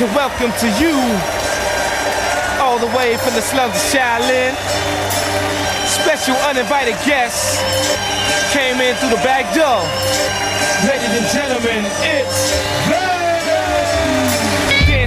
To welcome to you, all the way from the slums of Shaolin, special uninvited guests came in through the back door. Ladies and gentlemen, it's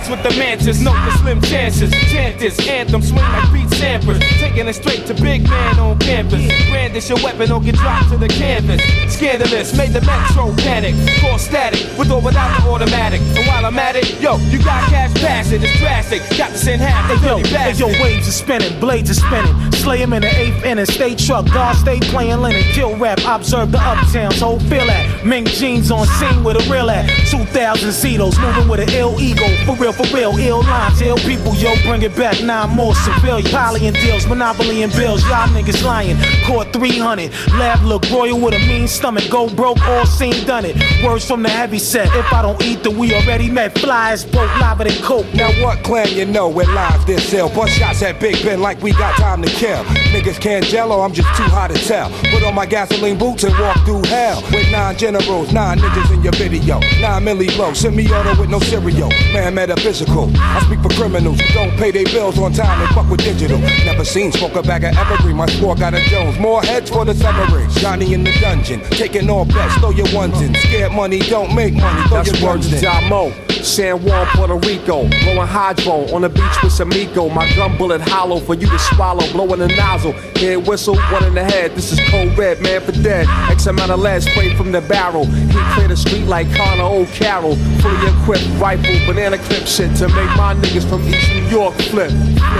Dance with the mantis, note the slim chances. Chant this anthem, swing like beat samples. Taking it straight to big man on campus. Brandish your weapon or get dropped to the canvas. Scandalous, made the metro panic. Call static, with or without the automatic. And while I'm at it, yo, you got cash passing, it's drastic. Got to send half, they Yo, dirty yo, waves are spinning, blades are spinning. Slay him in the eighth inning, stay truck, God stay playing linen. Kill rap, observe the uptowns, whole feel that. Mink jeans on scene with a real at. 2000 Cetos, moving with an ill ego. For real, for real, ill lines, ill people, yo, bring it back. Nine more civilians. Poly and deals, monopoly and bills, y'all niggas lying. Caught 300, lab look royal with a mean stomach. Go broke, all seen, done it. Words from the heavy set. If I don't eat, then we already met. Flies broke, lava than coke. Now what clan you know with live this ill? Bust shots at Big Ben like we got time to kill. Yeah. Niggas can't jello, I'm just too hot to tell. Put on my gasoline boots and walk through hell. With nine generals, nine niggas in your video. Nine milli send me order with no cereal. Man, metaphysical. I speak for criminals who don't pay their bills on time and fuck with digital. Never seen smoke a bag of evergreen. My score got a Jones. More heads for the severing. Johnny in the dungeon, taking all bets, throw your ones in. Scared money don't make money, throw That's your ones to in. Jamo. San Juan, Puerto Rico. Blowing hydro on the beach with Samico. My gun bullet hollow for you to swallow. Blowing a nozzle. Head whistle, one in the head. This is cold red, man for dead. X amount of lead sprayed from the barrel. He cleared the street like Connor O'Carroll. Fully equipped rifle, banana clip shit to make my niggas from East New York flip.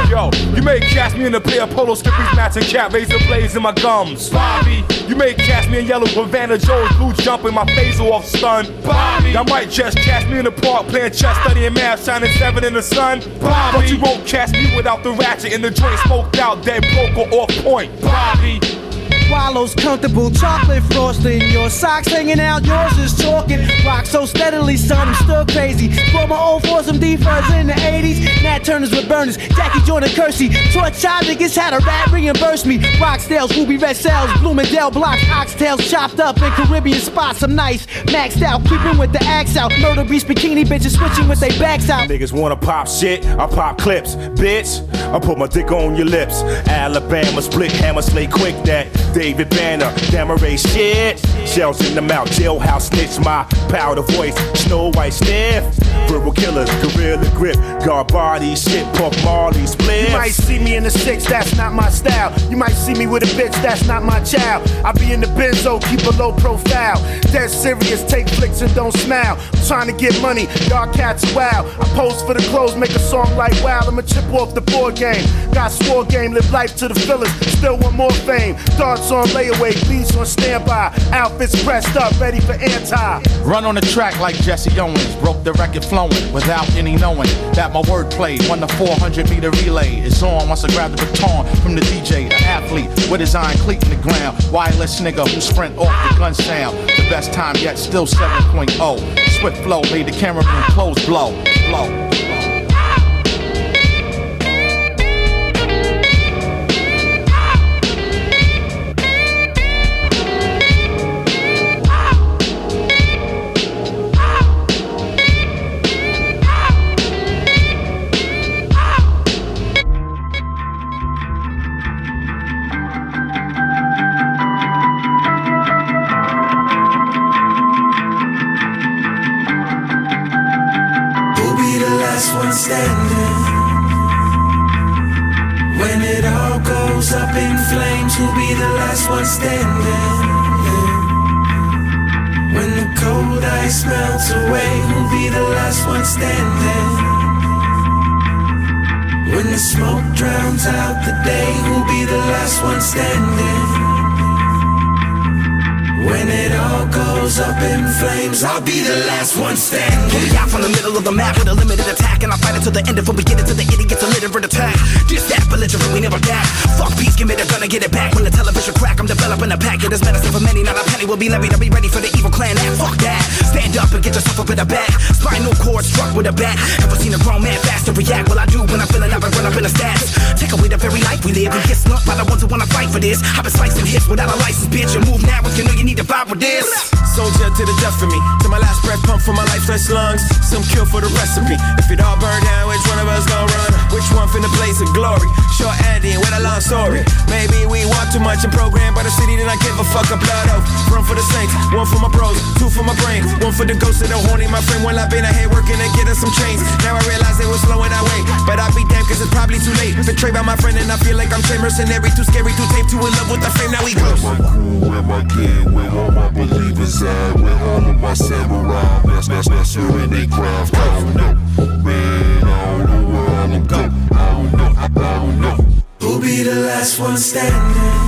Yo, you made cash me in a pair of polo skippies, matching cap, razor blades in my gums. Bobby, you made cash me in yellow Havana Joe's blue jumping my phaser off stun. Bobby, I might just cash me in the park, playing chess, studying math, shining seven in the sun. Bobby, but you won't cash me without the ratchet in the joint smoked out, dead broke or off point. Bobby. Wallows comfortable, chocolate frosting. Your socks hanging out, yours is talking. Rock so steadily, son, I'm still crazy. Brought my old for some D-Fuzz in the 80s. Nat Turners with burners, Jackie Jordan Kersey. Taught child niggas how to rap, reimburse me. Rockstales, Ruby Red Cells, Bloomingdale blocks, oxtails chopped up in Caribbean spots. I'm nice, maxed out, keeping with the axe out. Murder beast bikini bitches switching with their backs out. Niggas wanna pop shit, I pop clips. Bitch, I put my dick on your lips. Alabama split hammer, slay quick that. David Banner, Damaray shit. Shells in the mouth, jailhouse snitch, my powder voice. Snow White sniff. Verbal killers, gorilla grip. Guard body shit, Puff Marley split. You might see me in the six, that's not my style. You might see me with a bitch, that's not my child. I be in the benzo, keep a low profile. Dead serious, take flicks and don't smile. I'm trying to get money, y'all cats wild. I pose for the clothes, make a song like wow. I'ma chip off the board game. Got swore game, live life to the fullest. Still want more fame. On layaway, beats on standby. Outfits pressed up, ready for anti. Run on the track like Jesse Owens, broke the record flowing without any knowing that my wordplay won the 400 meter relay. It's on once I grab the baton from the DJ, an athlete with his iron cleat in the ground. Wireless nigga who sprint off the gun sound. The best time yet, still 7.0. Swift flow made the cameraman clothes blow, blow. Last one standing? When the cold ice melts away, who'll be the last one standing? When the smoke drowns out the day, who'll be the last one standing? When it all goes up in flames, I'll be the last one standing. Pull me out from the middle of the map with a limited attack, and I fight it till the end. If we get it to the idiots, a literate attack. This that belligerent, we never back. Fuck peace, give me the gun and get it back. When the television crack, I'm developing a pack. Is medicine for many, not a penny will be levied. I'll be ready for the evil clan act. Fuck that. Stand up and get yourself up in the back. Spinal cord struck with a bat. Ever seen a grown man faster react? Well, I do when I'm feeling up and run up in the stats. Take away the very life we live and get slumped by the ones who wanna fight for this. I've been slicing hits without a license, bitch. And move now if you know you need to vibe with this. Soldier to the death for me. To my last breath, pump for my lifeless lungs. Some cure for the recipe. If it all burned down, which one of us gon' run? Which one finna blaze of glory? Short ending with a long story. Maybe we want too much and programmed by the city, then I give a fuck a blood oath. One for the saints, one for my bros, two for my brain, one for the ghost of the horny. My friend, when I've been ahead working to get us some chains. Now I realize it was slowing our way, but I'll be damned cause it's probably too late. Betrayed by my friend, and I feel like I'm chain mercenary. Too scary, too tape, too in love with the fame. Now we go. Where my kid, where all my believers at, where all of my samurai, they craft. I don't know, man, I don't know where. I don't know, I don't know. Who'll be the last one standing?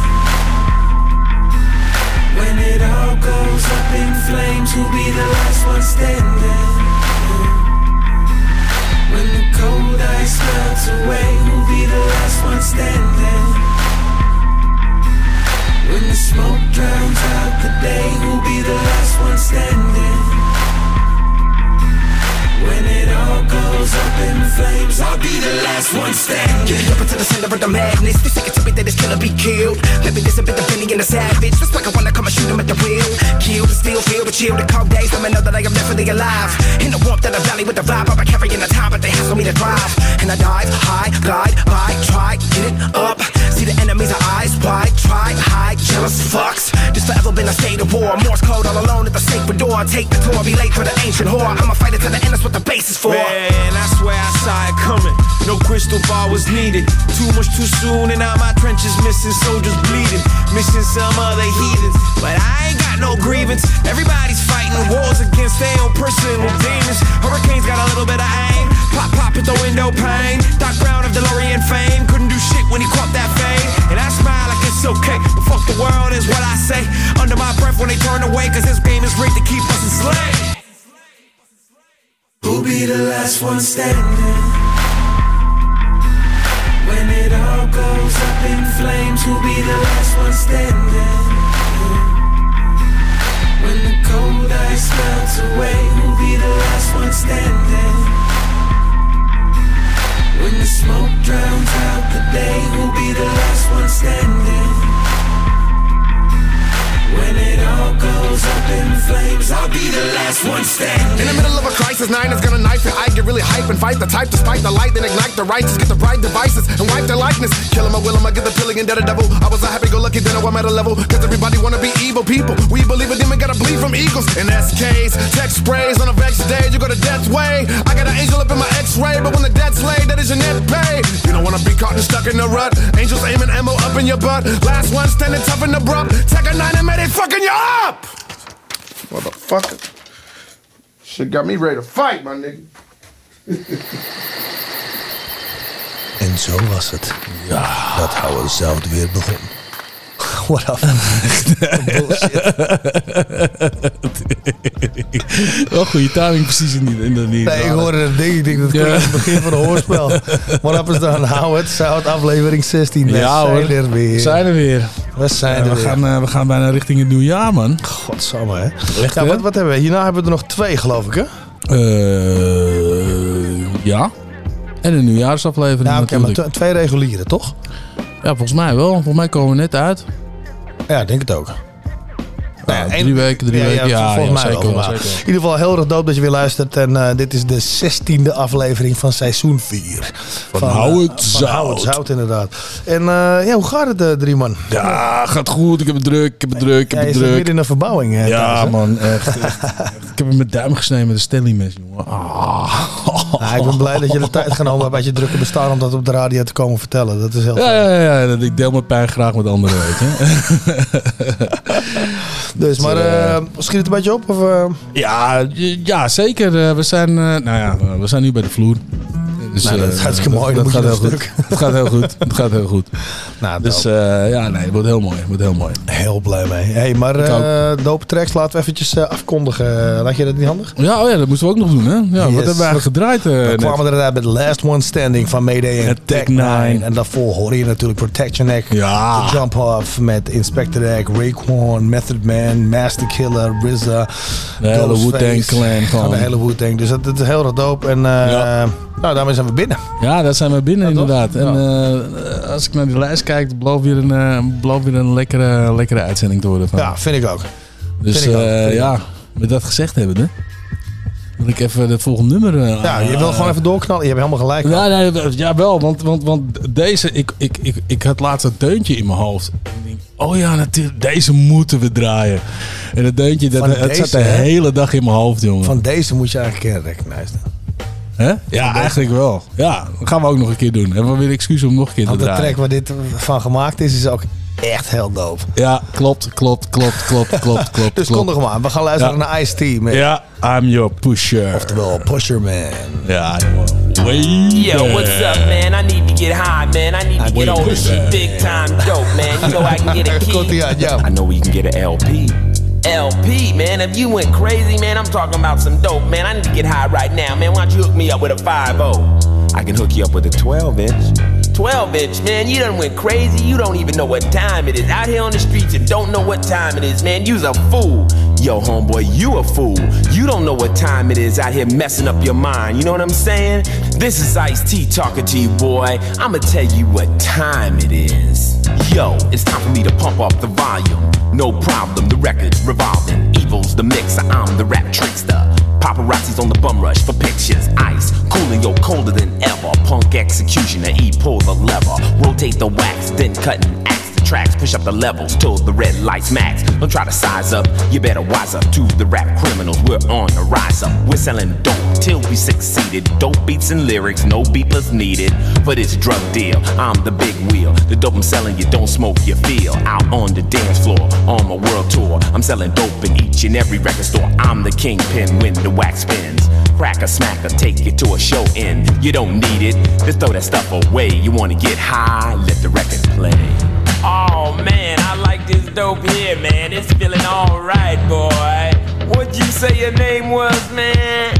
When it all goes up in flames, who'll be the last one standing? When the cold ice melts away, who'll be the last one standing? When the smoke drowns out the day, who'll be the last one standing? When it all goes up in flames, I'll be the last one standing. Get up into the center of the madness. They sick to me that this killer be killed. Maybe this a bit of Benny and the savage. That's like I wanna come and shoot him at the wheel. Kill the steel, feel the chill, the cold days. Let me know that I am definitely alive. In the warmth of the valley with the vibe, I'm carrying the time, but they hassle me to drive. And I dive, high, glide, by, try, get it up. See the enemies are eyes wide, try, hide, jealous fucks. This forever been a state of war. Morse code all alone at the sacred door. Take the tour, be late for the ancient whore. I'ma fight it to the end, that's what the base is for. Man, I swear I saw it coming. No crystal ball was needed. Too much too soon, and now my trenches missing soldiers bleeding. Missing some other heathens. But I ain't got no grievance. Everybody's fighting wars against their own personal demons. Hurricanes got a little bit of aim. Pop, pop at the window pane. Doc Brown of DeLorean fame. Couldn't do shit when he caught that fame. And I smile like it's okay. But fuck the world is what I say. Under my breath when they turn away. Cause this game is rigged to keep us enslaved. Who'll be the last one standing? When it all goes up in flames, who'll be the last one standing? When the cold ice melts away, who'll be the last one standing? When the smoke drowns out the day, who'll be the last one standing? When it goes up in flames, I'll be the last one standing. In the middle of a crisis, nine is gonna knife it. I get really hype and fight the type to spike the light, then ignite the righteous, get the right devices and wipe their likeness. Kill him, I will him, I get the pilling and dead a devil. I was a happy go lucky, then I'm at a level. Cause everybody wanna be evil people. We believe a demon gotta bleed from eagles. And SKs, text sprays on a vex stage, you go to death's way. I got an angel up in my x-ray, but when the dead's laid, that is your net pay. You don't wanna be caught and stuck in the rut. Angels aiming ammo up in your butt. Last one standing tough and abrupt. Take a nine and may they fucking you up! Motherfucker. Shit got me ready to fight, my nigga. En zo was het. Ja, dat Howard Zout weer begon. What a Wel goede timing precies in die, in Nee, ik hoorde dat ding. Ik denk dat het het begin van een hoorspel. What up is dan Howard Zout, aflevering 16. We Ja, zijn hoor. er weer. We zijn er weer. We zijn er we, weer. gaan, eh, we gaan bijna richting het nieuwjaar, man. Godsamme, hè? Echt, Ja, wat, wat hebben we? Hierna hebben we er nog twee, geloof ik, hè? Eh, ja. En een nieuwjaarsaflevering Ja, oké, maar natuurlijk. tw- twee reguliere, toch? Ja, volgens mij wel. Volgens mij komen we net uit. Ja, ik denk het ook. Ja, drie weken, drie weken. Ja, volgens ja, mij zeker wel. In ieder geval heel erg dope dat je weer luistert. En eh, dit is de 16e aflevering van seizoen 4. Van van Zout. Howard Zout, inderdaad. En eh, ja, hoe gaat het, eh, drie man? Ja, gaat goed. Ik heb het druk. Ik heb het druk. Ik heb het zit druk. midden in een verbouwing. eh, Ja, man. Echt. Ik heb hem met duim gesneden met een Stanley mes, jongen. Ah. Ik ben blij dat je de tijd genomen hebt uit je drukke bestaan om dat op de radio te komen vertellen. Dat is heel Ja, ja, ja, ja. Ik deel mijn pijn graag met anderen, weet je. Dus, maar eh, schiet het een beetje op? Of, eh? Ja, ja zeker. Eh, We zijn, eh, nou ja, we zijn nu bij de vloer. Dus, Nou, dat is hartstikke mooi, Dat, gaat heel goed. Het gaat heel goed. Het gaat heel goed. Nou, dus eh, ja, nee, het wordt heel mooi. Het wordt heel mooi. Heel blij mee. Hey, maar eh dope tracks laten we eventjes eh, afkondigen. Laat je dat niet handig? Ja, oh ja, dat moesten we ook nog doen, hè? Ja, Yes. wat hebben we eigenlijk gedraaid? We kwamen er inderdaad met Last One Standing van Mayday en Tech 9. En daarvoor hoorde je natuurlijk Protect Your Neck. Ja. Jump Off met Inspector Egg, Raekwon, Method Man, Master Killer, RZA. De hele. Wu-Tang Clan de hele Wu-Tang. Dus dat, dat is heel erg dope. En nou, daarmee zijn we binnen. Ja, daar zijn we binnen Ja, inderdaad. En eh, als ik naar die lijst kijk, beloof weer een, eh, beloof weer een lekkere, lekkere uitzending te worden. Van. Ja, vind ik ook. Dus vind ik ook, eh, vind ja, met dat gezegd hebben, hè, wil ik even het volgende nummer... Ja, je wil gewoon even doorknallen. Je hebt helemaal gelijk. Ja, nee, ja wel, want, want, want deze, ik, ik, ik, ik had laatst een deuntje in mijn hoofd. En ik denk, oh ja, natuurlijk, deze moeten we draaien. En het deuntje, dat, Van het deze, zat de hè? hele dag in mijn hoofd, jongen. Van deze moet je eigenlijk kennen, recognize. Hè? Ja, eigenlijk wel. Ja, dat gaan we ook nog een keer doen. Hebben we weer excuus om nog een keer te Want de draaien. track waar dit van gemaakt is, is ook echt heel dope. Ja, klopt, klopt, klopt, klopt, klopt, klopt. Dus er maar aan. We gaan luisteren Ja. naar Ice-T. met- Ja, I'm your pusher. Oftewel, Pusher Man. Ja, Way Yo, what's up, man? I need to get high, man. I need to get all this shit big time dope, man. You know I can get a key. I know we can get an LP. LP, man. If you went crazy, man, I'm talking about some dope, man. I need to get high right now, man. Why don't you hook me up with a 5 I can hook you up with a 12 inch. 12 inch, man. You done went crazy. You don't even know what time it is. Out here on the streets you don't know what time it is, man. You's a fool. Yo, homeboy, you a fool. You don't know what time it is out here messing up your mind. You know what I'm saying? This is Ice T talking to you, boy. I'ma tell you what time it is. Yo, it's time for me to pump up the volume. No problem, the record's revolving. Evil's the mixer, I'm the rap trickster. Paparazzi's on the bum rush for pictures. Ice, cooling yo colder than ever. Punk executioner, E pull the lever. Rotate the wax, then cut and axe tracks. Push up the levels till the red lights max. Don't try to size up, you better wise up to the rap criminals. We're on the rise up. We're selling dope till we succeeded. Dope beats and lyrics, no beepers needed. For this drug deal, I'm the big wheel. The dope I'm selling, you don't smoke, you feel. Out on the dance floor, on my world tour. I'm selling dope in each and every record store. I'm the kingpin when the wax spins. Crack a smack or take you to a show in. You don't need it, just throw that stuff away. You wanna get high, let the record play. Oh man, I like this dope here, man. It's feeling alright, boy. What'd you say your name was, man?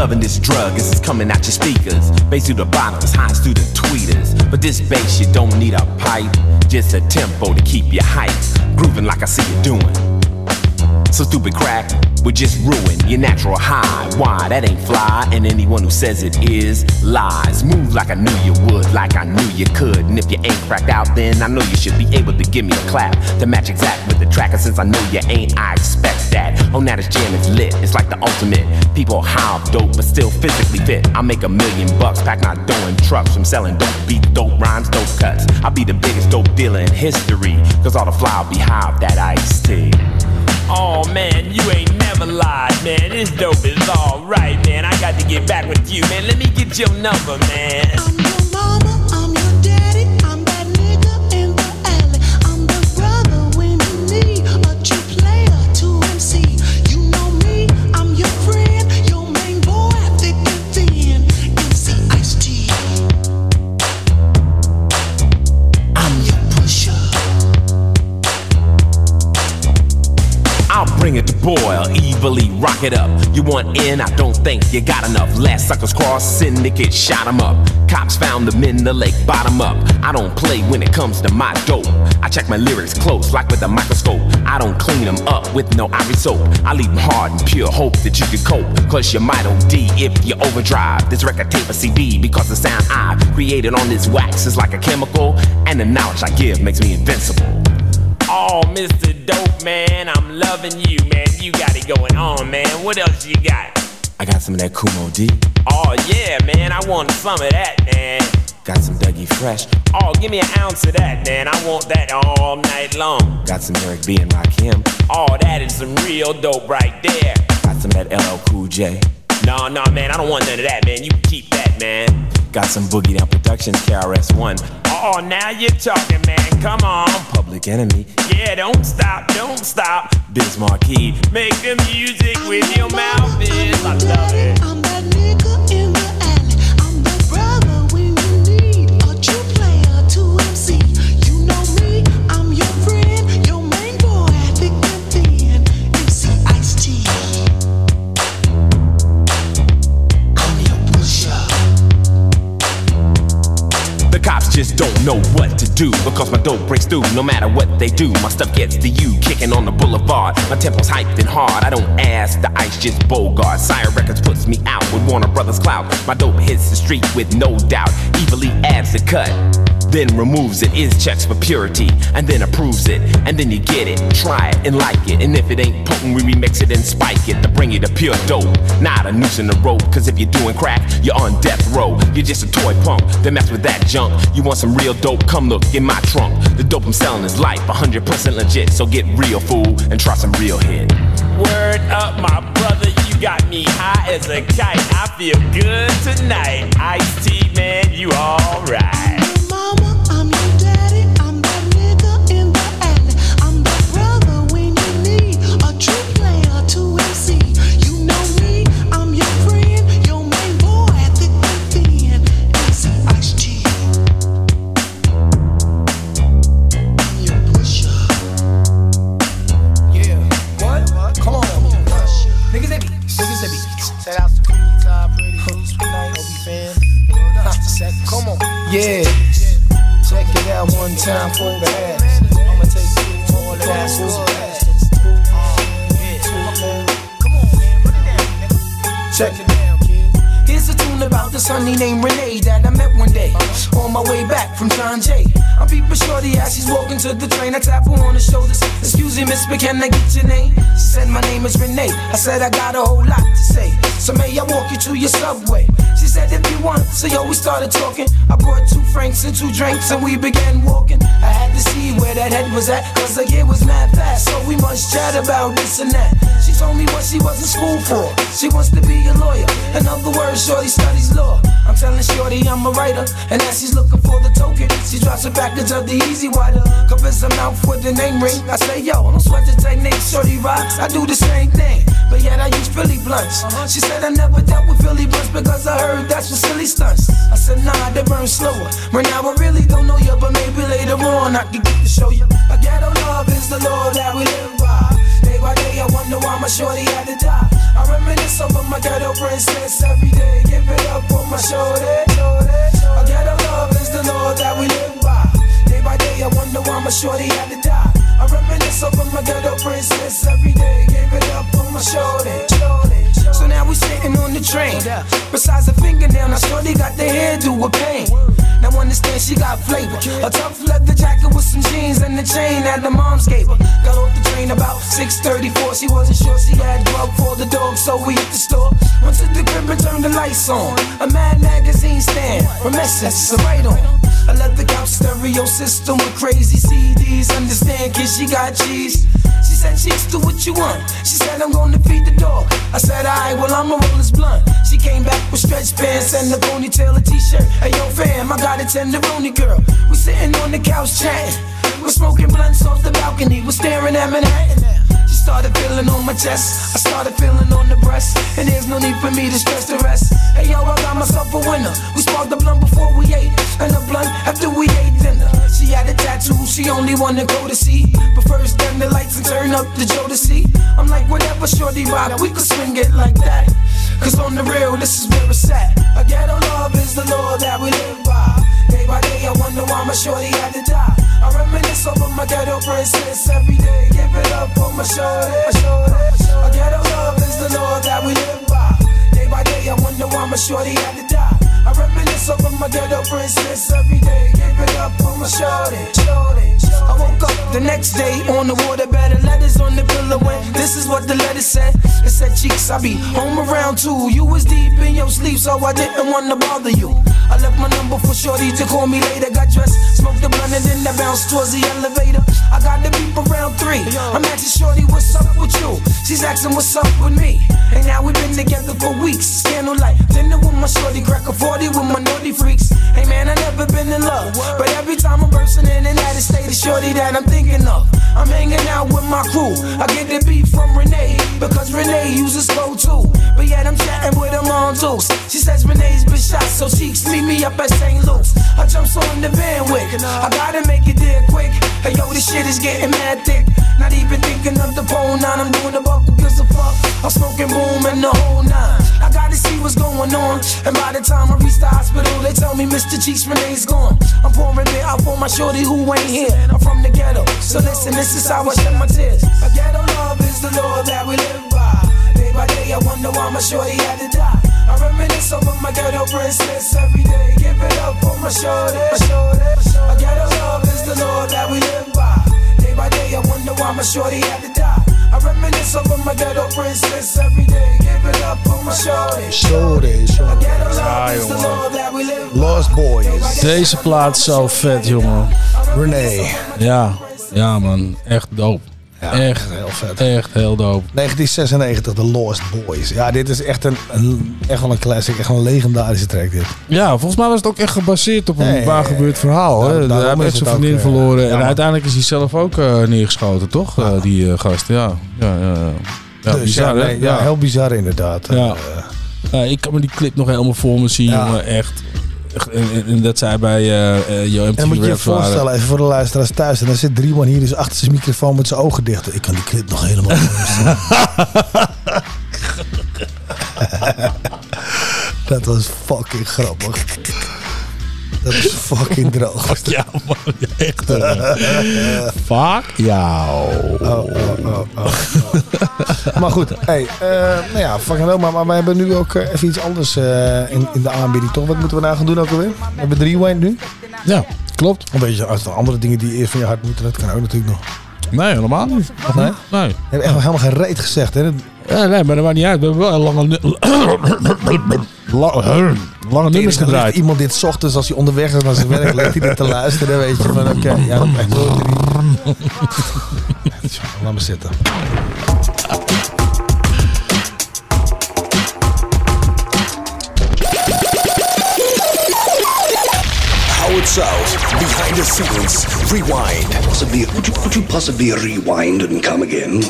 Loving this drug, this is coming out your speakers. Bass through the bottoms, highs through the tweeters. But this bass, you don't need a pipe, just a tempo to keep you hype. Grooving like I see you doing. So stupid crack would just ruin your natural high. Why? That ain't fly, and anyone who says it is lies. Move like I knew you would, like I knew you could. And if you ain't cracked out, then I know you should be able to give me a clap to match exact with the track. And since I know you ain't, I expect that. Oh, now this jam is lit. It's like the ultimate. People off dope, but still physically fit. I make a million bucks, pack my dough in trucks from selling dope beat, dope rhymes, dope cuts. I'll be the biggest dope dealer in history, cause all the fly will be high that iced tea. Oh man, you ain't never lied, man. This dope is alright, man. I got to get back with you, man. Let me get your number, man. Rock it up. You want in? I don't think you got enough. Last suckers cross, syndicate shot 'em up. Cops found them in the lake, bottom up. I don't play when it comes to my dope. I check my lyrics close, like with a microscope. I don't clean them up with no ivory soap. I leave them hard and pure, hope that you can cope. Cause you might OD if you overdrive. This record tape a CD because the sound I've created on this wax is like a chemical. And the knowledge I give makes me invincible. Oh, Mr. Dope Man, I'm loving you, man. You got it going on, man. What else you got? I got some of that Kumo D. Oh, yeah, man. I want some of that, man. Got some Dougie Fresh. Oh, give me an ounce of that, man. I want that all night long. Got some Eric B and Rakim. Oh, that is some real dope right there. got some of that LL Cool J. No, no, man, I don't want none of that, man. You keep that, man. Got some Boogie Down Productions, KRS-One. Oh, now you're talking, man. Come on. Public Enemy. Yeah, don't stop, don't stop. Biz Marquee. Make the music with your mouth, biz. I love it. Cops just don't know what to do because my dope breaks through no matter what they do. My stuff gets to you, kicking on the boulevard. My tempo's hyped and hard. I don't ask, the ice just bogart. Sire Records puts me out with Warner Brothers clout. My dope hits the street with no doubt. Evilly adds the cut. Then removes it, is checks for purity, and then approves it, and then you get it, try it and like it, and if it ain't potent, we remix it and spike it to bring you the pure dope, not a noose in the rope. Cause if you're doing crack, you're on death row. You're just a toy punk, then mess with that junk. You want some real dope? Come look in my trunk. The dope I'm selling is life, 100% legit. So get real, fool, and try some real hit. Word up, my brother, you got me high as a kite. I feel good tonight. Ice tea, man, you alright. Yeah. Check it out one time for the ass. I'ma take you to all that ass. Uh, Check it down, about this honey named Renee that I met one day on my way back from John Jay. I'm peeping shorty as she's walking to the train. I tap her on the shoulders. Excuse me, miss, but can I get your name? She said, My name is Renee. I said, I got a whole lot to say. So may I walk you to your subway? She said, If you want. So yo, we started talking. I brought two francs and two drinks and we began walking. I had to see where that head was at, cause the year was mad fast. So we must chat about this and that. She told me what she was in school for. She wants to be a lawyer. In other words, Shorty studies law. I'm telling Shorty I'm a writer. And as she's looking for the token, she drops a package of the easy water. Covers her mouth with the name ring. I say, yo, I don't sweat the technique, Shorty rocks. I do the same thing. But yet I use Philly blunts. Uh-huh. She said I never dealt with Philly blunts because I heard that's for silly stunts. I said nah, they burn slower. Right now I really don't know you, but maybe later on I can get to show you. A ghetto love is the law that we live by. By day I wonder why my shorty had to die. I reminisce over my ghetto princess every day. Give it up for my shorty. A ghetto love is the law that we live by. Day by day I wonder why my shorty had to die. I reminisce over my ghetto princess every day. Give it up for my shorty. So now we sitting on the train. Besides a fingernail, now shorty got the hairdo with pain. Now understand she got flavor. A tough leather jacket with some jeans and the chain that the moms gave her. Got off the train about 6:34. She wasn't sure she had grub for the dog, so we hit the store. Went to the crib and turned the lights on. A Mad magazine stand from Essence, a right on. I left the couch stereo system with crazy CDs. Understand, kid, she got cheese. She said, Cheeks, do what you want. She said, I'm gonna feed the dog. I said, Well, I'ma roll this blunt. She came back with stretch pants and a ponytail, a t shirt. Hey, yo, fam, I got a tenderoni girl. We sitting on the couch chatting. We're smoking blunts off the balcony. We're staring at Manhattan. She started feeling on my chest. I started feeling on the breast. And there's no need for me to stress the rest. Hey yo, I got myself a winner. We sparked the blunt before we ate. And the blunt after we ate dinner. She had a tattoo, she only wanna go to see. But first, dim the lights and turn up the Joe to see. I'm like, whatever, shorty rock, we could swing it like that. Cause on the real, this is where it's at. A ghetto love is the law that we live by. Day by day, I wonder why my shorty had to die. I reminisce over my ghetto princess every day. Give it up for my shorty. My shorty. A ghetto love is the law that we live by. Day by day, I wonder why my shorty had to die. I reminisce over my ghetto princess every day. Give it up for my shorty. I woke up the next day on the waterbed. The letters on the pillow and this is what the letter said. It said, Cheeks, I be home around two. You was deep in your sleep, so I didn't wanna bother you. I left my number for Shorty to call me later. Got dressed, smoked the blunt, and then I bounced towards the elevator. I got the beep around three. I'm asking Shorty, what's up with you? She's asking what's up with me. And now we've been together for weeks. Candlelight dinner with my shorty, crack a 40 with my naughty freaks. Hey man, I never been in love. But every time I'm bursting in and out of state, it's shorty that I'm thinking of. I'm hanging out with my crew. I get the beat from Renee because Renee uses slow too. But yet I'm chatting with her on Dukes. She says Renee's been shot, so she meet me up at St. Luke's. I jumps on the bandwagon. I gotta make it there quick. Hey yo, this shit is getting mad thick. Not even thinking of the phone nine. I'm doing the buck who gives a fuck. I'm smoking boom and the whole nine. I gotta see what's going on. And by the time I reach the hospital, they tell me Mr. Cheeks Renee's gone. I'm pouring it out for my shorty who ain't here. I'm from the ghetto, so listen, this is how I shed my tears. A ghetto love is the law that we live by. Day by day, I wonder why my shorty had to die. I reminisce over my ghetto princess every day. Give it up for my shorty. A ghetto love is the law that we live by. Day by day, I wonder why my shorty had to die. I reminisce over my ghetto princess every day. Give it up for my shorty. Shorty, A ghetto love is the law that we live by. Lost Boys. Deze plaat is zo vet, jongen. Renee. Ja, ja man. Echt dope. Echt, heel vet. Echt heel dope. 1996, The Lost Boys. Ja, dit is echt, een, een, echt wel een classic. Echt wel een legendarische track dit. Ja, volgens mij was het ook echt gebaseerd op een Nee, waar gebeurd verhaal. daar- hè? Hij heeft zijn ook, vriendin eh, verloren. ja, en uiteindelijk is hij zelf ook eh, neergeschoten, toch? Eh, die eh, gast. Ja, ja, ja. ja Dus bizar, ja, nee, ja, heel bizar inderdaad. Ja. Eh, Ja, ik kan me die clip nog helemaal voor me zien, Ja. jongen. Echt. En- en dat zij bij eh eh Yo En moet je je waren. voorstellen, even voor de luisteraars thuis. En dan zit drie man hier dus achter zijn microfoon met zijn ogen dicht. Ik kan die clip nog helemaal. Dat was fucking grappig. Dat is fucking droog. Ja, man. Echt. eh. Fuck jou. Oh, oh, oh, oh. maar goed, hey, eh, nou ja, fucking wel. Maar, maar we hebben nu ook eh, even iets anders eh, in, in de aanbieding, toch? Wat moeten we nou gaan doen ook alweer? We hebben de rewind nu. Ja, klopt. Een beetje als er andere dingen die eerst van je hart moeten, dat kan ook natuurlijk nog. Nee, helemaal niet. Nee? Nee. We hebben echt helemaal geen reet gezegd, hè? Ja, nee, maar dat maakt niet uit. We hebben wel een lange, nu- La- lange nummers gedraaid. iemand dit 's ochtends als hij onderweg is naar zijn werk, ligt hij dit te luisteren, weet je van oké, ja, dat Laat me zitten. Howard South, behind the scenes, rewind. Possibly, could you, could you possibly rewind and come again?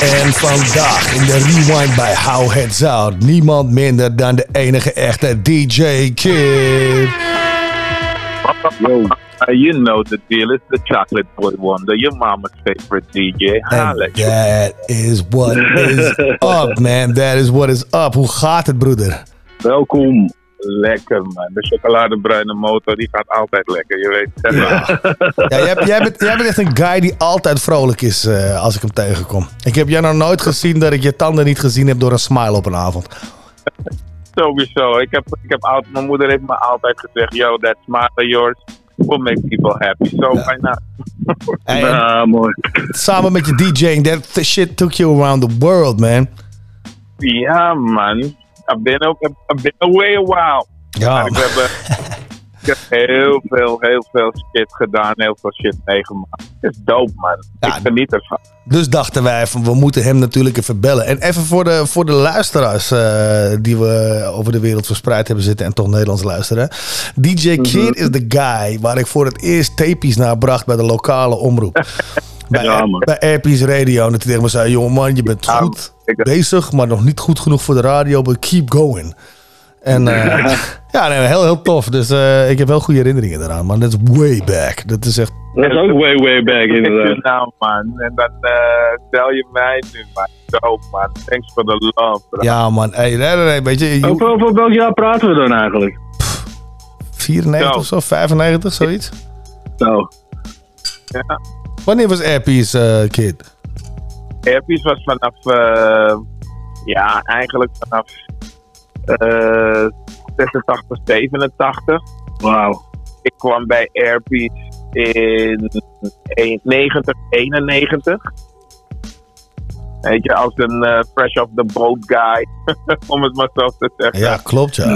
En vandaag in de rewind bij How Heads Out, niemand minder dan de enige echte DJ Kid. Yo, uh, you know the deal. It's the Chocolate Boy Wonder, your mama's favorite DJ. Holla. That is what is up, man. That is what is up. Hoe gaat het, broeder? Welkom. Lekker man. De chocoladebruine motor die gaat altijd lekker. Je weet het. Ja, jij, jij, bent, jij bent echt een guy die altijd vrolijk is eh, als ik hem tegenkom. Ik heb jij nog nooit gezien dat ik je tanden niet gezien heb door een smile op een avond. Sowieso. Ik heb, ik heb altijd, mijn moeder heeft me altijd gezegd: Yo, that smile of yours will make people happy. So why not? Mooi. Samen met je DJing, that shit took you around the world, man. Ja, man. I've been, I've been away a while. Ja, ik, heb, ik heb heel veel, heel veel shit gedaan. Heel veel shit meegemaakt. Het is dope, man. ik geniet ervan. Dus dachten wij van we moeten hem natuurlijk even bellen. En even voor de, voor de luisteraars eh, die we over de wereld verspreid hebben zitten en toch Nederlands luisteren. DJ Kid is de guy waar ik voor het eerst tapies naar bracht bij de lokale omroep. bij, bij Airpiece Radio. En dat hij tegen me zei, jongen man, je bent goed bezig, maar nog niet goed genoeg voor de radio, but keep going. En eh, ja, nee, heel, heel tof. Dus eh, ik heb wel goede herinneringen eraan. Maar dat is way back. Dat is echt... Dat is ook way, way back inderdaad. Nou man, en dan eh tel je mij nu man. Dope man, thanks for the love. bro. Ja man, hey, nee, nee, nee, weet je, je- Over, over welk jaar praten we dan eigenlijk? 94 of zo, 95, zoiets. Zo. Ja. Wanneer was Airpiece eh, Kid? Airpiece was vanaf, eh, ja, eigenlijk vanaf eh 86, 87. Wauw. Ik kwam bij Airpiece in 90, 91. Weet je, als een eh, fresh off the boat guy. om het maar zo te zeggen. Ja, klopt ja.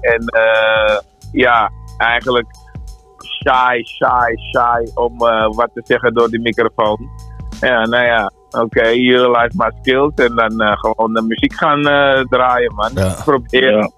En eh, ja, eigenlijk shy, shy, shy om eh, wat te zeggen door die microfoon. Ja, nou ja, oké, utilize my skills en dan eh, gewoon de muziek gaan eh, draaien, man. Probeer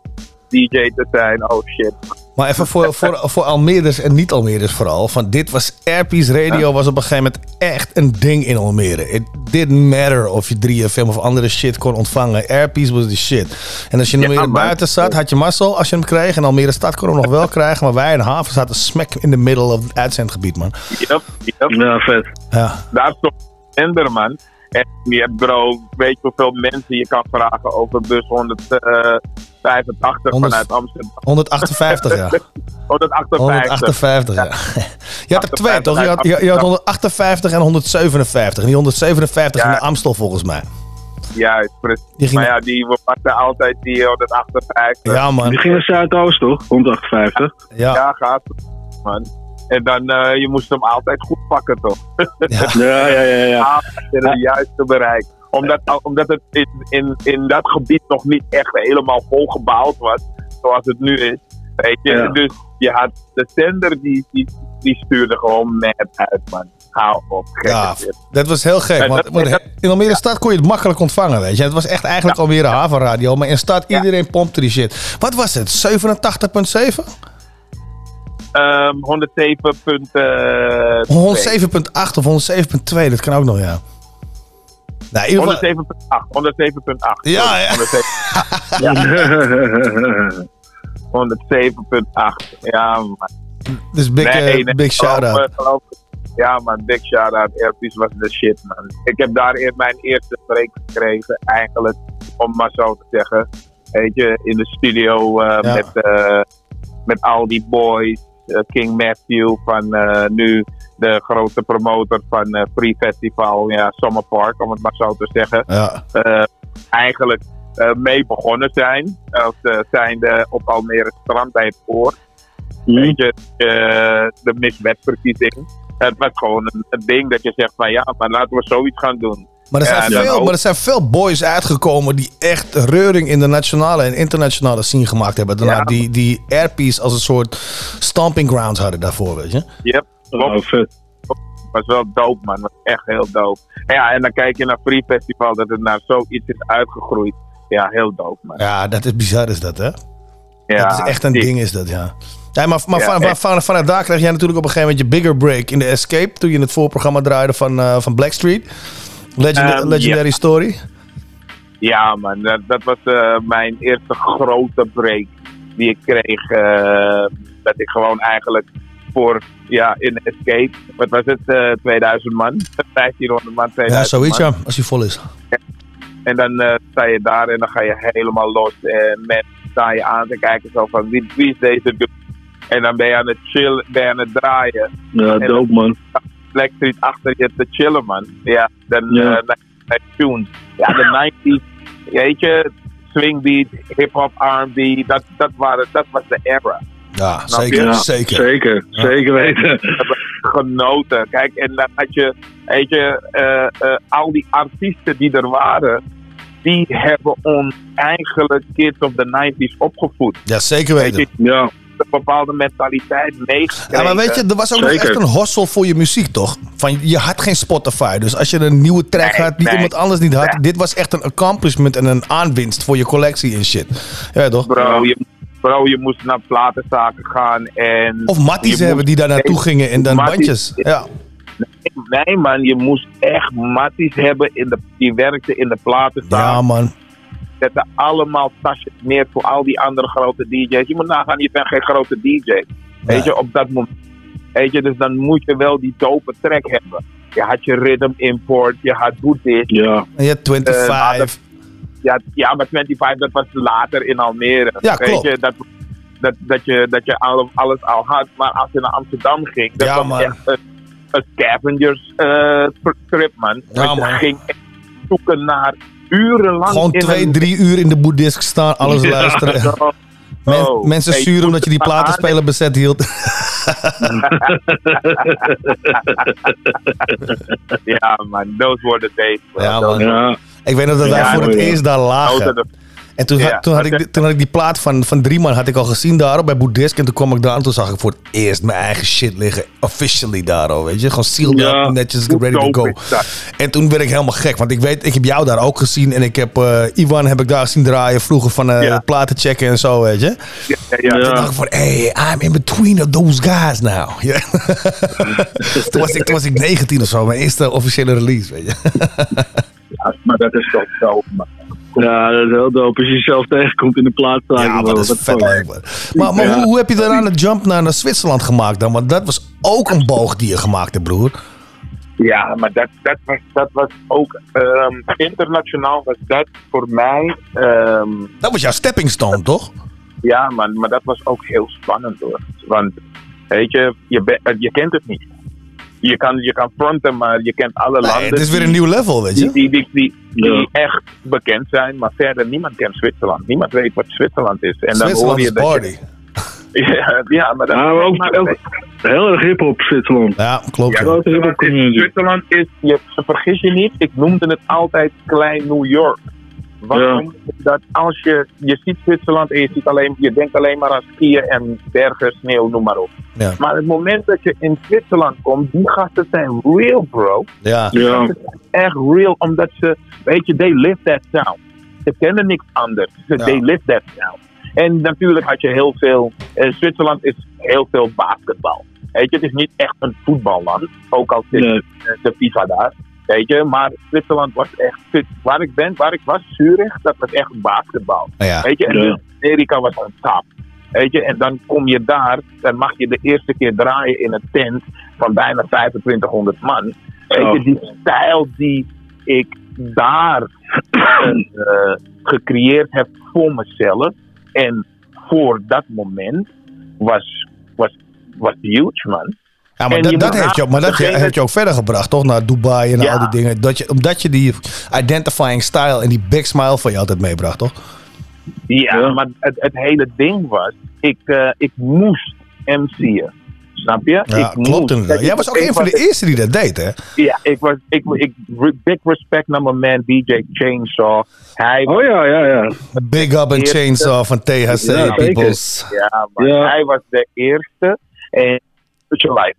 DJ te zijn, oh shit. Maar even voor, voor, voor Almeerders en niet-Almeerders vooral. Van dit was Airpiece Radio was op een gegeven moment echt een ding in Almere. It didn't matter of je 3FM of andere shit kon ontvangen. Airpiece was the shit. En als je in Almere buiten zat, had je mazzel als je hem kreeg. En Almere stad kon hem nog wel krijgen. Maar wij in de haven zaten smack in the middle of het uitzendgebied, man. Yep, yep. Ja, vet. Ja. Daar stond Ender, man. En je hebt bro, weet je hoeveel mensen je kan vragen over bus 185 vanuit Amsterdam. 158, ja. 158. 158, ja. Je had er twee, toch? Je had, je, je had 158 en 157. En die 157 in de Amstel, volgens mij. Juist, precies. Die ging- Maar ja, die we pakken altijd die 158. Ja, man. Die ging naar Zuidoost, toch? 158. Ja, Ja, gaat man. En dan, eh, je moest hem altijd goed pakken, toch? Ja, ja, ja. ja. Altijd in het juiste bereik. Omdat, omdat het in, in, in dat gebied nog niet echt helemaal volgebouwd was, zoals het nu is. Weet je, Ja. dus je had de zender die, die, die stuurde gewoon mad uit, man. Hou op, Ja, dat was heel gek. Want, dat- want in Almere stad kon je het makkelijk ontvangen, weet je. Het was echt eigenlijk Almere havenradio. Maar in stad, iedereen pompte die shit. Wat was het? 87,7? Ehm 107.2. 107,8 of 107,2, dat kan ook nog, ja. Nou, in ieder geval, 107.8. 107.8. Ja, ja. 107.8. Ja, man. dus big, eh, big shout-out. Ja, man, big shout-out. Airpiece was de shit, man. Ik heb daar in mijn eerste break gekregen, eigenlijk, om maar zo te zeggen. Weet je, in de studio Ja. met, eh, met al die boys. Eh, King Matthew van eh, nu de grote promotor van eh Free Festival, ja, Summer Park, om het maar zo te zeggen. Ja. Eigenlijk mee begonnen zijn. Of uh, zijnde op Almere Strand bij het Poort. Weet je, de miswetverkiezing. Het was gewoon een, een ding dat je zegt van ja, maar laten we zoiets gaan doen. Maar er, zijn Ja, veel, maar er zijn veel boys uitgekomen die echt reuring in de nationale en internationale scene gemaakt hebben. Daarna Ja. die, die airpiece als een soort stomping ground hadden daarvoor, weet je. Yep, klopt. Was wel dope, man. Was echt heel dope. En ja, en dan kijk je naar Free Festival, dat het naar zoiets is uitgegroeid. Ja, heel dope, man. Ja, dat is bizar is dat, hè? Ja, dat is echt een ding, is dat, ja. Ja, maar maar Ja, van, van, vanuit daar kreeg jij natuurlijk op een gegeven moment je bigger break in de Escape. Toen je het voorprogramma draaide van, eh, van Blackstreet. Legend, Ehm, legendary ja. Story. Ja, man, dat, dat was eh, mijn eerste grote break die ik kreeg. eh, dat ik gewoon eigenlijk voor, ja, in Escape, wat was het, eh 2000 man, 1500 man, 2000 Ja, zoiets, man. ja. Als hij vol is. En dan eh, sta je daar en dan ga je helemaal los. En mensen staan je aan te kijken zo van, wie, wie is deze dude? En dan ben je aan het chillen, ben je aan het draaien. Ja, dope, man. Blackstreet achter je te chillen, man. Ja, dan Ja. eh, tunes. Ja, de 90s, weet je, swingbeat, hip-hop, R&B, dat, dat, waren, dat was de era. Ja, zeker, Ja, zeker. Zeker, Ja. zeker weten. Genoten. Kijk, en dan had je, weet je, eh, eh, al die artiesten die er waren, die hebben ons eigenlijk kids of the 90s opgevoed. Ja, zeker weten. Ja. Een bepaalde mentaliteit meegekregen. Ja, maar weet je, er was ook nog echt een hossel voor je muziek, toch? Van, je had geen Spotify. Dus als je een nieuwe track had die nee. iemand anders niet had... Dit was echt een accomplishment en een aanwinst voor je collectie en shit. Ja, toch? Bro, je, bro, je moest naar platenzaken gaan en... Of matties hebben die daar naartoe gingen en dan Matties- bandjes. Ja. Nee, nee, man, je moest echt matties hebben in de, die werkten in de platenzaak. Ja, man. Zetten allemaal tasjes neer voor al die andere grote DJ's. Je moet nagaan, je bent geen grote DJ. Weet je, op dat moment. Weet je, dus dan moet je wel die dope track hebben. Je had je Rhythm Import, je had Boeddhist. Ja. En je had 25. ja, ja, maar 25, dat was later in Almere. Ja, Weet klopt. je, dat, dat, dat je, dat je al- alles al had. Maar als je naar Amsterdam ging, dat Ja, was man. echt een, een scavengers eh, trip, man. Ja, Want je man. ging echt zoeken naar urenlang Gewoon in twee, een- drie uur in de boeddhisk staan, alles Ja, luisteren. Men- Zo. mensen Hey, je omdat je die er platenspeler bezet hield. ja, man, those were the days. bro. Ja, Those man. were- Ik weet nog dat wij Ja, voor het eerst daar lagen. En toen, Ja, had, toen, had ik, die- toen had ik die plaat van, van Drieman had ik al gezien daar bij Boeddhisk. En toen kwam ik daar en toen zag ik voor het eerst mijn eigen shit liggen. Officially daar al, weet je. Gewoon sealed Ja, up, netjes, ready to go. En toen werd ik helemaal gek. Want ik weet, ik heb jou daar ook gezien. En ik heb eh, Ivan heb ik daar zien draaien vroeger van eh platen checken en zo, weet je. Ja, ja, Toen dacht ik van, hey, I'm in between of those guys now. Ja. toen, was ik, toen was ik 19 of zo, mijn eerste officiële release, weet je. Ja, maar dat is toch man. Ja, dat is heel dope. Als je jezelf tegenkomt in de plaats. Ja, maar dat is vet leuk. Maar, maar Ja. hoe, hoe heb je daarna de jump naar, naar Zwitserland gemaakt dan? Want dat was ook een boog die je gemaakt hebt, broer. Ja, maar dat, dat, was, dat was ook ehm, internationaal was dat voor mij. ehm, Dat was jouw stepping stone, toch? ja, man, maar dat was ook heel spannend hoor. Want weet je, je, je kent het niet. Je kan, je kan fronten, maar je kent alle Nee, landen. het is weer een nieuw level, weet Die, je. die, die, die, die Ja. echt bekend zijn, maar verder niemand kent Zwitserland. Niemand weet wat Zwitserland is. En dan Zwitserland hoor je is dat je- ja, ja, maar dat Ja, maar ook, ook heel erg hip-hop Zwitserland. Ja, klopt. Ja, is. Zwitserland is, je, vergis je niet, ik noemde het altijd klein New York. Waarom? Dat als je, je ziet Zwitserland en je, ziet alleen, je denkt alleen maar aan skiën en bergen, sneeuw, noem maar op. Ja. Maar het moment dat je in Zwitserland komt, die gasten zijn real, bro. Ja. Die gasten zijn echt real, omdat ze, weet je, they live that sound. Ze kennen niks anders. Ze Ja. They live that sound. En natuurlijk had je heel veel, eh, Zwitserland is heel veel basketbal. Weet je, het is niet echt een voetballand, ook al zit de FIFA daar. Weet je, maar Zwitserland was echt, waar ik ben, waar ik was, Zurich, dat was echt basketbal. Ja. Weet je, en Ja. dus Amerika was on top. Weet je, en dan kom je daar, dan mag je de eerste keer draaien in een tent van bijna 2500 man. Weet je, die stijl die ik daar eh, gecreëerd heb voor mezelf en voor dat moment was, was, was huge, man. Ja, maar En dat, je dat heeft je, ook- maar dat heeft je ook verder gebracht, toch? Naar Dubai en Ja. al die dingen. Dat je, omdat je die identifying style en die big smile van je altijd meebracht, toch? Ja, maar het, het hele ding was, ik, eh, ik moest MC'en. Snap je? Ja, ik klopt inderdaad. Jij was ook een van de eerste die dat deed, hè? Ja, ik was, ik, ik, big respect naar mijn man DJ Chainsaw. Hij Oh ja, ja, ja. Big up and Eerste- chainsaw van THC, peoples. Ja, maar Ja. hij was de eerste. En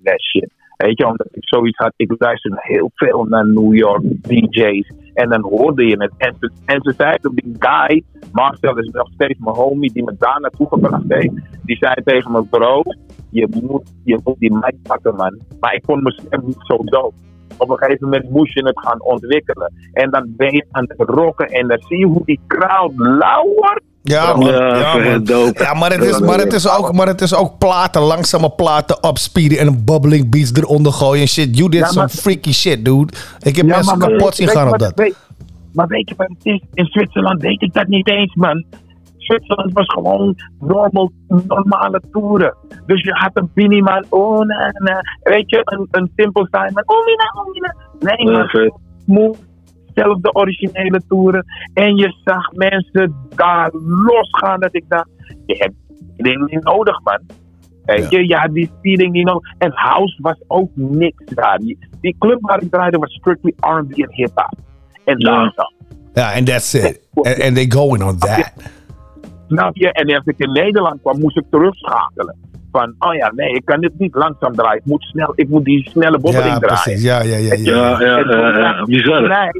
that shit. Weet je, omdat ik zoiets had, ik luisterde heel veel naar New York DJ's. En dan hoorde je het. En en ze zeiden, die guy, Marcel is nog steeds mijn homie die me daar naartoe gebracht heeft. Die zei tegen me, bro, je moet, je moet die mic pakken, man. Maar ik vond mijn stem niet zo dood. Op een gegeven moment moest je het gaan ontwikkelen. En dan ben je aan het rocken en dan zie je hoe die crowd lauw. Ja. Ja, maar het, is, maar, het is ook, maar het is ook platen, langzame platen upspeeden en een bubbling beats eronder gooien en shit. You did Ja, some maar- freaky shit, dude. Ik heb Ja, mensen maar kapot zien gaan op dat. weet- maar weet je wat het is? In Zwitserland weet ik dat niet eens, man. Zwitserland was gewoon normal, normale toeren. Dus je had een Biniman, oh na na. Weet je, een, een Simple Simon, oh mina, oh mina. Nee, Ja, man. Zelf de originele toeren. En je zag mensen daar losgaan dat ik dacht, je hebt die ding niet nodig, man. Weet je, ja, die feeling niet nodig. En house was ook niks daar. Die, club waar ik draaide was strictly R&B en hip-hop. En danszaal. Ja, and that's it. And, and they going on that. Snap je? En als ik in Nederland kwam, moest ik terugschakelen. Van, oh ja, nee, ik kan dit niet langzaam draaien. Ik moet, snel, ik moet die snelle bobbeling Ja, draaien. precies. Ja, ja, ja. ja. Ja, ja, ja,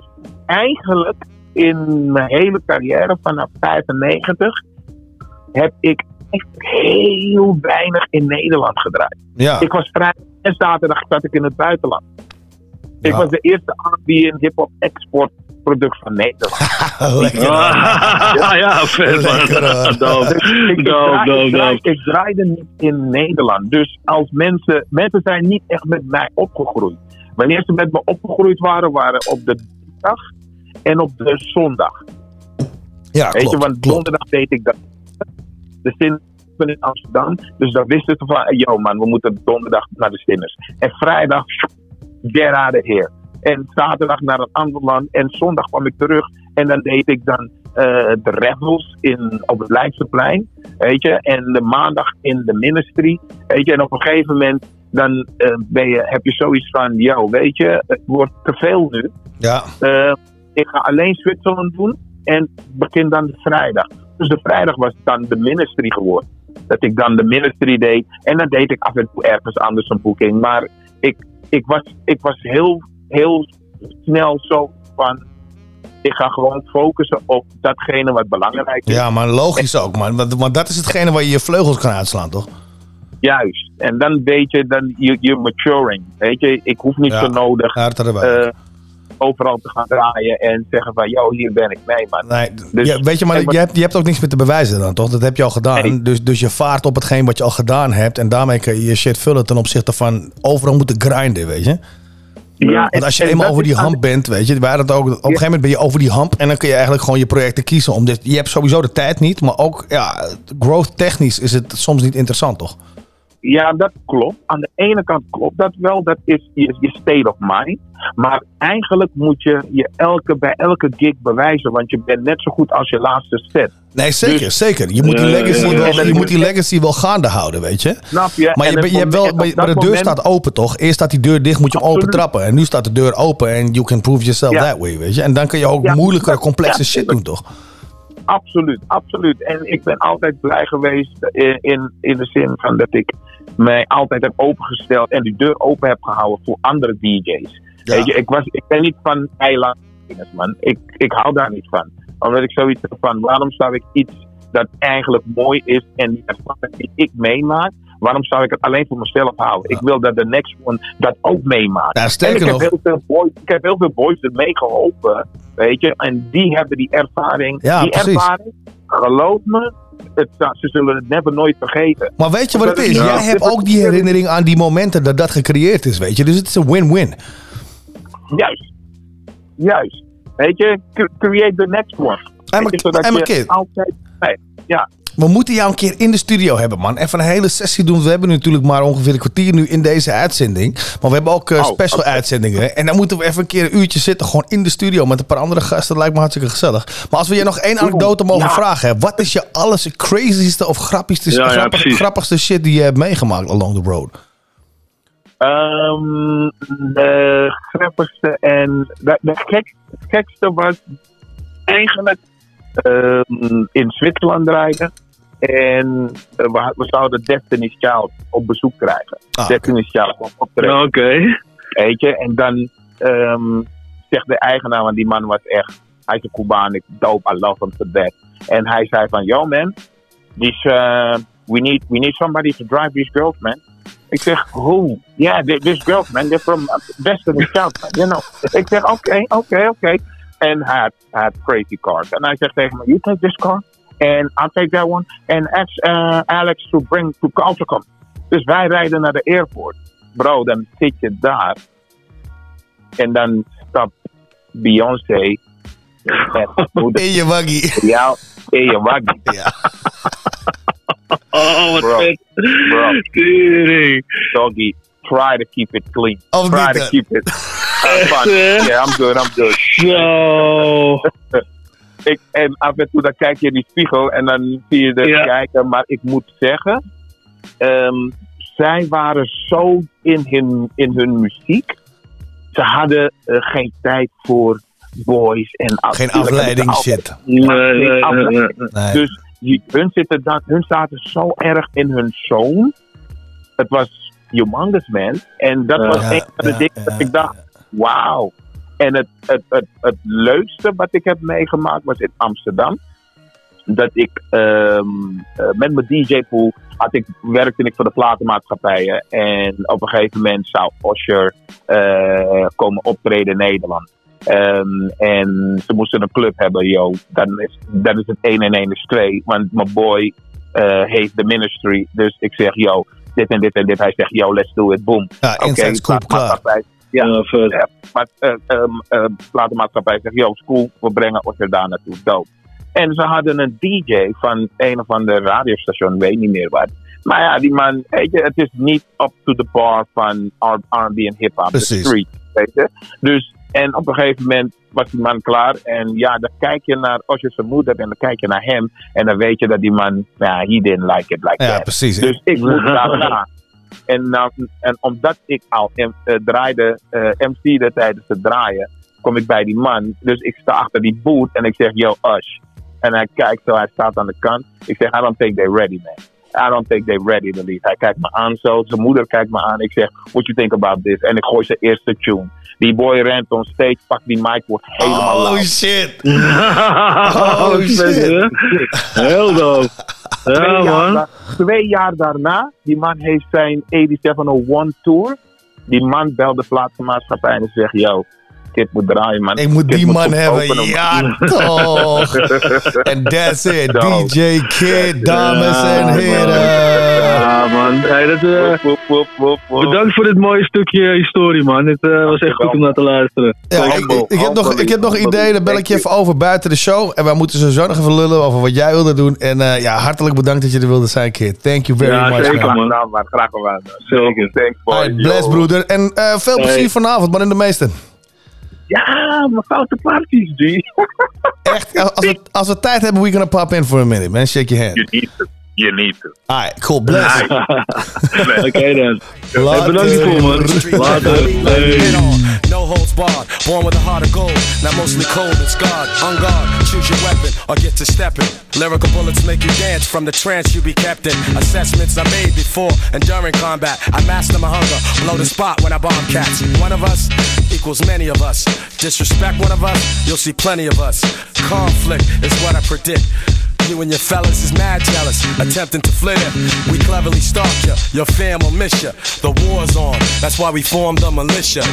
Eigenlijk in mijn hele carrière vanaf 95 heb ik echt heel weinig in Nederland gedraaid. Ja. Ik was vrijdag en zaterdag zat ik in het buitenland. Ik Ja. was de eerste en hip-hop export product van Nederland. Lekker. Ja, ja, vet man. Ik, draaide niet in Nederland. Dus als mensen, mensen zijn niet echt met mij opgegroeid. Wanneer ze met me opgegroeid waren, waren op de dag en op de zondag. Ja, Weet je, klopt. want donderdag deed ik dat. De zin in Amsterdam. Dus dan wisten ze van, yo man, we moeten donderdag naar de Sinners. En vrijdag, get out of here. En zaterdag naar een ander land. En zondag kwam ik terug. En dan deed ik dan eh, de Rebels in, op het Leidseplein. Weet je, en de maandag in de ministry. Weet je, en op een gegeven moment dan eh, ben je, heb je zoiets van, yo, weet je, het wordt te veel nu. Ja. Eh, ik ga alleen Zwitserland doen en begin dan de vrijdag. Dus de vrijdag was dan de ministry geworden. Dat ik dan de ministry deed en dan deed ik af en toe ergens anders een boeking. Maar ik, ik, was, ik was heel, heel snel zo van, ik ga gewoon focussen op datgene wat belangrijk is. Ja, maar logisch ook, man. Want, dat is hetgene waar je je vleugels kan uitslaan, toch? Juist. En dan weet je, dan je, je maturing. Weet je, ik hoef niet Ja. zo nodig eh, overal te gaan draaien en zeggen van, yo, hier ben ik. Nee, man. Nee, Dus- ja, weet je, maar je hebt, je hebt ook niks meer te bewijzen dan, toch? Dat heb je al gedaan. Dus, dus je vaart op hetgeen wat je al gedaan hebt. En daarmee kan je je shit vullen ten opzichte van overal moeten grinden, weet je? Ja, Want als je en eenmaal dat over die hamp bent, weet je, hadden het ook, op een gegeven moment ben je over die hamp en dan kun je eigenlijk gewoon je projecten kiezen. Om dit, je hebt sowieso de tijd niet, maar ook ja, growth technisch is het soms niet interessant, toch? Ja, dat klopt. Aan de ene kant klopt dat wel. Dat is je, je state of mind. Maar eigenlijk moet je je elke, bij elke gig bewijzen. Want je bent net zo goed als je laatste set. Nee, zeker, Dus- zeker. Je moet die Ja, legacy, wel, je moet die legacy wel gaande houden, weet je? Snap je? Maar, je, je hebt wel, maar, maar de deur moment- staat open, toch? Eerst staat die deur dicht, moet je hem open trappen. En nu staat de deur open en you can prove yourself Ja. that way, weet je? En dan kun je ook Ja, moeilijkere, dat- complexe ja, shit doen, toch? Absoluut, absoluut. En ik ben altijd blij geweest in, in, in de zin van dat ik mij altijd heb opengesteld en die deur open heb gehouden voor andere DJ's. Weet je, ik, was, ik ben niet van eiland man. Ik, ik hou daar niet van. Omdat ik zoiets heb van, waarom zou ik iets dat eigenlijk mooi is en die ervaring die ik meemaak, waarom zou ik het alleen voor mezelf houden? Ik wil dat de next one dat ook meemaakt. Ja, sterker en ik nog- heb, heel veel boys, ik heb heel veel boys ermee geholpen, weet je. En die hebben die ervaring. Ja, die precies. ervaring, geloof me, het, ze zullen het never nooit vergeten. Maar weet je wat het is? ja. Jij hebt ook die herinnering aan die momenten dat dat gecreëerd is, weet je? Dus het is een win-win. Juist. Juist. Weet je, cre- create the next one. En Weet je, zodat en mijn je kid. altijd... Nee, ja. We moeten jou een keer in de studio hebben, man. Even een hele sessie doen. We hebben natuurlijk maar ongeveer een kwartier nu in deze uitzending. Maar we hebben ook Oh, special uitzendingen. En dan moeten we even een keer een uurtje zitten. Gewoon in de studio met een paar andere gasten. Dat lijkt me hartstikke gezellig. Maar als we je nog één anekdote mogen ja. vragen. Hè, wat is je alles crazyste of grappigste, Ja, grappig- grappigste shit die je hebt meegemaakt along the road? Ehm, de grappigste en de, gekste was eigenlijk in Zwitserland rijden. En eh, we, we zouden Destiny's Child op bezoek krijgen. Ah, Destiny's Child kwam optreden. Oké. Weet je, en dan ehm, zegt de eigenaar, want die man was echt, hij is een Cubaan, ik dope, I love him to death. En hij zei van, yo man, this, uh, we, need, we need somebody to drive these girls man. Ik zeg, who? Yeah, th- these girls man, they're from Destiny's Child you know. Ik zeg, oké, oké, oké. Hij had, had crazy cars. En hij zegt tegen me, you take this car? And I'll take that one. And ask uh, Alex to bring to Caltecum. Dus wij rijden naar de airport. Bro, dan zit je daar. En dan stapt Beyoncé. In je waggie. Ja, in je waggie. Ja. Oh, wat Bro. vet. Bro. Doggy, try to keep it clean. Oh, try to keep it uh, fun. Yeah, I'm good, I'm good. Zo. ik, en af en toe dan kijk je in die spiegel en dan zie je er Ja. kijken. Maar ik moet zeggen, ehm, zij waren zo in hun, in hun muziek. Ze hadden eh, geen tijd voor boys en Geen afleiding shit. Nee, geen nee, nee, afleiding. nee. Nee. Dus die, hun, zitten dat, hun zaten zo erg in hun zone. Het was humongous, man. En dat was Ja, een van de ja, dingen ja, dat ik dacht, wauw. En het, het, het, het leukste wat ik heb meegemaakt was in Amsterdam. Dat ik ehm, eh, met mijn DJ-pool had ik, werkte ik voor de platenmaatschappijen. En op een gegeven moment zou Osher eh, komen optreden in Nederland. Ehm, en ze moesten een club hebben, yo. Dan is, dan is het 1 en 1 is 2. Want mijn boy eh, heeft de ministry. Dus ik zeg, yo, dit en dit en dit. Hij zegt, yo, let's do it, boom. Ja, inside scoop, klaar. platenmaatschappij- Ja, Ja, vet. ja, maar uh, um, uh, platenmaatschappij zegt, yo, school, we brengen Osher daar naartoe, dope. En ze hadden een DJ van een of ander radiostation, weet niet meer wat. Maar ja, die man, weet je, het is niet up to the bar van R&B en hip-hop, de Precies. street, weet je. Dus En op een gegeven moment was die man klaar. En ja, dan kijk je naar, als je zijn moeder en dan kijk je naar hem. En dan weet je dat die man, ja, he didn't like it like Ja, that. precies. Dus ik moet daarna. En, nou, en omdat ik al eh, draaide, eh MC'de tijdens het draaien, kom ik bij die man. Dus ik sta achter die boot en ik zeg, yo, Ush. En hij kijkt zo, hij staat aan de kant. Ik zeg, I don't think they ready, man. I don't think they ready to leave. Hij kijkt me aan zo, zijn moeder kijkt me aan. Ik zeg, what you think about this? En ik gooi zijn eerste tune. Die boy rent on stage, pakt die mic, wordt helemaal Oh shit. Oh, shit. Heel. Twee, Ja, jaar man. twee jaar daarna, die man heeft zijn 8701 tour. Die man belt de platenmaatschappij en zegt, yo, Moet draaien, man. Ik moet die man hebben. openen, man. Ja, toch. En that's it. DJ Kid, dames en heren. Ja, man. Hey, dat, eh, bedankt voor dit mooie stukje historie, man. Het eh, was echt goed om naar te luisteren. Ja, ik, ik, ik heb nog, ik heb nog een idee, daar bel ik je even over buiten de show. En wij moeten sowieso nog even lullen over wat jij wilde doen. En eh, ja, hartelijk bedankt dat je er wilde zijn, Kid. Thank you very Ja, much, zeker, man. man. Nou, man. Graag gedaan. man. Zeker. Thanks, boy. Bless, broeder. En eh, veel Hey. plezier vanavond, man, in de meeste. Ja, mijn foute parties, G. Echt, als we, als we tijd hebben, we gonna pop in for a minute, man. Shake your hand. You need to. You need to. Alright, cool. Bless. okay then. Later. Hey, bedankt man. Later. No holds barred, born with a heart of gold. Not mostly cold and scarred. On guard, choose your weapon or get to stepping. Lyrical bullets make you dance from the trance you be kept in. Assessments I made before and during combat. I master my hunger, blow the spot when I bomb cats. One of us equals many of us. Disrespect one of us, you'll see plenty of us. Conflict is what I predict. You and your fellas is mad jealous, attempting to flare. We cleverly stalk you, your fam will miss you. The war's on, that's why we formed the militia.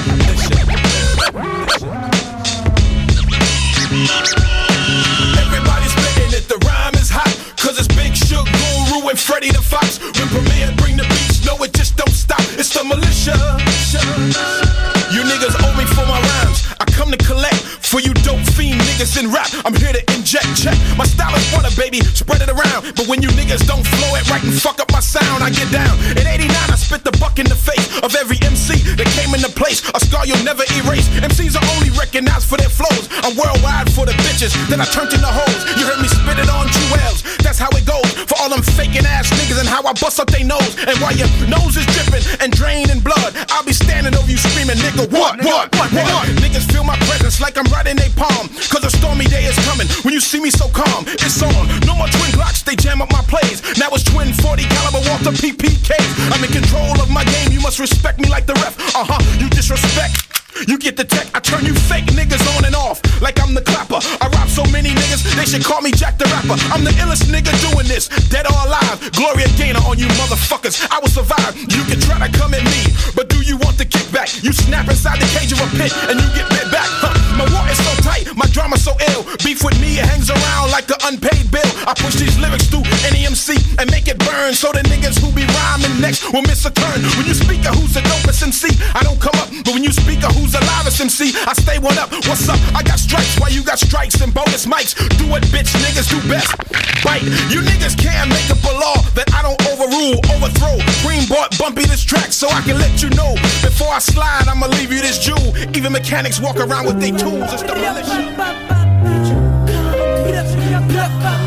Everybody's spitting it, the rhyme is hot. Cause it's Big Shook, Guru, and Freddy the Fox. When Premier bring the beats, no, it just don't stop. It's the militia. You niggas owe me for my rhymes. I come to collect for you dope fiend niggas in rap. I'm here to inject, check. My style is water, baby, spread it around. But when you niggas don't flow it right and fuck up my sound, I get down. In 89, I spit the buck in the face of every MC that came into place. A scar you'll never erase. MCs are only recognized for their flows. I'm worldwide for the bitches, then I turned into hoes. You heard me spit it on how I bust up they nose. And while your nose is dripping and draining blood, I'll be standing over you screaming, nigga, what, what, what, what? Niggas feel my presence like I'm right in they palm. Cause a stormy day is coming. When you see me so calm, it's on. No more twin Glocks, they jam up my plays. Now it's twin 40 caliber Walter PPKs. I'm in control of my game, you must respect me like the ref. Uh huh, you disrespect. You get the tech, I turn you fake niggas on and off like I'm the clapper. I they should call me Jack the Rapper. I'm the illest nigga doing this, dead or alive. Gloria Gaynor on you motherfuckers. I will survive. You can try to come at me, but do you want the kickback? You snap inside the cage of a pit and you get bit back. Huh. My war is so tight, my drama so ill. Beef with me, it hangs around like an unpaid bill. I push these lyrics through any MC and make it burn so the niggas who be rhyming next will miss a turn. When you speak of who's the dopest MC, I don't come up, but when you speak of who's the loudest MC, I stay one up. What's up? I got strikes. Why you got strikes and bonus mics. Do what bitch niggas do best. Bite. You niggas can't make up a law that I don't overrule, overthrow. Green bought bumpy this track so I can let you know. Before I slide, I'ma leave you this jewel. Even mechanics walk around with their tools. It's Blah, blah, blah.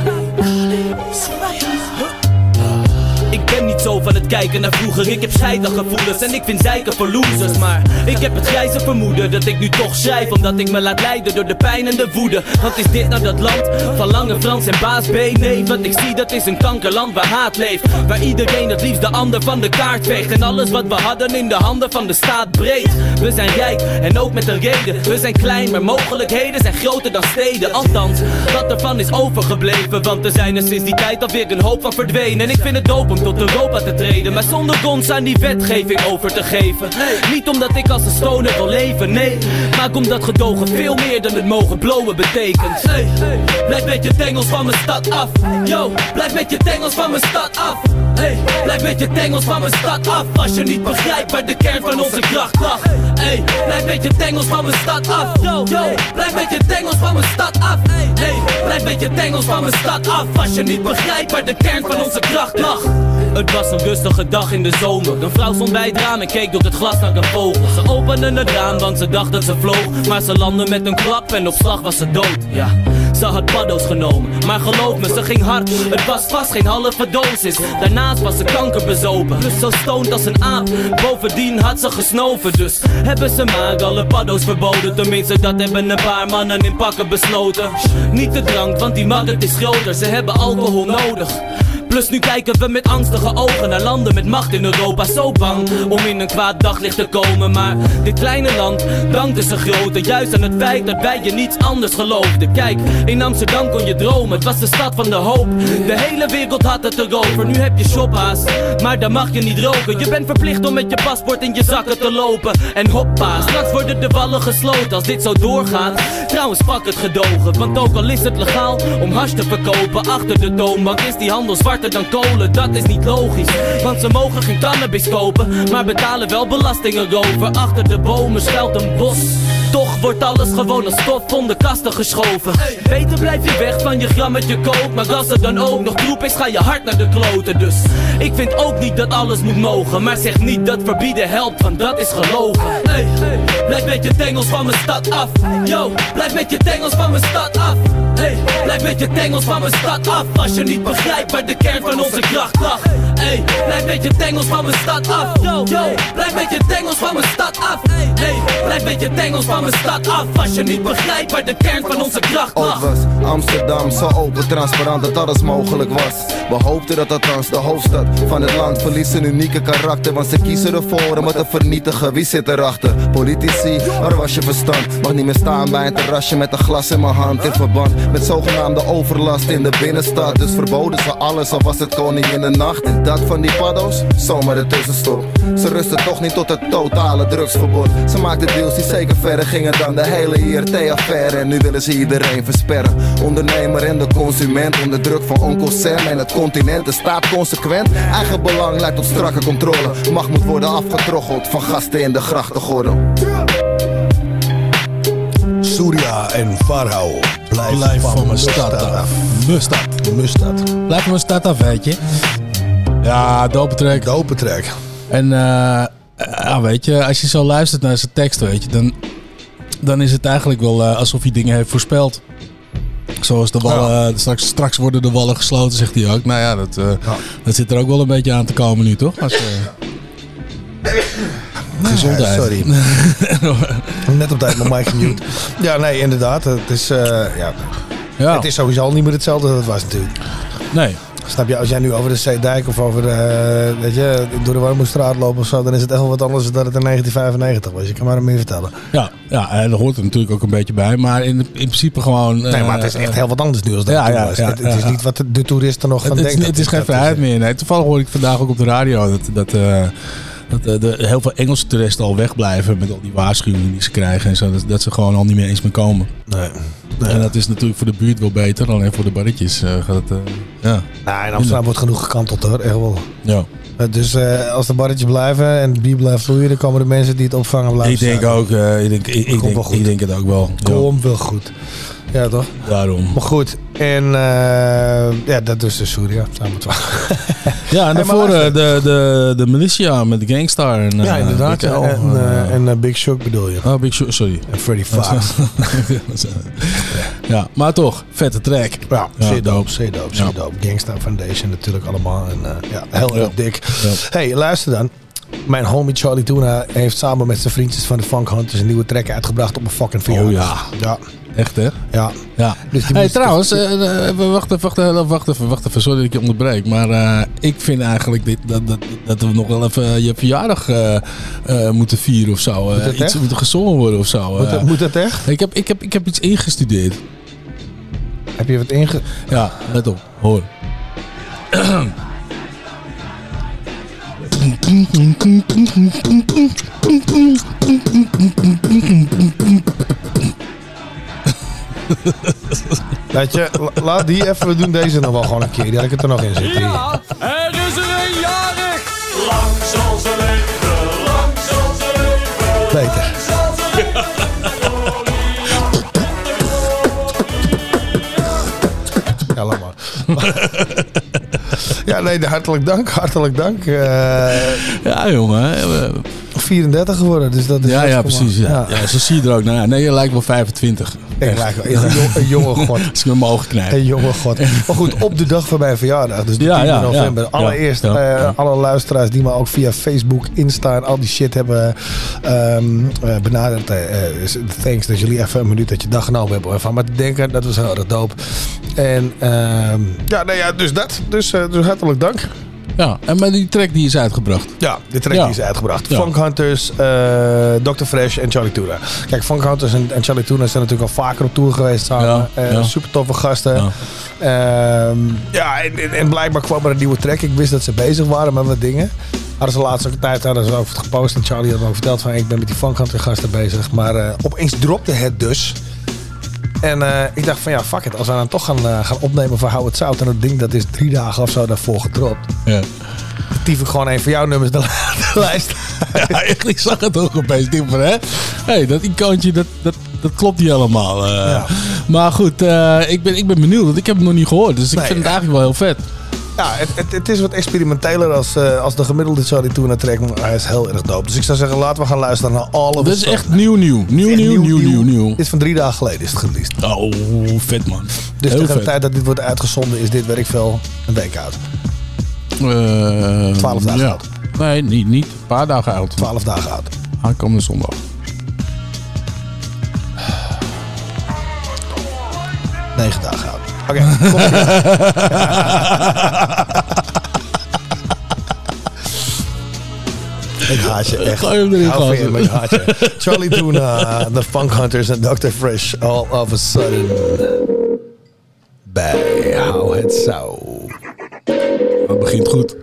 Ben niet zo van het kijken naar vroeger. Ik heb gevoelens en ik vind zeiken voor losers. Maar ik heb het grijze vermoeden dat ik nu toch schrijf Omdat ik me laat leiden door de pijn en de woede. Wat is dit nou dat land van Lange Frans en Baas B? Nee, wat ik zie dat is een kankerland waar haat leeft. Waar iedereen het liefst de ander van de kaart veegt. En alles wat we hadden in de handen van de staat breed We zijn rijk en ook met een reden. We zijn klein, maar mogelijkheden zijn groter dan steden. Althans, wat ervan is overgebleven. Want er zijn er sinds die tijd alweer een hoop van verdwenen. En ik vind het dope om tot Europa te treden. Maar zonder ons aan die wetgeving over te geven. Niet omdat ik als een stoner wil leven, nee. Maar omdat gedogen veel meer dan het mogen blowen betekent. Hey, Blijf met je tengels van mijn stad af. Yo, blijf met je tengels van mijn stad af. Hey, blijf met je tengels van mijn stad af. Als je niet begrijpt waar de kern van onze kracht lag. Hey, blijf met je tengels van mijn stad af. Yo, yo, blijf met je tengels van mijn stad af. Hey, blijf met je tengels van mijn stad af. Als je niet begrijpt waar de kern van onze kracht lag Het was een rustige dag in de zomer. Een vrouw stond bij het raam en keek door het glas naar een vogel. Ze opende het raam, want ze dacht dat ze vloog. Maar ze landde met een klap en op slag was ze dood. Ja, ze had paddo's genomen. Maar geloof me, ze ging hard. Het was vast geen halve dosis. Daarnaast was ze kanker bezopen. Dus zo stoned als een aap. Bovendien had ze gesnoven. Dus hebben ze maar alle paddo's verboden. Tenminste, dat hebben een paar mannen in pakken besloten. Niet te drank, want die markt is groter. Ze hebben alcohol nodig. Plus nu kijken we met angstige ogen naar landen met macht in Europa. Zo bang om in een kwaad daglicht te komen Maar dit kleine land dankte zijn grote. Juist aan het feit dat wij je niets anders geloofden. Kijk, in Amsterdam kon je dromen Het was de stad van de hoop. De hele wereld had het erover Nu heb je shoppa's, maar daar mag je niet roken. Je bent verplicht om met je paspoort in je zakken te lopen. En hoppa, straks worden de wallen gesloten Als dit zo doorgaat. Trouwens pak het gedogen Want ook al is het legaal om hash te verkopen Achter de toonbank is die handel dan kolen Dat is niet logisch. Want ze mogen geen cannabis kopen Maar betalen wel belastingen over. Achter de bomen schuilt een bos. Toch wordt alles gewoon als stof onder kasten geschoven. Beter blijf je weg van je grammetje kook. Maar als er dan ook nog troep is ga je hard naar de kloten. Dus ik vind ook niet dat alles moet mogen. Maar zeg niet dat verbieden helpt want dat is gelogen. Hey, Blijf met je tengels van mijn stad af. Yo, blijf met je tengels van mijn stad af Hey, blijf met je tengels van mijn stad af Als je niet begrijpt waar de kern van onze kracht lag Hey, blijf met je tengels van mijn stad af Yo, blijf met je tengels van mijn stad af Hey, blijf met je tengels van mijn stad af Als je niet begrijpt waar de kern van onze kracht lag was Amsterdam zo open, transparant dat alles mogelijk was. We hoopten dat althans de hoofdstad van het land verliest een unieke karakter. Want ze kiezen ervoor om het te vernietigen. Wie zit erachter? Politici, waar was je verstand? Mag niet meer staan bij een terrasje met een glas in mijn hand. In verband met zogenaamde overlast in de binnenstad. Dus verboden ze alles, of was het koning in de nacht. En dat van die paddo's, zomaar de tussenstop. Ze rusten toch niet tot het totale drugsverbod. Ze maakten deals die zeker verder gingen dan de hele IRT-affaire. En nu willen ze iedereen versperren. Ondernemer en de consument onder druk van onkel Sam en het continent. De staat consequent. Eigen belang leidt tot strakke controle. Macht moet worden afgetroggeld van gasten in de grachtengordel. Surya en Farao. Blijf, Blijf van mijn stad af. Mustad. Mustad. Blijf van mijn stad af, weet je. Ja, dope track. Dope track. En eh, ja, weet je, als je zo luistert naar zijn tekst, weet je, dan, dan is het eigenlijk wel eh, alsof hij dingen heeft voorspeld. Zoals de wallen, straks, straks worden de wallen gesloten, zegt hij ook. Nou ja, dat, eh, dat zit er ook wel een beetje aan te komen nu, toch? Als, eh, Gezondheid. Sorry. Net op tijd mijn mic mute. Ja, nee, inderdaad. Het is, eh, ja. Ja. het is sowieso al niet meer hetzelfde dat het was natuurlijk. Nee. Snap je, als jij nu over de Zeedijk of over de, eh, weet je, door de Warmoestraat loopt of zo, dan is het echt wel wat anders dan het in 1995 was. Je kan maar meer vertellen. Ja, ja, en dat hoort er natuurlijk ook een beetje bij. Maar in, in principe gewoon... Nee, maar het is eh, echt heel wat anders nu als dat ja, toen ja, was. ja, het, het is niet wat de, de toeristen nog gaan Het is, denken. het is geen vrijheid meer. Nee. Toevallig hoorde ik vandaag ook op de radio dat, dat, eh, dat eh, de, heel veel Engelse toeristen al wegblijven met al die waarschuwingen die ze krijgen en zo. Dat, dat ze gewoon al niet meer eens meer komen. Nee. En dat is natuurlijk voor de buurt wel beter, alleen voor de barretjes eh, gaat het. eh, ja. Nou, in Amsterdam wordt genoeg gekanteld hoor, echt wel. Ja. Dus eh, als de barretjes blijven en het bier blijft vloeien, dan komen de mensen die het opvangen blijven Ik denk staan. ook, eh, ik, denk, ik, ik, denk, ik het ook wel. Ja. Komt wel goed. Ja, toch? Daarom. Maar goed. En eh, ja, dat is de Surya. Samen Ja, en daarvoor eh, de, de, de Militia met de Gangstar. En, ja, eh, inderdaad. BKL. En, en, en Big Shock bedoel je. Oh, Big Show, sorry. En Freddy Fox. ja, maar toch, vette track. Ja, zeer dope. zeer dope, zeer Ja. dope. Gangsta Foundation natuurlijk allemaal. En, ja, heel erg dik. Hey, luister dan. Mijn homie Charlie Tuna heeft samen met zijn vriendjes van de Funk Hunters een nieuwe track uitgebracht op een fucking verjaardag. Oh ja. Ja. Echt hè? Ja. Ja. Dus die hey, moest- trouwens, eh, eh, wacht, even, wacht, even, wacht, even, wacht even, sorry dat ik je onderbreek. Maar eh, ik vind eigenlijk dit, dat, dat, dat we nog wel even je verjaardag eh, eh, moeten vieren of zo. Eh, Moet dat iets echt? gezongen worden of zo. Moet, eh. dat, moet dat echt? ik, heb, ik, heb, ik heb iets ingestudeerd. Heb je wat inge... Ja, let op, hoor. Weet je, la- laat die even, we doen deze nog wel gewoon een keer. Die had ik het er nog in zitten. Hier. Er is er een jarig. Lang zal ze leven, lang zal ze leven. Beter. Ja, laat maar. ja, Ja, nee, hartelijk dank. Hartelijk dank. Eh, ja, jongen. 34 geworden, dus dat is... Ja, ja, precies. Ja. Ja. zo zie je er ook naar. Nee, je lijkt wel 25. Ik lijk wel- een, jong- een jonge god. Als ik mijn ogen knijp. Een jonge god. Maar goed, op de dag van mijn verjaardag, dus de Ja, 10 ja, november. Allereerst eh, alle luisteraars die me ook via Facebook, Insta en al die shit hebben ehm, eh, benaderd. eh, thanks dat jullie even een minuut dat je dag genomen hebben me te denken. Dat was heel erg dope. En ehm, ja, nou ja, dus dat. Dus, dus hartelijk dank. Ja, en met die track die is uitgebracht. Ja, de track Ja. die is uitgebracht. Ja. Funk Hunters, eh, Dr. Fresh en Charlie Tuna. Kijk, Funk Hunters en, en Charlie Tuna zijn natuurlijk al vaker op tour geweest samen. Ja, Eh. Super toffe gasten. Ja, ja en, en, en blijkbaar kwam er een nieuwe track. Ik wist dat ze bezig waren met wat dingen. Hadden ze de laatste tijd hadden ze over het gepost. En Charlie had me ook verteld van ik ben met die Funk Hunter gasten bezig. Maar eh, opeens dropte het dus. En eh, ik dacht van ja, fuck it. Als we dan toch gaan, eh, gaan opnemen voor Hou het Zout. En dat ding dat is drie dagen of zo daarvoor gedropt. Ja. Tief ik gewoon een van jouw nummers de, de lijst. Ja, zag het ook opeens. Denk van, hè? hey, dat icoontje, dat, dat, dat klopt niet helemaal. eh. Maar goed, ik, ben, ik ben benieuwd. Want ik heb het nog niet gehoord. Dus ik Nee, vind het eigenlijk wel heel vet. Ja, het, het, het is wat experimenteler als, eh, als de gemiddelde Charlie Tuna track. Maar hij is heel erg dope. Dus ik zou zeggen, laten we gaan luisteren naar All of Dat a is echt nieuw, nieuw. Nieuw, nieuw, nieuw, nieuw, nieuw. Dit is van drie dagen geleden is het released. Oh, vet man. Dus Heel tegen de tijd dat dit wordt uitgezonden is dit, veel, een week oud. Eh, 12 dagen ja. oud. Nee, niet, niet. Een paar dagen oud. 12 dagen oud. Aankomende zondag. Negen dagen oud. Oké, komt-ie. Ik haat je echt. Ga hem erin Hou van je, maar ik haat je. Charlie Tuna, eh, The Funk Hunters en Dr. Fresh. All of a sudden. Bij Hou het Zo. Het begint goed.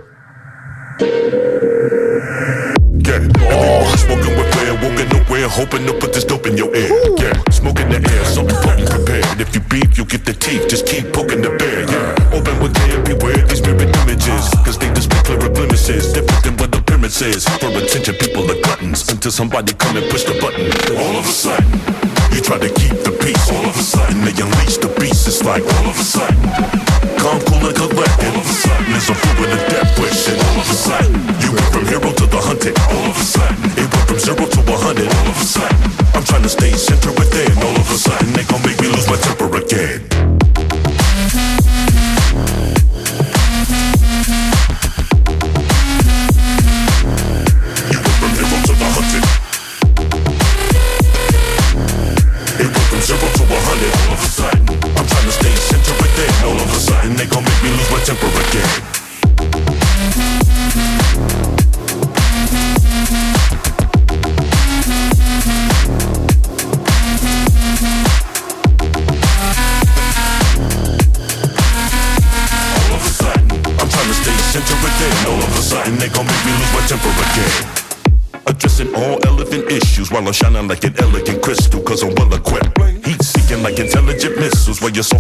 Oh, smoking with prayer, walking nowhere, hoping to put this dope in your ear. Yeah. Smoke in the air, something potent prepared. If you beef, you get the teeth, just somebody come and push the button. All of a sudden, you try to keep the peace. All of a sudden, they unleash the beast. It's like all of a sudden, calm, cool, and collected. All of a sudden, there's a fool with a death wish. And all of a sudden, you went from hero to the hunted. All of a sudden, it went from zero to a hundred. All of a sudden, I'm trying to stay centered within. All of a sudden, they gon' make me lose my temper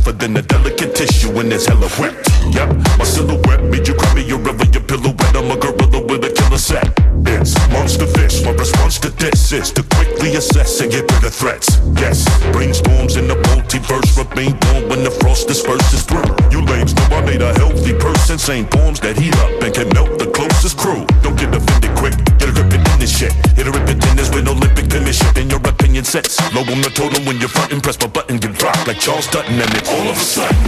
you're than a delicate tissue when it's hella wet. Yep, my silhouette made you cry me a river, your pillow I'm a gorilla with a killer set. It's monster fish. My response to this is to quickly assess and get rid of threats. Yes, brainstorms in the multiverse remain warm when the frost disperses through. You lames know I made a healthy person, saying Charles Dutton, and it's all of a sudden.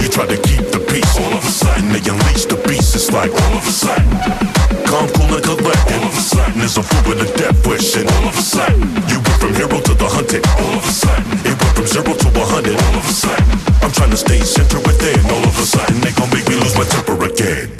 You try to keep the peace, all of a sudden they unleash the beast. It's like all of a sudden, calm, cool, and collected. All of a sudden, there's a fool with a death wish, and all of a sudden, you went from hero to the hunted. All of a sudden, it went from zero to a hundred. All of a sudden, I'm trying to stay centered within. All of a sudden, they gon' make me lose my temper again.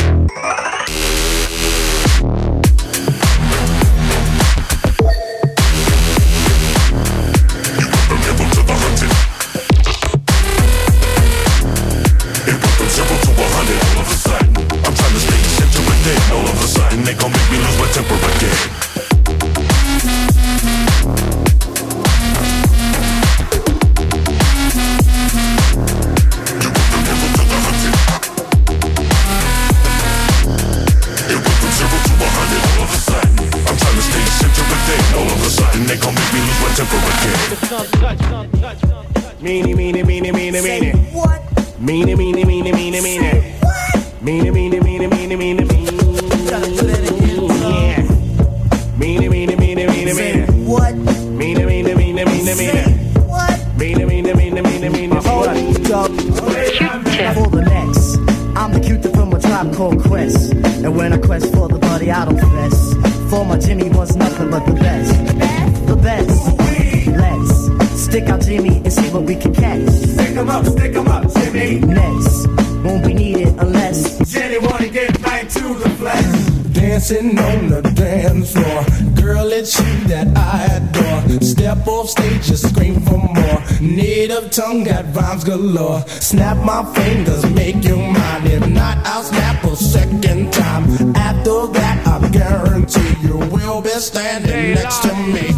Rhymes. Snap my fingers, make you mine. If not, I'll snap a second time. After that, I guarantee you will be standing next to me.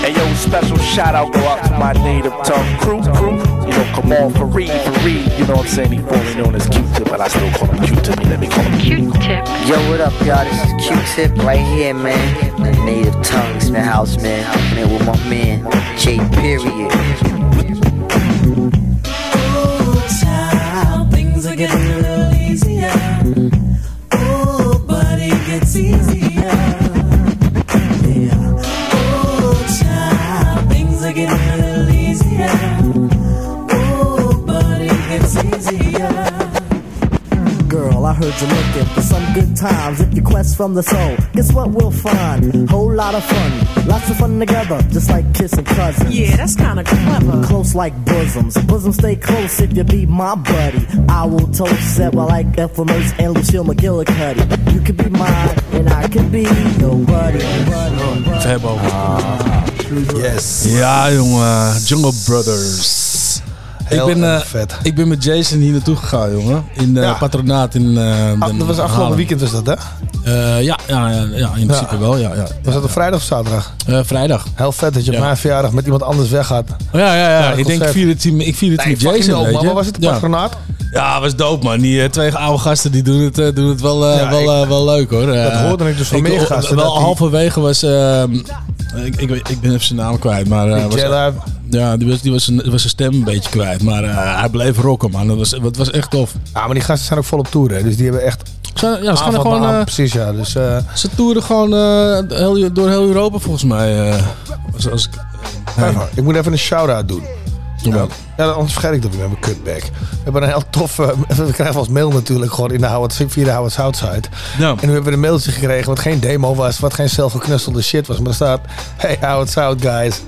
Hey yo, special shout out go out to my native tongue crew, crew. You know, come on, Fareed, Fareed. You know what I'm saying? He formerly known as Q-Tip, but I still call him Q-Tip. Let me call him Q-Tip. Yo, what up, y'all? This is Q-Tip right here, man. The native tongues, man, house man. Man, with my man, J. Period. giving times. If you quest from the soul, guess what we'll find? Whole lot of fun, lots of fun together, just like kissing cousins. Yeah, that's kinda clever. Close like bosoms, bosoms stay close if you be my buddy. I will toast that while I like FMH and Lucille McGillicuddy. You could be mine, and I could be your buddy. Ze hebben over. Yes. Ja, jongen. Uh, Jungle Brothers. Heel ik, ben, eh, vet. ik ben met Jason hier naartoe gegaan, jongen. In eh, patronaat in Ah, dat was afgelopen weekend was dat, hè? Eh, ja, ja, ja, ja, in principe wel. Ja, ja. Was dat op vrijdag of zaterdag? Vrijdag. Heel vet dat je op Ja. mijn verjaardag met iemand anders weggaat. Ja, ja, ja. Ja, ik denk, ik vier het, ik vier het Nee, met Jason, dope, weet je. Was het? Ja. Patronaat? Ja, was dope, man. Die twee oude gasten die doen het, doen het wel, Ja, wel, ik- wel leuk, hoor. Dat hoorde ik dus van meer gasten, Wel halverwege was... ehm, ik, ik, weet- ik ben even zijn naam kwijt, maar... was. Ja, die was, die was, zijn, was zijn stem een beetje kwijt. Maar eh, hij bleef rocken, man. Dat was, dat was echt tof. Ja, maar die gasten zijn ook volop toeren. Dus die hebben echt... Ze, ja, ze gaan gewoon... eh, precies, ja. Dus, eh, ze toeren gewoon heel, door heel Europa, volgens mij. als, als, ik- Even, ik moet even een shout-out doen. Doe Ja, ja, anders vergeet ik dat weer met mijn cutback. We hebben een heel tof... eh, we krijgen als mail natuurlijk gewoon in de Howard, via de Howard Southside. Ja. En nu hebben we een mailtje gekregen wat geen demo was, wat geen zelfgeknutselde shit was. Maar er staat, hey Howard South guys.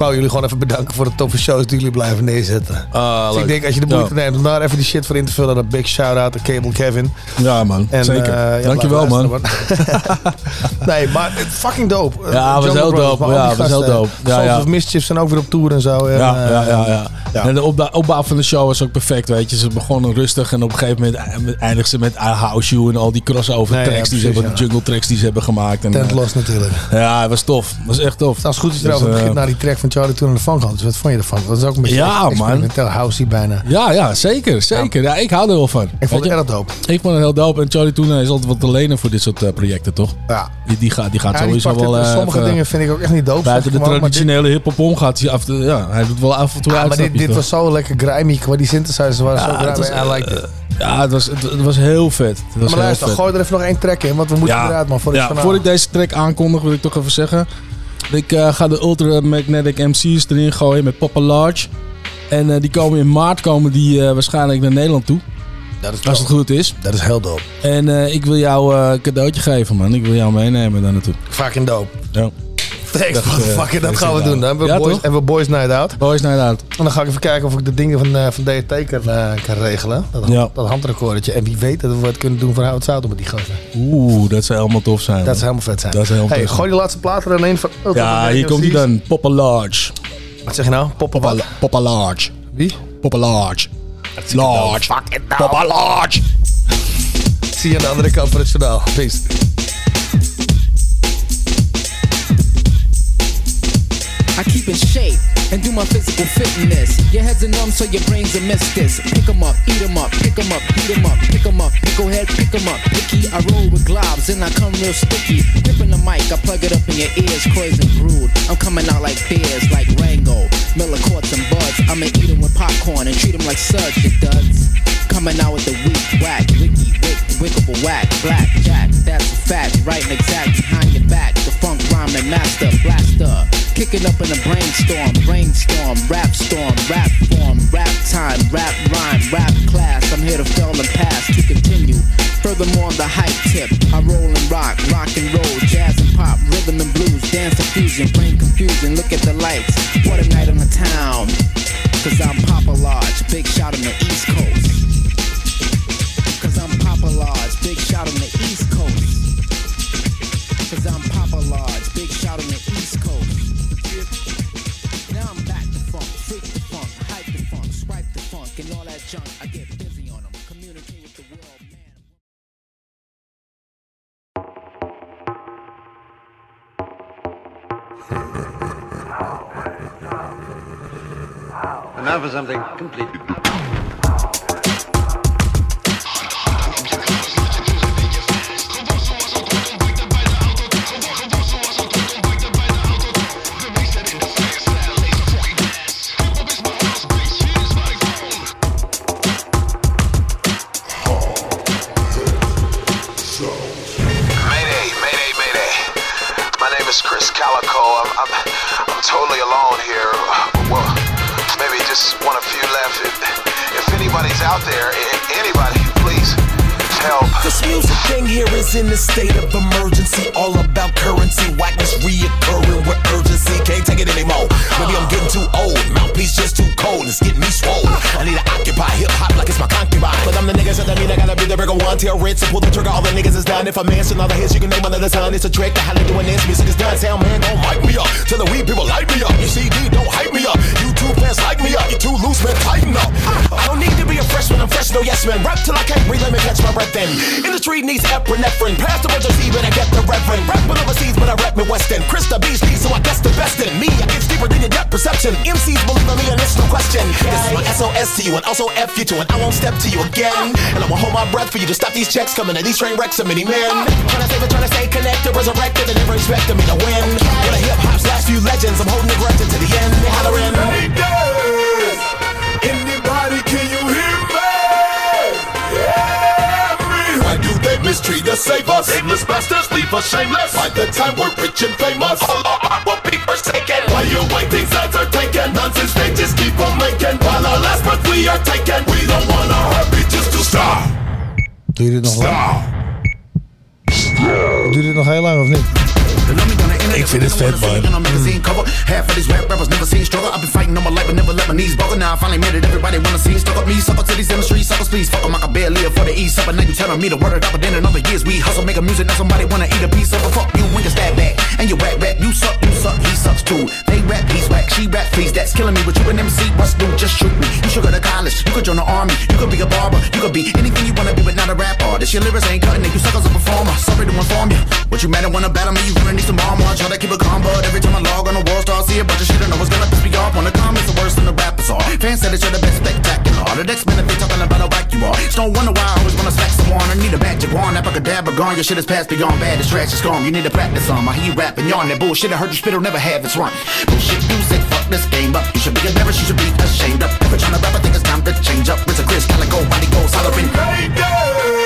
Ik wou jullie gewoon even bedanken voor de toffe shows die jullie blijven neerzetten. Ah, dus ik denk als je de moeite Ja. neemt om daar even die shit voor in te vullen, dan big shout-out aan Cable Kevin. Ja, man. En, Zeker. eh, ja, Dankjewel, man. nee, maar fucking dope. Eh, Ja, was Jungle heel dope. Ja, was heel dope. Ja, ja. of Mischief zijn ook weer op tour en zo. En, Ja, eh, ja, ja, ja. En de opbouw, van de show was ook perfect, weet je. Ze begonnen rustig en op een gegeven moment eh, eindigden ze met I House You en al die crossover Nee, tracks die ze hebben, de jungle tracks die ze hebben gemaakt. En, Tent eh, Los natuurlijk. Ja, het was tof. Het was echt tof. Als het goed is Dus, erover eh, begint naar die track van Charlie toen aan de funk had. Dus wat vond je ervan? Dat is ook een beetje Ja, man. experimenteel housey bijna. Ja, ja, zeker. Zeker. Ja, ik hou er wel van. Ik vond het erg dope. Ik vond het heel dope. En Charlie Tuna is altijd wat te lenen voor dit soort eh, projecten, toch? Ja. Die, die gaat, die gaat Ja, sowieso wel... het- eh, sommige even- dingen vind ik ook echt niet dope. Buiten de maar dit- traditionele hip-hop omgaat. hij af Ja, hij doet wel af en toe Ja, maar dit, dit was zo lekker grimy. Qua die synthesizers waren zo Ja, het grimy. was, I liked it. Ja, het was, het, het was heel vet. Het was Maar heel luister, vet. gooi er even nog één track in. Want we moeten eruit, man. Voor ja, voor ik deze track aankondig, wil ik toch even zeggen. Ik eh, ga de Ultra Magnetic MC's erin gooien met Papa Large. En eh, die komen in maart komen die eh, waarschijnlijk naar Nederland toe. Dat is Als het goed is. Dat is heel dope. En ik wil jou een cadeautje geven, man. Ik wil jou meenemen daar naartoe. Fucking dope. Ja. Thanks, Dat, eh, motherfucker. Dat is gaan we doen. Dan nou. hebben we, Ja, boys, hebben we Boys Night Out. Boys Night Out. En dan ga ik even kijken of ik de dingen van, eh, van DRT kan, eh, kan regelen. Dat, Ja. dat handrecordetje. En wie weet dat we wat kunnen doen voor Howard Zout met die gasten. Oeh, dat zou helemaal tof zijn. Dat zou helemaal vet zijn. Dat zou helemaal hey, tof gooi die laatste plaat er alleen van Ultra Ja, hier komt hij MC's. dan. Papa Large. Wat zeg je nou? Papa Papa, Papa Large. Wie? Papa Large. Large. Papa Large. Zie je aan de andere kant van het journaal. Peace. In shape and do my physical fitness. Your head's a numb, so your brain's a miss this. Pick 'em up, eat 'em up, pick 'em up, beat 'em up, pick 'em up, picklehead, pick 'em up. Picky, I roll with globs and I come real sticky. Gripping the mic, I plug it up in your ears, poison brood. I'm coming out like beers, like Rango, Miller Courts and Buds. I'ma eat 'em with popcorn and treat 'em like suds, it duds. Coming out with the weak whack, wicky, wick, wickable whack, black jack. That's a fact, right and exact behind your back. The funk rhyming master, blaster. Kicking up in a brainstorm, brainstorm, rap storm, rap form, rap time, rap rhyme, rap class. I'm here to fail and pass to continue. Furthermore, on the hype tip, I roll and rock, rock and roll, jazz and pop, rhythm and blues, dance and fusion, brain confusion. Look at the lights, what a night on the town. Cause I'm Papa Large, big shot on the East Coast. Cause I'm Papa Large, big shot on the East And now for something completely. Chris Calico. I'm totally alone here just want a few left. If anybody's out there, anybody help. This music thing here is in a state of emergency. All about currency, whackness reoccurring with urgency. Can't take it anymore. Maybe I'm getting too old. Mouthpiece just too cold. It's getting me swole. I need to occupy hip hop like it's my concubine. But I'm the nigga, so that mean I gotta be the bigger one. Tell Ritz to pull the trigger. All the niggas is done. If man still all the hits, you can name the sun. It's a trick. The how they doing this. Music is done. Sound man, don't mic me up. Tell the weed people light me up. Your CD don't hype me up. YouTube fans like me up. You too loose, man. Tighten up. I don't need to be a freshman. I'm fresh, no yes man. Rap till I can't breathe. Let me catch my breath then. Industry needs epinephrine. Pass the of and I get the reverend. Rapping overseas, but I rap me Western. The Beast, so I guess the best in me. I get deeper than your depth perception. MCs believe in me, and it's no question. This is my SOS to you, and also F you too, and I won't step to you again. And I won't hold my breath for you to stop these checks coming to these train wrecks of many men. Trying to save it, trying to stay connected, resurrected, and never expecting me to win. Of hip hop's last few legends, I'm holding the grudge to the end. Hollering. Anybody, mistreat us, save us? Endless bastards leave us shameless. By the time we're rich and famous, all our art will be forsaken. While you waiting, sides are taken. Nonsense they just keep on making. While our last breath we are taken. We don't want our heartbeat just to stop. Doe je dit nog lang? Doe je dit nog heel lang of niet? Ik vind het vet, man. A. Half of these rap rappers never seen struggle. I've been fighting all my life, but never let my knees buckle. Now I finally made it. Everybody wanna see. Stuck up me, sucker to these industries, suckers please. Fuck 'em, I can barely live for the east. Up and now you telling me the word it up. But then in other years we hustle, make a music. Now somebody wanna eat a piece of it. Fuck you, when you stab back. And you rap back. You suck, you suck, he sucks too. They rap, he's whack. She rap, please. That's killing me. With you and MC, what's new? Just shoot me. You should go to college. You could join the army. You could be a barber. You could be anything you wanna be, but not a rap artist. Your lyrics ain't cutting it. You suck suckers a performer. Sorry to inform you. What you matter wanna battle me? You gonna need some armor. Try to keep it calm, but every time I log on the world star, see a bunch of shit I know it's gonna piss me off. When the comments are worse than the rappers are. Fans said it should have been spectacular. The next minute they talking about how whack you are. Just don't wonder why I always wanna smack someone. I need a magic wand, abracadabra gone. Your shit is past beyond bad, it's gone. You need to practice some. I hear you rapping, yawn that bullshit. I heard you spit, will never have its run. Bullshit, you say fuck this game up. You should be embarrassed, you should be ashamed of. Ever trying to rap, I think it's time to change up. It's a Chris Calico, body goes hollering. Anybody,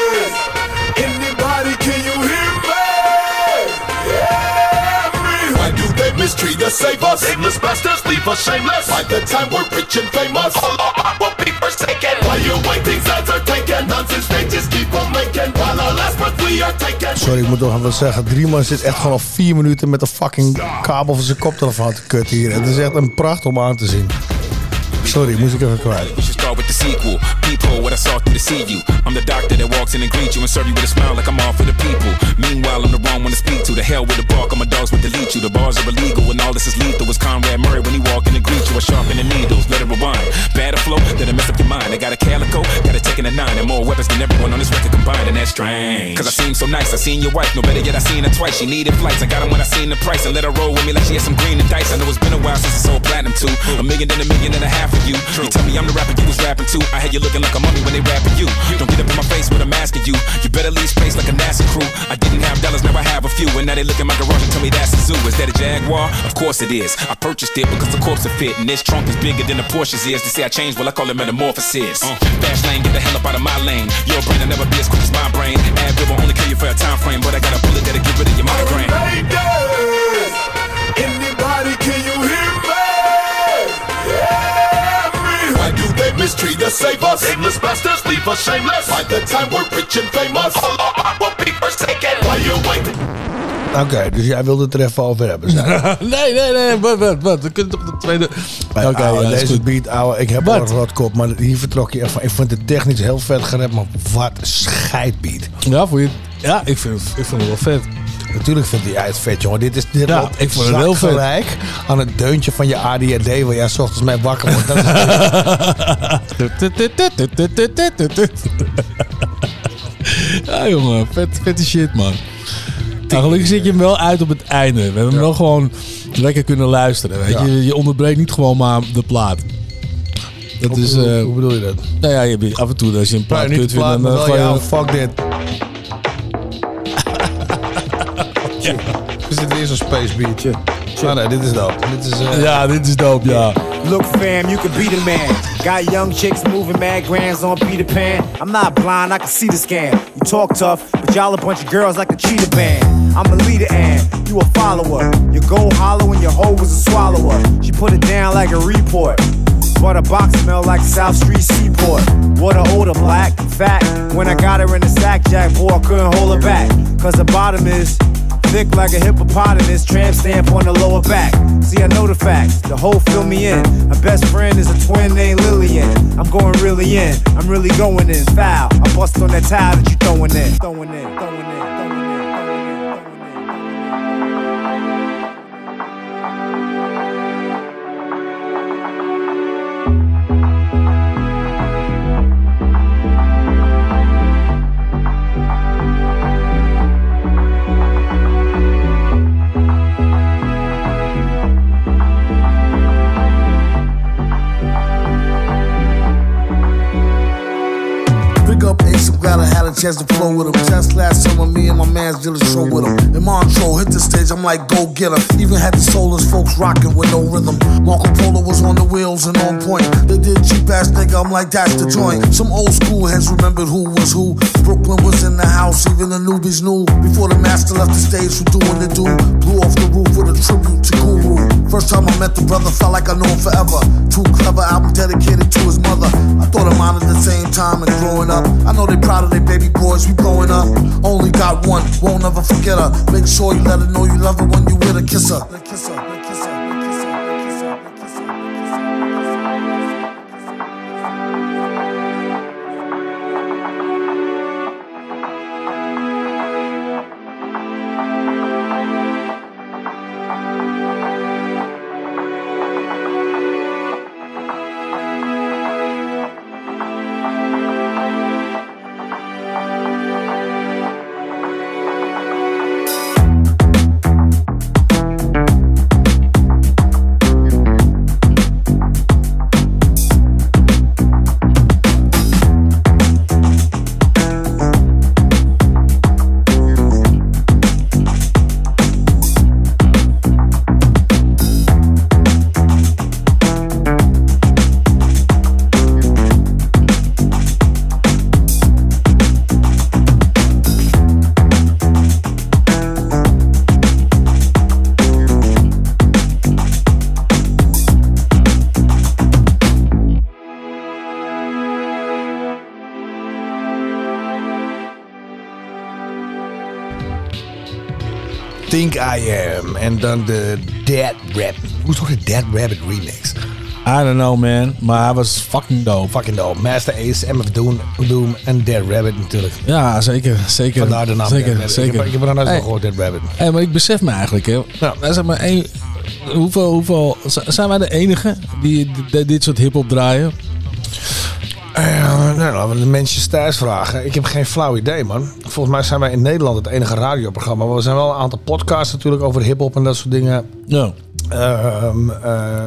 mistreat us, save us? Endless bastards leave us shameless. By the time we're rich and famous, all our art will be forsaken. While you're waiting, sides are taken. Nonsense they just keep on making. While our last breath we are taken. Sorry, ik moet nog wat zeggen. Drieman zit echt gewoon al vier minuten met een fucking kabel van zijn koptelefoon te kutten hier. Het is echt een pracht om aan te zien. Sorry, moest ik even kwijt. We should start with the sequel. Peephole, what I saw through the see you. I'm the doctor that walks in and greets you and serve you with a smile like I'm all for the people. Meanwhile, I'm the wrong one to speak to. The hell with the bark, I'm a dogs with delete you. The bars are illegal and all this is lethal. It's Conrad Murray when he walk in and greet you. I sharpen the needles, let it rewind. Bad flow, let it mess up your mind. I got a calico, got a taking a nine, and more weapons than everyone on this record combined, and that's strange. Cause I seem so nice, I seen your wife, no better yet, I seen her twice. She needed flights, I got her when I seen the price, and let her roll with me like she had some green and dice. I know it's been a while since I sold platinum too. A million, then a million and a half of you. You tell me I'm the rapper you was rapping to. I had you looking like a mummy when they rapping you. Don't get up in my face when I'm asking you. You better leave space like a NASA crew. I didn't have dollars, now I have a few. And now they look in my garage and tell me that's a zoo. Is that a Jaguar? Of course it is. I purchased it because the corpse will fit. And this trunk is bigger than the Porsches is. They say I changed, well I call it metamorphosis. Uh, fast lane, get the hell up out of my lane. Your brain will never be as quick as my brain. Advil will only kill you for a time frame. But I got a bullet that'll get rid of your migraine. Anybody, mistreat us, save us? Endless bastards leave us shameless. By the time we're rich and famous, we'll be forsaken. Why you wait? Oké, dus jij wilde het er even over hebben. nee, nee, nee. Wat, wat, wat? We kunnen toch de tweede... Oké, Oké, ja, deze goed. beat, ouwe, ik heb Wat? al een rotkop, maar hier vertrok je echt van. Ik vond het technisch heel vet gerept, maar wat een scheidbeat. Ja, vond je het? Ja, ik vind, ik vind het wel vet. Natuurlijk vindt hij het vet, jongen. Dit is dit Ja, ik vond het heel gelijk aan het deuntje van je ADHD waar jij 's ochtends mee wakker wordt. Dat is Ja, jongen. Vet, vette shit, man. Nou, gelukkig zit je hem wel uit op het einde. We hebben hem wel gewoon lekker kunnen luisteren. Weet Ja. je? je onderbreekt niet gewoon maar de plaat. Dat Hoe is... bedoel- eh, hoe bedoel je dat? Nou ja, je, af en toe als je een plaat de vindt, dan eh, ja, fuck dit. Is dit weer zo'n space beatje? Ah, nee, dit is dat. Dit is... eh, Ja, dit is dope, ja. Look, fam, you can be the man. Got young chicks moving mad grands on Peter Pan. I'm not blind, I can see the scam. You talk tough, but y'all a bunch of girls like a cheetah band. I'm a leader and you a follower. You go hollow and your hoe was a swallower. She put it down like a report. But a box smell like South Street Seaport. What a odor, black, fat. When I got her in the sack, Jack, boy, I couldn't hold her back. Cause the bottom is thick like a hippopotamus, tramp stamp on the lower back. See, I know the facts, the whole fill me in. My best friend is a twin named Lillian. I'm going really in, I'm really going in. Foul, I bust on that tile that you throwing in. Throwing in, throwing in. Chance to flow with him. Just last summer, me and my man's did a show with him. And Montreux hit the stage, I'm like, go get him. Even had the soulless folks rocking with no rhythm. Marco Polo was on the wheels and on point. They did cheap ass nigga, I'm like, that's the joint. Some old school heads remembered who was who. Brooklyn was in the house, even the newbies knew. Before the master left the stage for doing the do. Blew off the roof with a tribute to Guru. First time I met the brother, felt like I knew him forever. Too clever album dedicated to his mother. I thought of mine at the same time and growing up. I know they proud of their baby boys, we blowing up. Only got one, won't ever forget her. Make sure you let her know you love her when you with her, kiss her. Kiss her. Kiss her. I Am. En dan de Dead Rap. Hoe is toch de Dead Rabbit remix? I don't know, man. Maar hij was fucking dope. Fucking dope. Master Ace, MF Doom, Doom en Dead Rabbit natuurlijk. Ja, zeker. zeker Vandaar de naam Zeker, Dead Rabbit. zeker. Ik heb, ik heb er Hey. van gehoord, Dead Rabbit. Hey, maar ik besef me eigenlijk, hè. Zijn maar één... Hoeveel, hoeveel... Zijn wij de enige die dit soort hip-hop draaien? Eh, nou, laten we de mensen thuis vragen. Ik heb geen flauw idee, man. Volgens mij zijn wij in Nederland het enige radioprogramma. Maar er zijn wel een aantal podcasts natuurlijk over hip-hop en dat soort dingen. Ja. Ehm, eh,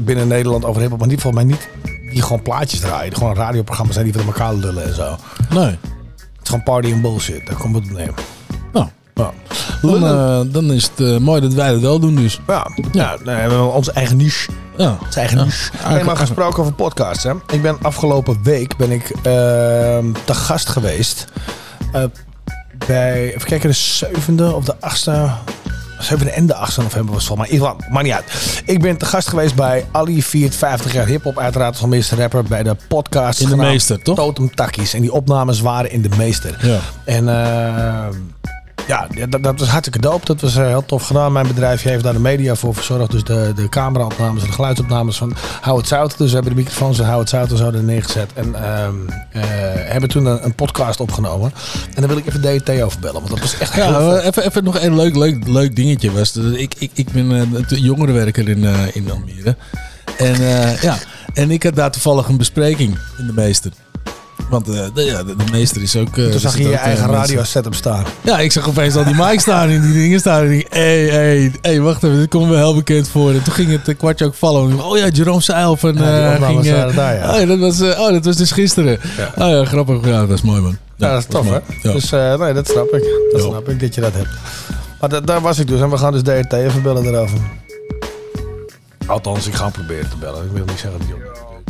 binnen Nederland over hip-hop. Maar die volgens mij niet die gewoon plaatjes draaien. Gewoon radioprogramma's zijn die van elkaar lullen en zo. Nee. Het is gewoon party en bullshit. Daar komt het op neer. Nou, Ja. dan, eh, dan is het eh, mooi dat wij het wel doen dus. Ja, ja we hebben onze eigen niche. Ja. Onze eigen Ja. niche. Hey, maar gesproken over podcasts. Hè. Ik ben afgelopen week ben ik ehm, te gast geweest. Bij, even kijken, de zevende of de achtste 7 en de 8 november was het volgens mij. Maakt niet uit. Ik ben te gast geweest bij Ali viert 50 jaar hip-hop. Uiteraard als meester rapper bij de podcast. In de Meester, toch? Totem Takkies. En die opnames waren in de meester. Ja. En eh, ja, dat, dat was hartstikke dope. Dat was eh, heel tof gedaan. Mijn bedrijfje heeft daar de media voor verzorgd. Dus de, de cameraopnames en de geluidsopnames van Hou het Zout. Dus we hebben de microfoons en Hou het Zout en zo er neergezet. En ehm, eh, hebben toen een, een podcast opgenomen. En daar wil ik even DT over bellen. Want dat was echt Ja, eh, even, even nog een leuk, leuk, leuk dingetje. Was, ik, ik, ik ben de jongerenwerker in, in Almere. En, ja, en ik had daar toevallig een bespreking in de meester. Want eh, de, ja, de, de meester is ook... eh, Toen zag je je eigen eh, mensen- radio setup staan. Ja, ik zag opeens al die mic staan en die dingen staan. En ik dacht, hé, hé, hé, wacht even, dit komt me heel bekend voor. En toen ging het kwartje ook vallen. Oh ja, Jerome Seil van... Ja, die eh, ging, waren daar, ja. Oh ja, dat was, eh, oh, dat was dus gisteren. Oh ja, grappig. Ja, dat was mooi, man. Ja, dat is tof, hè? Dus eh, nee, dat snap ik. Dat snap ik, dat je dat hebt. Maar da- daar was ik dus. En we gaan dus DRT even bellen erover. Althans, ik ga hem proberen te bellen. Ik wil niet zeggen dat hij op.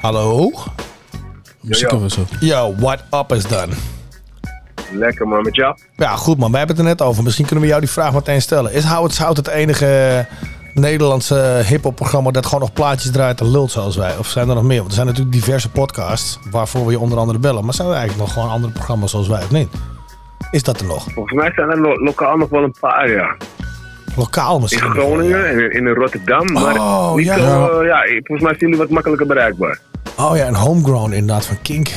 Hallo? Muziek of zo. Yo, what up is done? Lekker man, met jou? Ja, goed man. We hebben het er net over. Misschien kunnen we jou die vraag meteen stellen. Is Hou het Zout het enige Nederlandse hip-hop programma dat gewoon nog plaatjes draait en lult zoals wij? Of zijn er nog meer? Want er zijn natuurlijk diverse podcasts waarvoor we je onder andere bellen. Maar zijn er eigenlijk nog gewoon andere programma's zoals wij of niet? Is dat er nog? Volgens mij zijn er lo- lokaal nog wel een paar, ja. Lokaal In misschien? Groningen en in Rotterdam, maar Oh, niet ja. zo, eh, ja, volgens mij zijn jullie wat makkelijker bereikbaar. Oh ja, een homegrown inderdaad van Kink.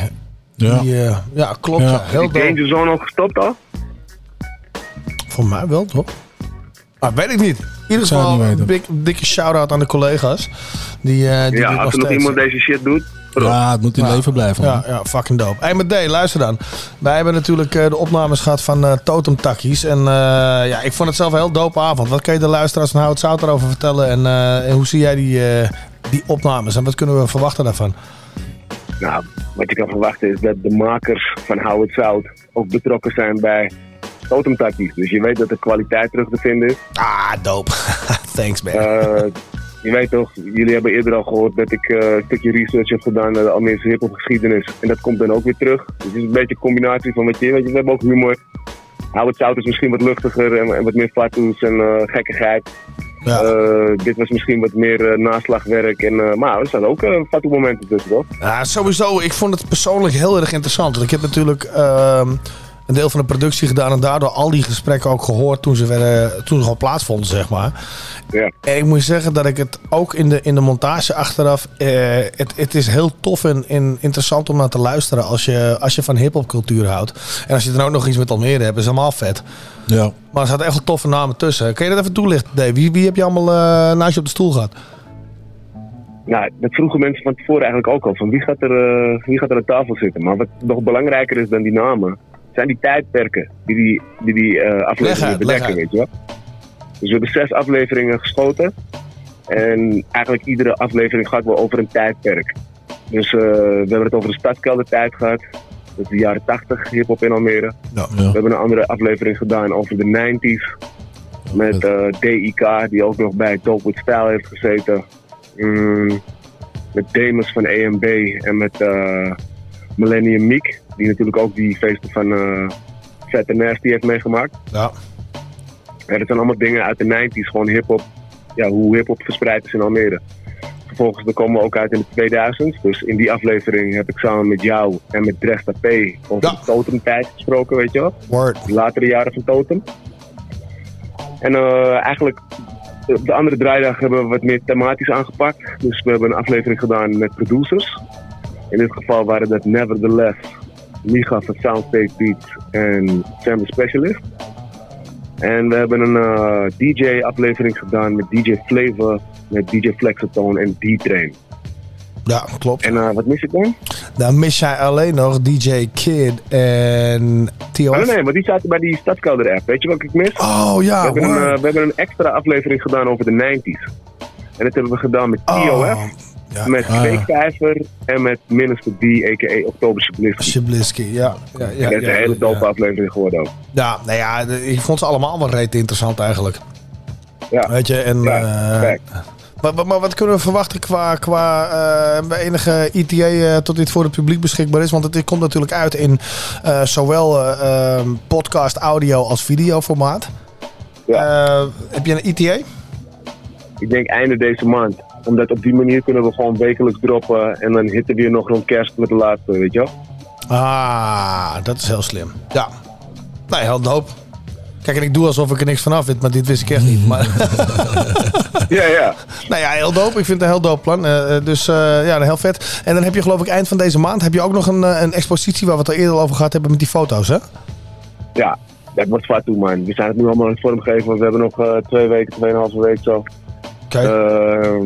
Ja, Die, eh, ja klopt. Ja. Ja. Heel Is die. Danger Zone al gestopt al? Voor mij wel, toch? Maar weet ik niet. In ieder zou het geval niet een dik- dikke shout-out aan de collega's. Die, eh, die Ja, dit als er nog steeds- iemand deze shit doet. Ja, het moet in Ja. leven blijven. man. Ja, ja, fucking dope. Hey, met D, luister dan. Wij hebben natuurlijk eh, de opnames gehad van eh Totem Takkies. En eh, ja, ik vond het zelf een heel dope avond. Wat kan je de luisteraars van Hout Zout erover vertellen? En, eh, en hoe zie jij die, eh, die opnames? En wat kunnen we verwachten daarvan? Nou, wat je kan verwachten is dat de makers van Hou het Zout ook betrokken zijn bij Totemtakkies. Dus je weet dat de kwaliteit terug te vinden is. Ah, dope. Thanks, man. Eh, je weet toch, jullie hebben eerder al gehoord dat ik eh, een stukje research heb gedaan naar de Almeerse hiphop geschiedenis. En dat komt dan ook weer terug. Dus het is een beetje een combinatie van wat je, weet je, we hebben ook humor. Hou het zout is misschien wat luchtiger en, en wat meer fatoes en eh, gekkigheid. Eh, dit was misschien wat meer eh, naslagwerk. En, eh, maar er staan ook uh, fatoe momenten tussen, toch? Ja, sowieso. Ik vond het persoonlijk heel erg interessant. Want ik heb natuurlijk ehm, een deel van de productie gedaan. En daardoor al die gesprekken ook gehoord toen ze, werden, toen ze gewoon plaatsvonden, zeg maar. Ja. En ik moet zeggen dat ik het ook in de, in de montage achteraf... eh, het, het is heel tof en, en interessant om naar te luisteren als je, als je van hiphopcultuur houdt. En als je dan ook nog iets met Almere hebt, is helemaal vet. Ja. Maar er zaten echt wel toffe namen tussen. Kun je dat even toelichten, Dave? Wie, wie heb je allemaal eh, naast je op de stoel gehad? Nou, dat vroegen mensen van tevoren eigenlijk ook al. Van wie gaat er, eh, wie gaat er aan tafel zitten? Maar wat nog belangrijker is dan die namen, zijn die tijdperken die die, die, die eh, Leg afleveringen bedekken, uit. weet je wel. Dus we hebben zes afleveringen geschoten. En eigenlijk iedere aflevering gaat wel over een tijdperk. Dus eh, we hebben het over de stadskeldertijd gehad. Dat is de jaren 80 hip-hop in Almere. We hebben een andere aflevering gedaan over de 90s. Met eh, DIK, die ook nog bij Dope with Style heeft gezeten. Mm, met Demus van EMB en met eh, Millennium Meek, die natuurlijk ook die feesten van eh Fat Nasty heeft meegemaakt. Ja. Ja, dat zijn allemaal dingen uit de 90s, gewoon hip-hop. Ja, hoe hip-hop verspreid is in Almere. Vervolgens dan komen we ook uit in de 2000. Dus in die aflevering heb ik samen met jou en met Dresta P over de Totemtijd gesproken, weet je wel. Word. De latere jaren van Totem. En eh, eigenlijk op de andere draaidag hebben we wat meer thematisch aangepakt. Dus we hebben een aflevering gedaan met producers. In dit geval waren dat Nevertheless, Miga van Soundstage Beats en Sam Specialist. En we hebben een eh, DJ-aflevering gedaan met DJ Flavor, met DJ Flexatone en D-Train. Ja, klopt. En eh, wat mis ik dan? Dan mis jij alleen nog DJ Kid en TOF. Oh, nee, nee, maar die zaten bij die Stadskelder app. Weet je wat ik mis? Oh ja, we hebben, een, eh, we hebben een extra aflevering gedaan over de 90s. En dat hebben we gedaan met Oh, Met Ah. Kweekvijver en met Minister D, a.k.a. Oktober Subliski. Subliski, ja. ja, ja, dat is ja, een hele dope ja. aflevering geworden ook. Ja, nou ja, de- ik vond ze allemaal wel reet interessant eigenlijk. Ja. Weet je, en... eh, maar, maar, maar wat kunnen we verwachten qua, qua eh, enige ETA eh, tot dit voor het publiek beschikbaar is? Want het komt natuurlijk uit in zowel eh, ehm, podcast, audio als videoformaat. Eh, heb je een ETA? Ik denk einde deze maand. Omdat op die manier kunnen we gewoon wekelijks droppen. En dan hitten we hier nog rond kerst met de laatste, weet je wel? Ah, dat is heel slim. Ja. Nee, heel. Kijk, en ik doe alsof ik er niks van af weet, maar dit wist ik echt niet. Maar... ja, ja. Nou ja, heel dope. Ik vind het een heel dope plan. Eh, eh, dus eh, ja, heel vet. En dan heb je geloof ik eind van deze maand heb je ook nog een, een expositie waar we het al eerder over gehad hebben met die foto's, hè? Ja, dat wordt zwaar toe, man. We zijn het nu allemaal aan het vormgeven. want We hebben nog twee weken, tweeënhalve week zo. Eh,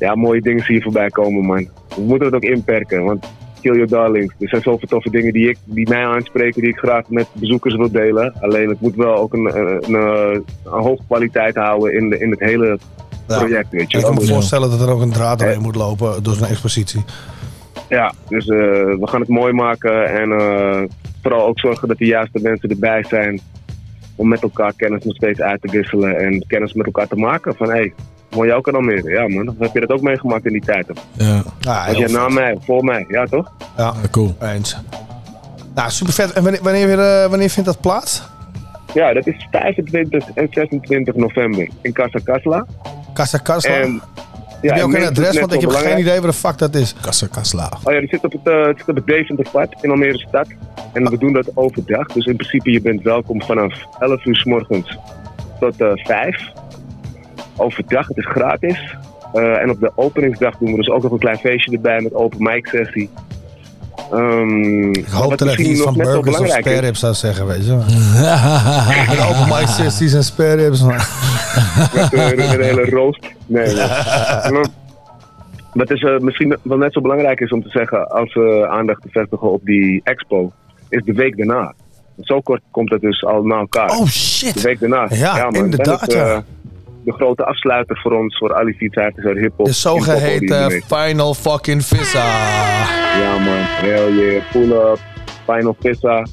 ja, mooie dingen zie je voorbij komen, man. We moeten het ook inperken, want kill your darlings. Er zijn zoveel toffe dingen die, ik, die mij aanspreken, die ik graag met bezoekers wil delen. Alleen het moet wel ook een, een, een, een hoge kwaliteit houden in, de, in het hele project, weet je Ik kan me voorstellen dat er ook een draad doorheen moet lopen door zo'n expositie. Ja, dus eh, we gaan het mooi maken en eh, vooral ook zorgen dat de juiste mensen erbij zijn om met elkaar kennis nog steeds uit te wisselen en kennis met elkaar te maken. Van hey, mooi jouw kanaal meer. Ja man, heb je dat ook meegemaakt in die tijd? Ja. Als je na mij, voor mij, ja toch? Ja, cool. Eens. Nou, super vet. En wanneer, wanneer, weer, eh, wanneer vindt dat plaats? Ja, dat is 25 en 26 november in Casa Casla. Casa Casla? En, heb je ook en een adres? Want ik heb geen idee waar de fuck dat is. Casa Casla. Oh ja, die zit op het, eh, het zit op het Deventerpad in Almere stad. En we doen dat overdag. Dus in principe, je bent welkom vanaf 11 uur s morgens tot eh 5. Overdag, het is gratis. Eh, en op de openingsdag doen we dus ook nog een klein feestje erbij met open mic sessie. Ehm, Ik hoop dat iets van burgers of spare ribs zou zeggen, weet je. Met open mic sessies en spare ribs. met, eh, met een hele roost. Nee, nee. Maar Wat is, eh, misschien wel net zo belangrijk is om te zeggen als we aandacht te vestigen op die expo, is de week daarna. Zo kort komt het dus al na elkaar. Oh shit! De week daarna. Ja, man. inderdaad, ja. De grote afsluiter voor ons, voor Ali Fietshuis uit hip-hop. De zogeheten Final fucking Vissa. Ja man, hell yeah. Pull up, Final Vissa.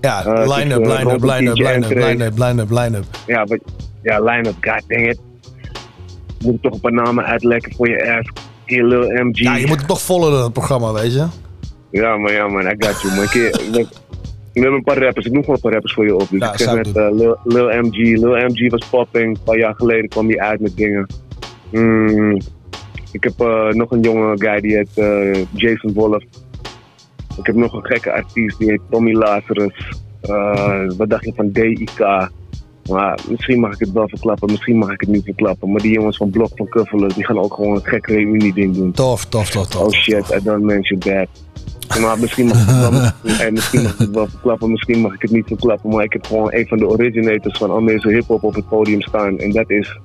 Ja, is, line-up, eh, line-up, line-up, line-up, line-up, line-up, line-up. Ja, ja line-up, god dang it. Moet ik toch een paar namen uitlekken voor je ass. Lil MG. Ja, je moet het toch volgen, dat programma, weet je. Ja, maar ja, man, I got you. Man. We hebben een paar rappers. Ik noem gewoon een paar rappers voor je op. Dus Ja, ik zeg net eh, Lil, Lil MG. Lil MG was popping. Een paar jaar geleden kwam hij uit met dingen. Mm, ik heb eh, nog een jonge guy die heet eh, Jason Wolf. Ik heb nog een gekke artiest die heet Tommy Lazarus. Wat dacht je van DIK? Maar misschien mag ik het wel verklappen, misschien mag ik het niet verklappen. Maar die jongens van Blok van Kuffelen, die gaan ook gewoon een gek reunie-ding doen. Tof, tof, tof, tof. Oh shit, I don't mention that. Maar misschien mag, ik het wel, eh, misschien mag ik het wel verklappen, misschien mag ik het niet verklappen. Maar ik heb gewoon een van de originators van Almeerse hip-hop op het podium staan. En dat is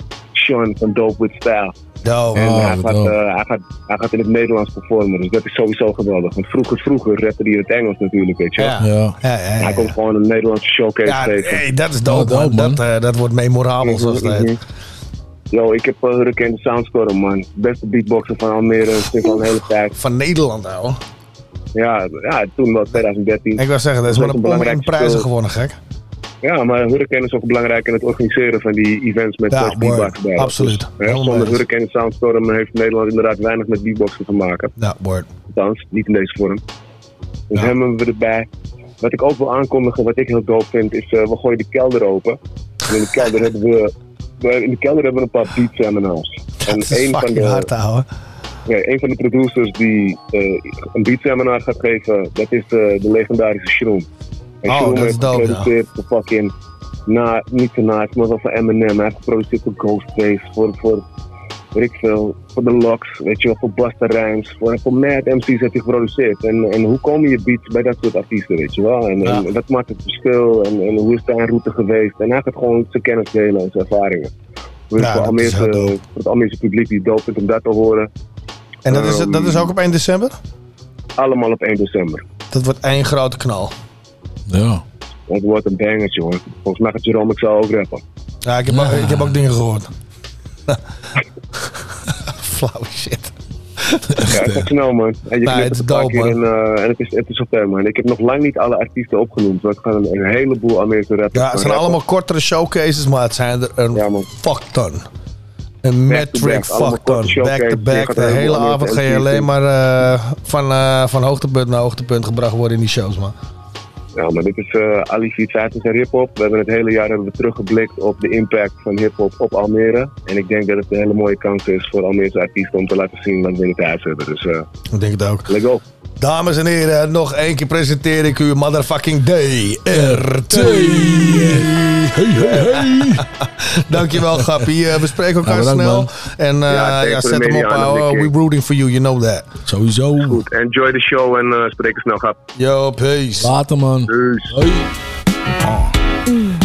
Sean van Dope With Style. Dope. En Oh, hij, gaat, dope. eh, hij, gaat, hij gaat in het Nederlands performen, dus dat is sowieso geweldig. Want vroeger, vroeger rapte hij in het Engels natuurlijk, weet je wel. Ja. Ja. Ja, ja, ja. Hij komt gewoon een Nederlandse showcase Ja, geven. hey, dat is dope, man. Dat, eh, dat wordt memorabel, zoals dat heet. Yo, ik heb uh, Hurricane de Soundstorm, man. Beste beatboxer van Almere, sinds al een hele tijd. Van Nederland, ouwe. Ja, ja, toen wel 2013. Ik wou zeggen, dat is wel wel een belangrijke prijzen gewonnen, gek. Ja, maar Hurricane is ook belangrijk in het organiseren van die events met Ja, beatbox word. bij. Absoluut. Dus, hè, Helemaal zonder. Hurricane Soundstorm heeft Nederland inderdaad weinig met beatboxen te maken. Ja, word. Althans, niet in deze vorm. Dus hebben we erbij. Wat ik ook wil aankondigen, wat ik heel dope vind, is uh, we gooien de kelder open. En in de kelder hebben we, we- in de kelder hebben we een paar beat seminars. En Dat is een van de, hard, ouwe. ja, een van de producers die eh, een beat seminar gaat geven, dat is de, de legendarische Shroom. En Oh, dat is heeft dope, ja. geproduceerd voor fucking, na, niet voor Nas, maar wel voor Eminem. Hij heeft geproduceerd voor Ghostface, voor, voor, weet ik veel, voor The Locks, weet je wel, voor Busta Rhymes, voor, voor Mad MC's heeft hij geproduceerd. En, en hoe komen je beats bij dat soort artiesten, weet je wel? En, en wat maakt het verschil en, en hoe is zijn route geweest? En hij gaat gewoon zijn kennis delen en zijn ervaringen. Dus Ja, voor, dat Almeerse, het Almeerse publiek die dope vindt om dat te horen. En dat is, Ehm, dat is ook op 1 december? Allemaal op 1 december. Dat wordt één grote knal. Ja. Het wordt een bangertje hoor. Volgens mij gaat Jerome ik zou ook rappen. Ja, ik heb, ook, ik heb ook dingen gehoord. Flauw shit. Ja, het gaat snel man. En je Nee, het is een paar dope, keer man. En, eh, en het is, het is zover man. Ik heb nog lang niet alle artiesten opgenoemd. Want ik ga een, een heleboel Amerikaanse rappers Ja, het gaan zijn rappen. allemaal kortere showcases, maar het zijn er een fuck ton. Een metric fuck ton. Back to back. De hele avond ga je alleen maar eh, van, eh, van hoogtepunt naar hoogtepunt gebracht worden in die shows, man. Ja, maar dit is eh Ali Vitatis en hip-hop. We hebben het hele jaar hebben we teruggeblikt op de impact van hip-hop op Almere. En ik denk dat het een hele mooie kans is voor Almeerse artiesten om te laten zien wat we in het huis hebben. Dus eh Ik denk het ook. let's go. Dames en heren, nog één keer presenteer ik u motherfucking DRT hey, hey, hey. Dankjewel, Gappie. Eh, we spreken elkaar nou, snel. En ja, eh, zet hem op, ouwe. Eh, we rooting for you, you know that. Sowieso. Goed, enjoy the show en uh, spreken snel, Gap. Yo, peace. Later, man. Peace. Hey. Key.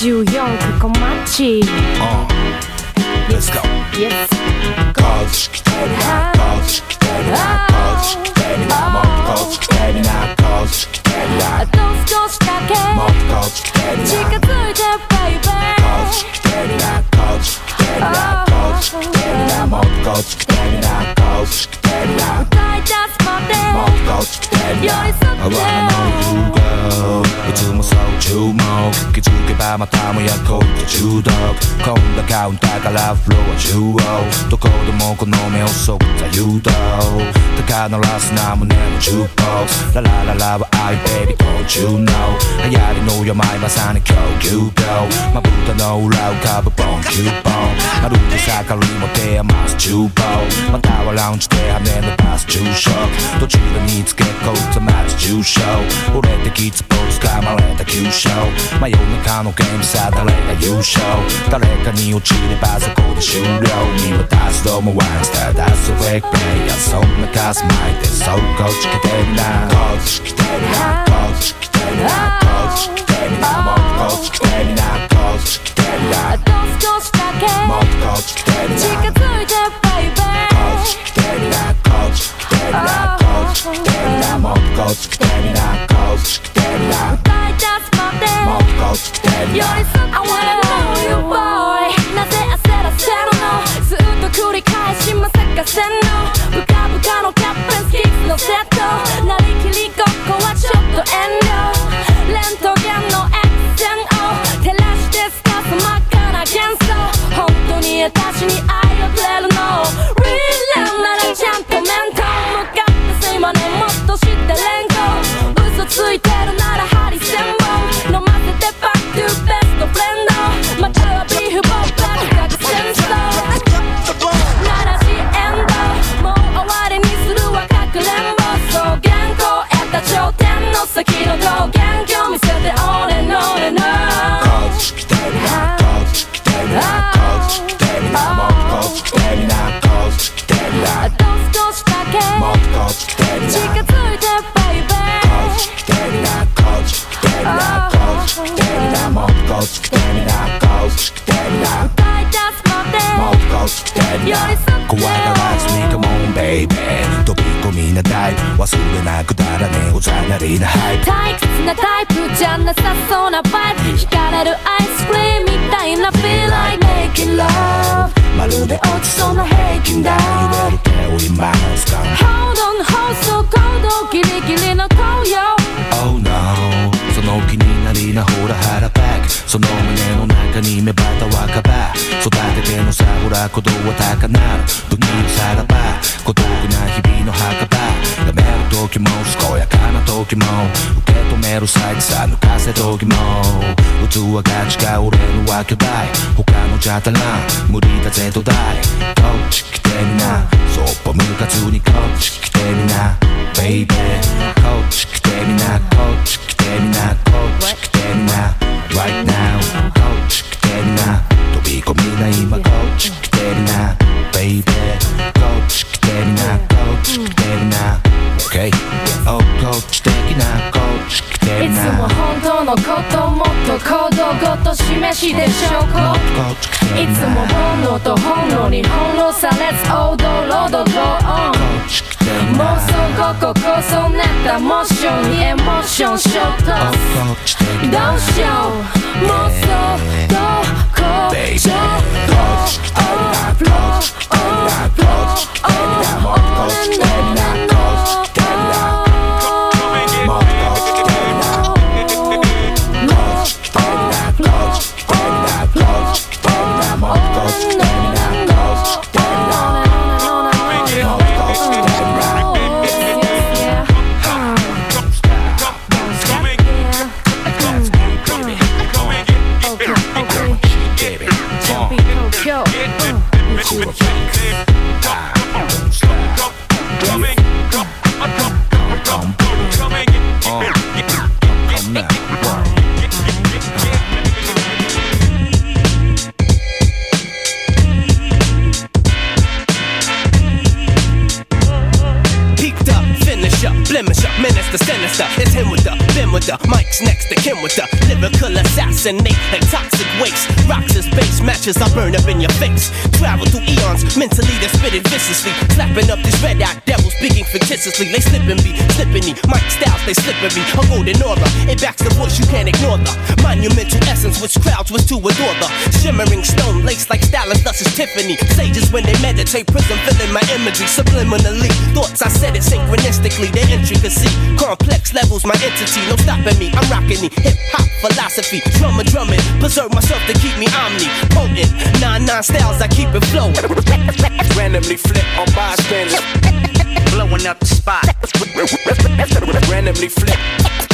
You, Let's go. Yes. っとこっち来てるなこっち来てるなあと少しだけもっとこっち来てるな近づいてバイバイこっち来てるなこっち来てるなこっち来てるなもっとこっち来てるなこっち来てるな歌い出すまで もっとこっち来てるな寄り添って I wanna know you. girl いつもそう注目気づけばまたもやこって中毒今度カウンターからフロア中央どこでもこの目をそった誘導高鳴らすな胸のジューボックスララララは愛 baby don't you know 流行りの病まさに供給病まぶたの裏浮かぶボンキューボンまるで盛りも手余す厨房またはラウンジで羽伸ばす住所どちらにつけこいつまず重症折れてきつぼ掴まれた急所真夜中のゲームさ誰が優勝誰かに落ちればそこで終了見渡すどうもワンスター出すフェイクプレイヤーそんな数巻いてそうこっち来てるなこっち来てるなこっち来てるなこっち来てるなもっとこっち来てるなこっち来てるなあと少しだけもっとこっち来てるな近づいてバイバイこっち来てるなこっち来てるなっち来てるなもっとこっち来てるなこっち来てるな歌い出すまでもっとこっち来てる寄り添って I wanna know you boy なぜ焦らせるの？ずっと繰り返しまさかせんの？ブカブカのキャップスキッズのセット。なりきりごっこはちょっと遠慮。怖がらずに Come on baby 飛び込みなタイプ忘れなくだらね。えおざなりなハイ。プ退屈なタイプじゃなさそうなバイブ。惹かれるアイスクリームみたいな Feel like making love まるで落ちそうな平均台。揺れる手を今掴む Hold on hold so cold ギリギリの紅葉。Oh no その気になりなほら腹パックその胸の中に芽生えた若葉。育ててのさほら鼓動は高鳴る。不義のさらば。孤独な日々の墓場。やめる時も健やかな時も。受け止める際さ抜かせ時も。器が違う俺のは巨大他のじゃ足らん無理だぜ土台こっち来てみな。そっぽ向かずにこっち来てみな。Baby こっち来てみな。こっち来てみな。こっち来てみな。知的ない。つも本当のこともっと行動ごと示して証拠う。い。つも本能と本能に翻弄されず王道ロード Go on 妄想こここそなったモーションにエモーションショットどうしよう。妄想どこじゃこっこ burn up in your face. Travel through eons, mentally they're spitting viciously. Slapping up these red eyed devils, speaking fictitiously. They slipping me, slipping me. Mic styles, they slippery. A golden aura, which crowds was to adore the shimmering stone lace like stylist, thus is Tiffany. Sages when they meditate, prism filling my imagery subliminally. Thoughts I said it synchronistically, the intricacy. Complex levels, my entity, no stopping me. I'm rocking the hip hop philosophy. Drummer drumming, preserve myself to keep me omni potent. Nine nine styles, I keep it flowing. Randomly flip on bystanders. Blowing up the spot. Randomly flip.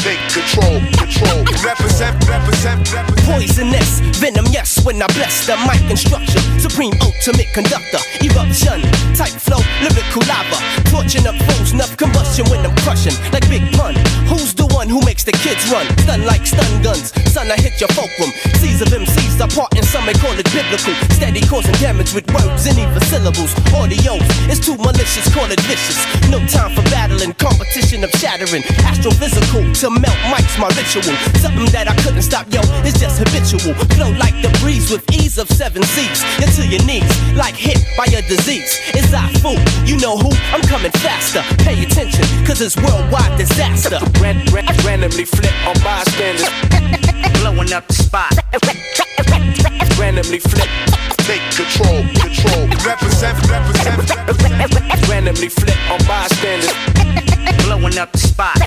Take control, control. Represent, represent, represent. Poisonous, venom, yes, when I bless the mic instruction. Supreme ultimate conductor, eruption, type flow, lyrical lava. Torching up foes, enough combustion when I'm crushing, like Big Pun. One who makes the kids run? Stun like stun guns, son, I hit your fulcrum. Seas of MCs are part and some may call it biblical. Steady causing damage with words and even syllables. Audio is too malicious, call it vicious. No time for battling, competition of shattering. Astrophysical to melt mics, my ritual. Something that I couldn't stop, yo, it's just habitual. Flow like the breeze with ease of seven seas. You're to your knees, like hit by a disease. It's I fool, you know who? I'm coming faster. Pay attention, cause it's worldwide disaster. Ran, ran, randomly flip on bystanders. Blowing up the spot. Randomly flip. Take control, control. Represent, represent, represent. Randomly flip on bystanders. Blowing up the spot.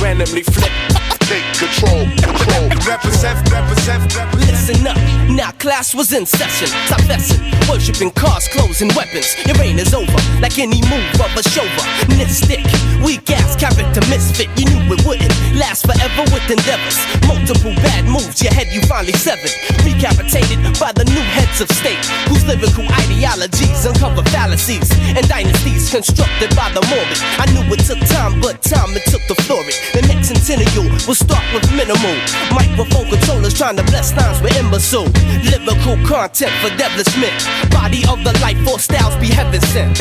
Randomly flip. Take control, control. Represent, represent, represent. Listen up, now class was in session. Stop messing, worshipping cars, clothes, and weapons. Your reign is over, like any move of a chauvinistic. Weak ass character misfit, you knew it wouldn't last forever with endeavors. Multiple bad moves, your head you finally severed. Recapitated by the new heads of state, whose lyrical ideologies uncover fallacies and dynasties constructed by the morbid. I knew it took time, but time it took to flourish. The next centennial will start with minimal. Microphone controllers trying to bless times with imbecile. Lyrical content for devilishment. Body of the life force styles be heaven sent.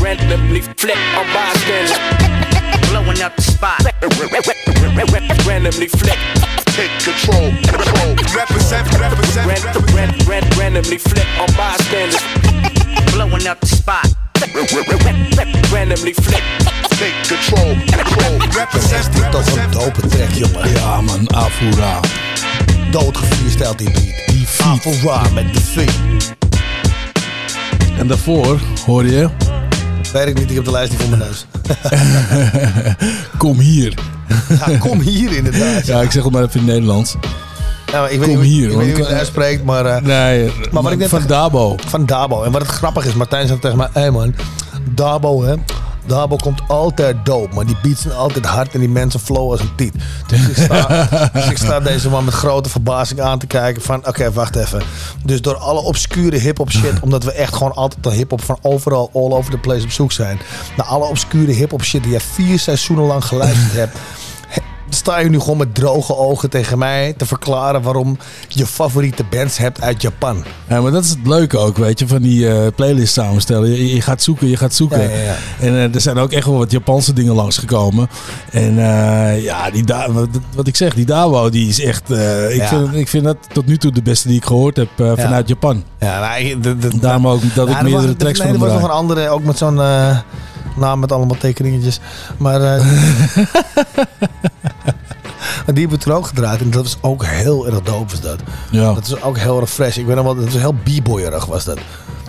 Randomly flip on bystanders. Blowing up the spot. Randomly flip. Take control, control. Represent, represent, Ran, represent. ran, ran, randomly flip on bystanders. Blowing up the spot. Randomly flip. Take control, control. Represent, Dit toch een dope track, jongen. Ja man, er Afura. Doodgefreesteld die beat. Die feat. Afra met de feet. En daarvoor hoor je, Weet ik niet, ik heb de lijst niet voor mijn neus. kom hier. Ja, kom hier inderdaad. Ja, ik zeg het maar even in het Nederlands. Maar ik weet Kom niet, hier, Ik weet niet want- hoe je het uitspreekt, maar... eh, Nee, Maar wat ik net van Dabo. Van Dabo. En wat het grappig is, Martijn zei tegen mij... Hé hey man, Dabo hè... Dabo komt altijd dope, maar die beats zijn altijd hard en die mensen flow als een tiet. Dus ik sta, dus ik sta deze man met grote verbazing aan te kijken van, oké, wacht even. Dus door alle obscure hip-hop shit, omdat we echt gewoon altijd de hip-hop van overal, all over the place op zoek zijn. Naar alle obscure hip-hop shit die je vier seizoenen lang geluisterd hebt. Sta je nu gewoon met droge ogen tegen mij te verklaren waarom je favoriete bands hebt uit Japan? Ja, maar dat is het leuke ook, weet je, van die eh, playlist samenstellen. Je, je gaat zoeken, je gaat zoeken. Ja, ja, ja. En eh, er zijn ook echt wel wat Japanse dingen langsgekomen. En eh, ja, die wat, wat ik zeg, die Dabo, die is echt... ik, vind, ik vind dat tot nu toe de beste die ik gehoord heb vanuit Japan. Ja, nou, ik- de, de, Daarom ook dat ik er meerdere tracks nee, van er hem was nog een andere, ook met zo'n naam met allemaal tekeningetjes. Maar eh, maar die hebben we toen ook gedraaid. En dat was ook heel erg dope, was dat. Ja. Dat is ook heel erg fresh. Ik weet nog wel, dat was heel b-boyerig was dat.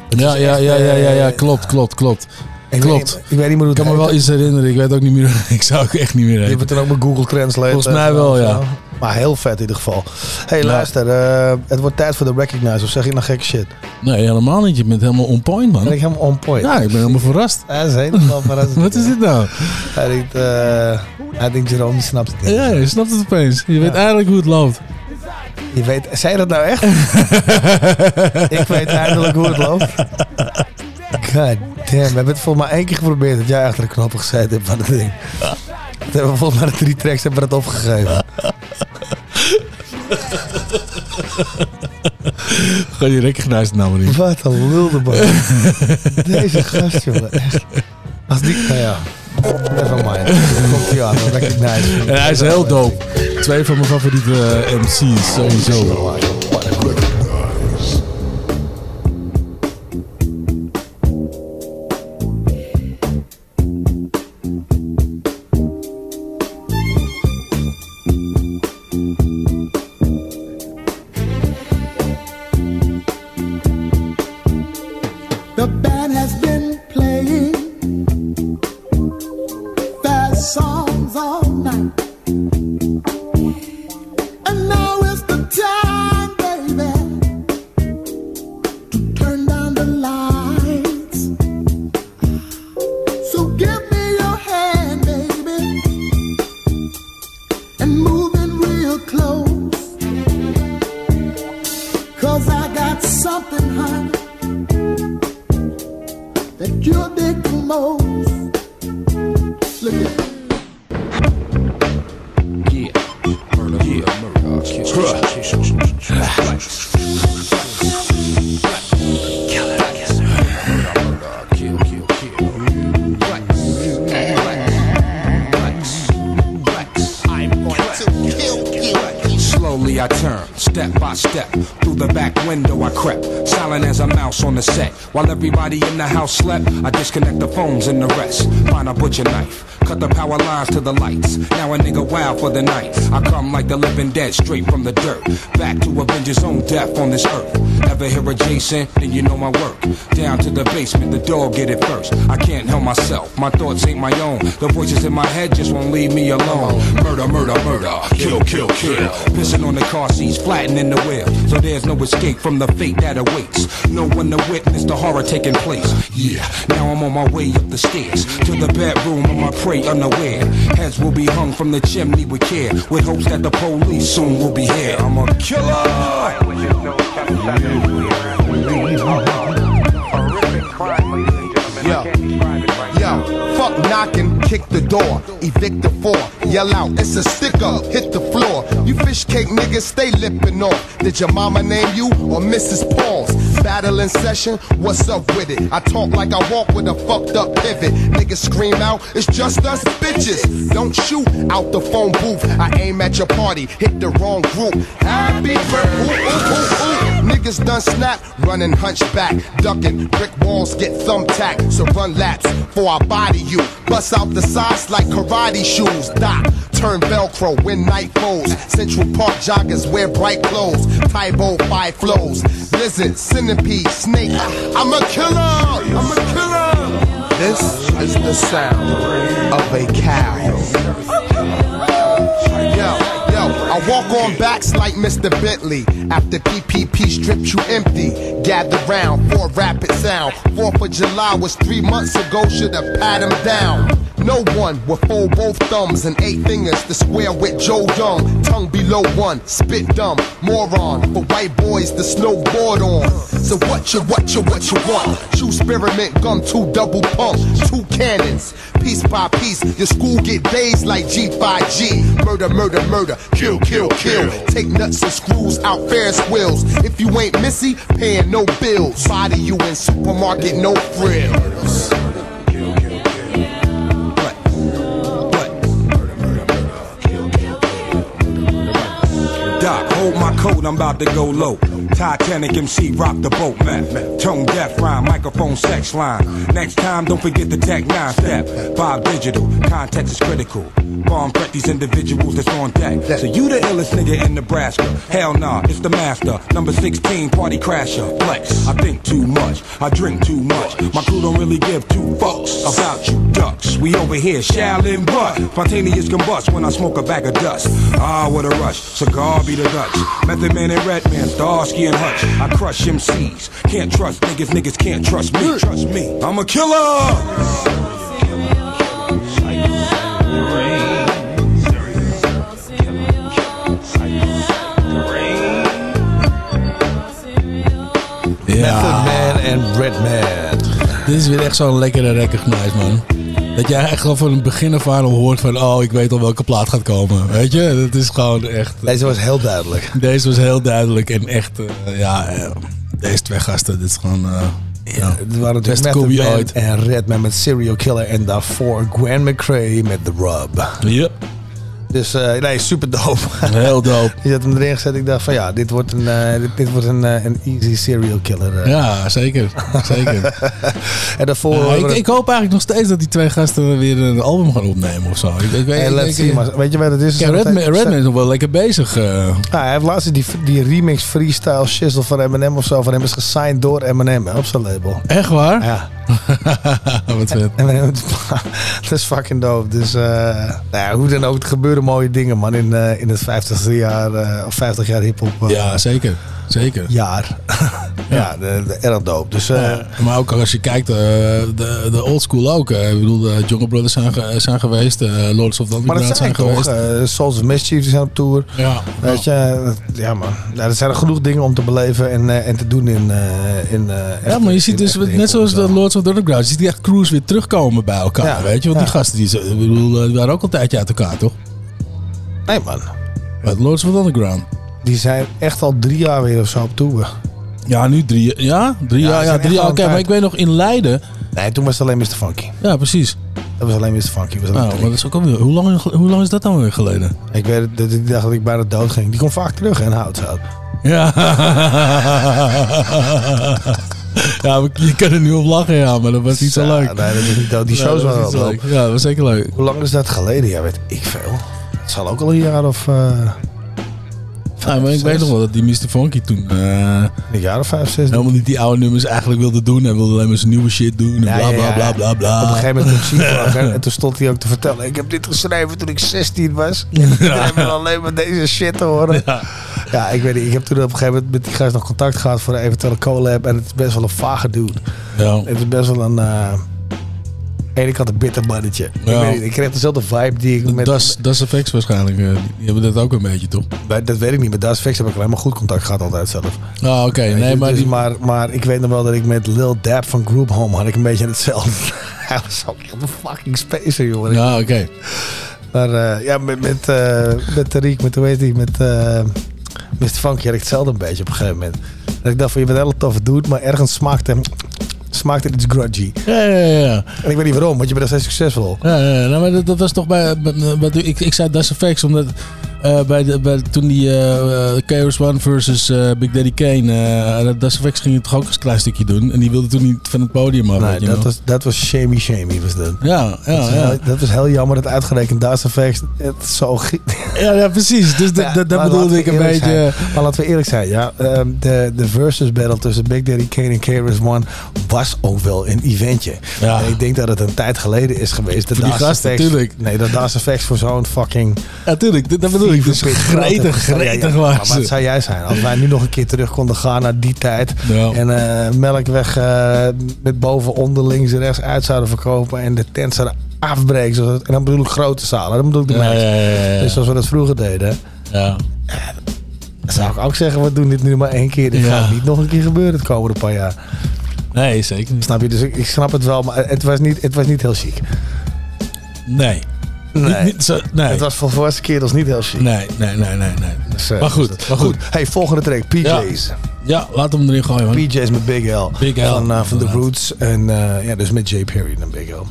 Het Ja, ja, echt, ja, ja, ja, ja, eh, klopt, klopt, klopt. Ik weet klopt. niet- ik weet niet meer hoe Ik het kan me wel iets herinneren. Ik weet ook niet meer. Ik zou ook echt niet meer Die hebben weten. we toen ook met Google Translate. Volgens eh, mij wel, ja. Maar heel vet in ieder geval. hey, Ja. luister. eh, het wordt tijd voor de Recognize. Of zeg ik nou gekke shit? Nee, helemaal niet. Je bent helemaal on point, man. Ben ik helemaal on point? Ja, ik ben helemaal verrast. Hij is helemaal verrast. Wat is dit nou? Hij denkt, eh, hij denkt Jerome, die snapt het. Ja, je snapt het opeens. Je weet eigenlijk hoe het loopt. Je weet, zei je dat nou echt? ik weet eindelijk hoe het loopt. God damn, we hebben het volgens mij één keer geprobeerd dat jij achter de knoppen gezeten hebt van het ding. Dat hebben we volgens mij de drie tracks hebben we dat opgegeven. Ga je recognize nou maar niet. Wat een lulde man. Deze gast, jongen. Echt. Als die, nou ja. Never mind. Komt hij aan, recognize. En hij is heel dope. Twee van mijn favoriete eh, MC's, sowieso. The house slept, I disconnect the phones and the rest. Find a butcher knife, cut the power lines to the lights. Now a nigga wild for the night. I come like the living dead, straight from the dirt. Back to avenge his own death on this earth. Ever hear a Jason? Then you know my work. Down to the basement, the dog get it first. I can't help myself, my thoughts ain't my own. The voices in my head just won't leave me alone. Murder, murder, murder, kill, kill, kill. Pissing on the car seats, flattening the wheel. So there's no escape from the fate that awaits. No one to witness the horror taking place. Yeah, now I'm on my way up the stairs to the bedroom of my prey unaware. Heads will be hung from the chimney with care, with hopes that the police soon will be here. I'm a fuck knocking, kick the door, evict the four, yell out, it's a stick up, hit the floor. You fish cake niggas stay lipping off. Did your mama name you or Mrs. Paul's? Battle in session, what's up with it? I talk like I walk with a fucked up pivot. Niggas scream out, it's just us bitches. Don't shoot out the phone booth. I aim at your party, hit the wrong group. Happy birthday, Niggas done snap, running hunchback, ducking. Brick walls get thumbtacked, so run laps for I body you. Bust out the sides like karate shoes. Doc, turn Velcro when night falls. Central Park joggers wear bright clothes. Tybo five flows. Blizzard, centipede, snake. I'm a killer. I'm a killer. This is the sound of a cow. I walk on backs like Mr. Bentley. After PPP strips you empty. Gather round for rapid sound. Fourth of July was three months ago, should have pat him down. No one will fold both thumbs and eight fingers to square with Joe Young. Tongue below one, spit dumb, moron. For white boys to snowboard on. So what you, what you, what you want? True spearmint gum, two double pump, two cannons. Piece by piece, your school get dazed like G5G. Murder, murder, murder, kill, kill, kill. Take nuts and screws out Ferris wheels. If you ain't Missy, paying no bills. Body you in supermarket, no frills. Hold my coat, I'm about to go low. Titanic MC, rock the boat, man. Tone deaf rhyme, microphone sex line. Next time, don't forget the tech nine step. Bob Digital, context is critical. Bomb threat these individuals that's on deck. So you the illest nigga in Nebraska? Hell nah, it's the master. Number 16, party crasher. Flex. I think too much, I drink too much. My crew don't really give two fucks about you ducks. We over here, Shaolin butt. Spontaneous combust when I smoke a bag of dust. Ah, what a rush. Cigar be the Dutch. Method Man and Redman, Starsky and Hutch. I crush MCs. Can't trust niggas, niggas can't trust me. Trust me. I'm a killer. Method Man en Redman. Dit is weer echt zo'n lekkere recognize, man. Dat jij echt al van het begin af aan al hoort van... Oh, ik weet al welke plaat gaat komen. Weet je? Dat is gewoon echt... Deze was heel duidelijk. Deze was heel duidelijk. En echt, eh, ja... eh, deze twee gasten, dit is gewoon... eh, Ja, het waren natuurlijk Method. En Redman met Serial Killer. En daarvoor Gwen McCrae met The Rub. Ja. Dus eh, nee, super dope. Heel dope. Je had hem erin gezet. Ik dacht van ja, dit wordt een, eh, dit, dit wordt een, eh, een easy serial killer. Ja, zeker. zeker. en daarvoor... Ja, ik, ik hoop eigenlijk nog steeds dat die twee gasten weer een album gaan opnemen of zo. Ik, ik, weet- Hey, let's see, maar weet je wat het is? Ja, Redman, is nog wel lekker bezig. Ja, hij heeft laatst die, die remix freestyle shizzle van Eminem of zo van hem is gesigned door Eminem hè, op zijn label. Echt waar? Ja. Wat vet. Eminem, dat is fucking dope. Dus nou ja, hoe dan ook, er gebeuren mooie dingen man in, eh, in het 50 jaar eh, of 50 jaar hip hop. Ja, zeker. Zeker. Jaar. ja, de, de- erg dope. Dus Ja, maar ook als je kijkt, de, de old school ook. ik bedoel, de Jungle Brothers zijn, ge- zijn geweest, Lords of the Maar dat Underground zijn toch, geweest. eh Souls of Mischief zijn op tour. Ja. Weet je, dat- ja man. Nou, er zijn er genoeg dingen om te beleven en, en te doen in... in Ja, maar je ziet dus, net hip-hop zoals zo. de Lords of the Underground, je ziet die echt crews weer terugkomen bij elkaar, Ja, weet je? Want die gasten, die, ik bedoel, eh, die waren ook al een tijdje uit elkaar, toch? Nee man. Met Lords of the Underground. Die zijn echt al drie jaar weer of zo op tour. Ja, nu drie, ja, drie Ja, jaar, ze ja, drie jaar. Oké, maar ik weet nog in Leiden, Nee, toen was het alleen Mr. Funky. ja, precies. Dat was alleen Mr. Funky. Was Nou, maar dat is ook alweer, hoe lang, hoe lang is dat dan weer geleden? Ik weet dat ik dacht dat ik bijna dood ging. Die komt vaak terug in Houtzout. Ja. ja, je kan er nu op lachen, ja, maar dat was niet zo leuk. nee, dat is niet. Die shows waren wel zo leuk. leuk. Ja, dat was zeker leuk. Hoe lang is dat geleden? Ja, weet ik veel. Het zal ook al een jaar of... eh Ja, maar ik weet nog wel dat die Mr. Funky toen eh, een jaar of vijf, zes. helemaal niet die oude nummers eigenlijk wilde doen. Hij wilde alleen maar zijn nieuwe shit doen en Ja, bla bla ja. bla bla bla. Op een gegeven moment toen ik en toen stond hij ook te vertellen. Ik heb dit geschreven toen ik 16 was. Ja. Ik wil alleen maar deze shit te horen. Ja. ik weet niet. Ik heb toen op een gegeven moment met die gast nog contact gehad voor een eventuele collab. En het is best wel een vage dude. Ja. Het is best wel een... eh en ik had een bitter mannetje. Ik, weet kreeg dezelfde vibe die ik met... Das, das Effects waarschijnlijk. eh, die hebben dat ook een beetje, toch? bij- dat weet ik niet. Met Das Fix heb ik alleen maar goed contact gehad altijd zelf. Ah, oké. Nee, maar dus die... maar, maar ik weet nog wel dat ik met Lil Dap van Group Home had ik een beetje hetzelfde. Hij was ook echt een fucking spacer, jongen. Ja, oké. Maar eh, ja, met, met, eh met Tariq, met hoe heet die, met eh Mr. Funky had ik hetzelfde een beetje op een gegeven moment. Dat ik dacht van, je bent een hele toffe dude, maar ergens smaakte, smaakte het iets grudgy. Ja, ja, ja. En ik weet niet waarom, want je bent nog steeds succesvol. Ja, ja, ja. Nou, maar dat, dat was toch bij... bij, bij- ik, ik zei Das Effects omdat... eh, bij de, bij, toen die eh, KRS One versus Big Daddy Kane... eh Das Effects ging het toch ook eens een klein stukje doen. En die wilde toen niet van het podium af. Nee, dat was, dat was shamey shamey was dat. Ja, dat, ja, was ja. heel, dat was heel jammer dat uitgerekend Das Effects het zo... Ja, ja, precies. Dus dat, Ja, dat, dat bedoelde ik een beetje... zijn. Maar laten we eerlijk zijn, ja. ehm, de, de versus battle tussen Big Daddy Kane en KRS One was ook wel een eventje. Ja. En ik denk dat het een tijd geleden is geweest. Dat Voor die Das gasten, Effects- tuurlijk. Nee, dat Das Effects voor zo'n fucking... Ja, tuurlijk. Dat, dat bedoel Dus gretig, gretig waren Maar wat zou jij zijn? Als wij nu nog een keer terug konden gaan naar die tijd. Ja. En eh, melkweg eh, met boven, onder, links en rechts uit zouden verkopen. En de tent zouden afbreken. zoals het- En dan bedoel ik grote zalen. Dan bedoel ik de Ja. Dus zoals we dat vroeger deden. Ja. Dan zou ik ook zeggen, we doen dit nu maar één keer. Dit gaat niet nog een keer gebeuren het komende paar jaar. Nee, zeker niet. Snap je? Dus ik, ik snap het wel, maar het was niet, het was niet heel chic. Nee. Nee. Niet, niet zo, nee. Het was voor volwassen kerels niet heel chic. Nee, nee, nee, nee. nee. Dus, eh, Maar goed, dus maar goed. Hey, volgende track. PJ's. Ja, laat hem erin gooien, man. PJ's met Big L. Big L, Van, eh, van The. Roots. En eh, ja, dus met J. Perry en Big L.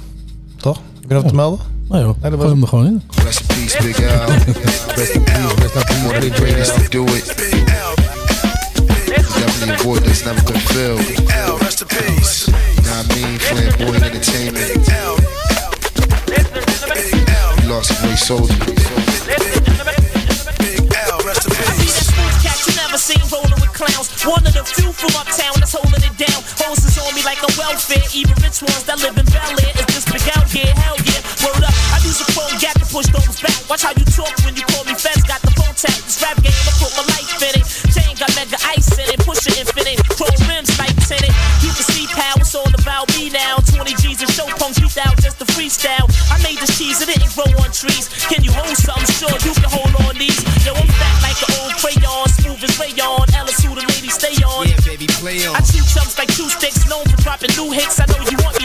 Toch? Heb je nog wat te melden? Nee joh, Nee, dat gooi hem er gewoon in. Rest in peace, Big L. Rest in peace, rest in peace. One of the greatest to do it. Definitely a void that's never been filled. Rest in peace. You know what I mean? Flamboyant entertainment. Lost great soldier. cat you never seen rolling with clowns. One of the few from uptown that's holding it down. Hoses on me like a welfare. Even rich ones that live in Bel Air is just big out here. Hell yeah, word up. I use a phone gap to push those back. Watch how you talk when you call me feds. Got the phone tap. This rap game, I put my life in it. Chain got mega ice in it. Push it infinite. Chrome rims like tinted. You can see how it's all about me now. 20 G's and beat out just the freestyle. I made this cheese, it didn't grow on trees. Can you hold something? Sure, you can hold on these. Yo, I'm fat like an old crayon, smooth as rayon. Ellis who the ladies stay on. Yeah, baby, play on. I chew chumps like two sticks, known for dropping new hits. I know you want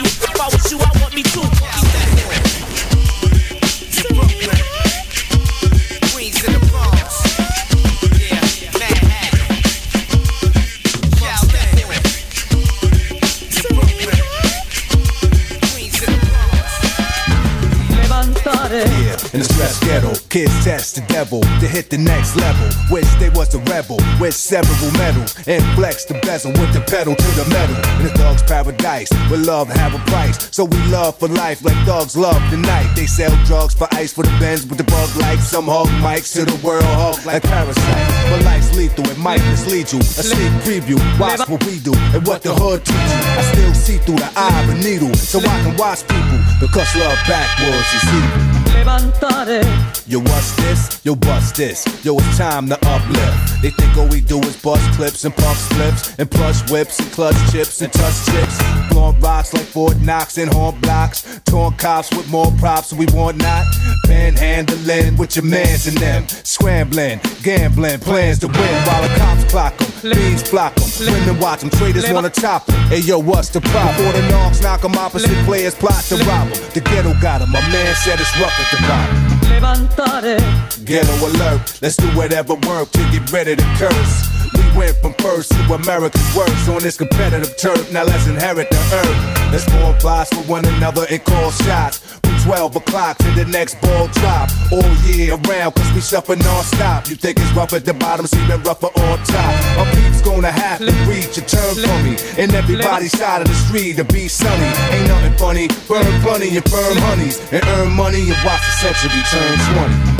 kids test the devil to hit the next level. Wish they was a rebel with several medals and flex the bezel with the pedal to the metal. In the dog's paradise, where love have a price. So we love for life like thugs love the night. They sell drugs for ice for the bends with the bug life. Some hug mics to the world hug like parasites. But life's lethal, it might mislead you. A sneak preview, watch what we do and what the hood teach. I still see through the eye of a needle, so I can watch people because love backwards is evil. Levantare. Yo, what's this? Yo, bust this. Yo, it's time to uplift. They think all we do is bust clips and pump slips and plush whips and clutch chips and touch chips. Blunt rocks like Fort Knox and horn blocks. Torn cops with more props we want not. Panhandling with your mans and them. Scrambling, gambling, plans to win while the cops clock them. Beans block them. Women watch them. Traders wanna chop them. Hey, yo, what's the problem? Before the knocks knock them, opposite players plot to rob them. The ghetto got them. My man said it's rough at the bottom. Levantare. Ghetto alert, let's do whatever work to get ready to curse. We went from first to America's worst on this competitive turf. Now let's inherit the earth. Let's form plots for one another and call shots. From 12 o'clock to the next ball drop. All year around, cause we suffer non-stop. You think it's rough at the bottom, see even rougher on top. A peep's gonna have to reach a turn for me. And everybody's side of the street to be sunny. Ain't nothing funny. Burn plenty and burn honeys. And earn money and watch the century turn 20.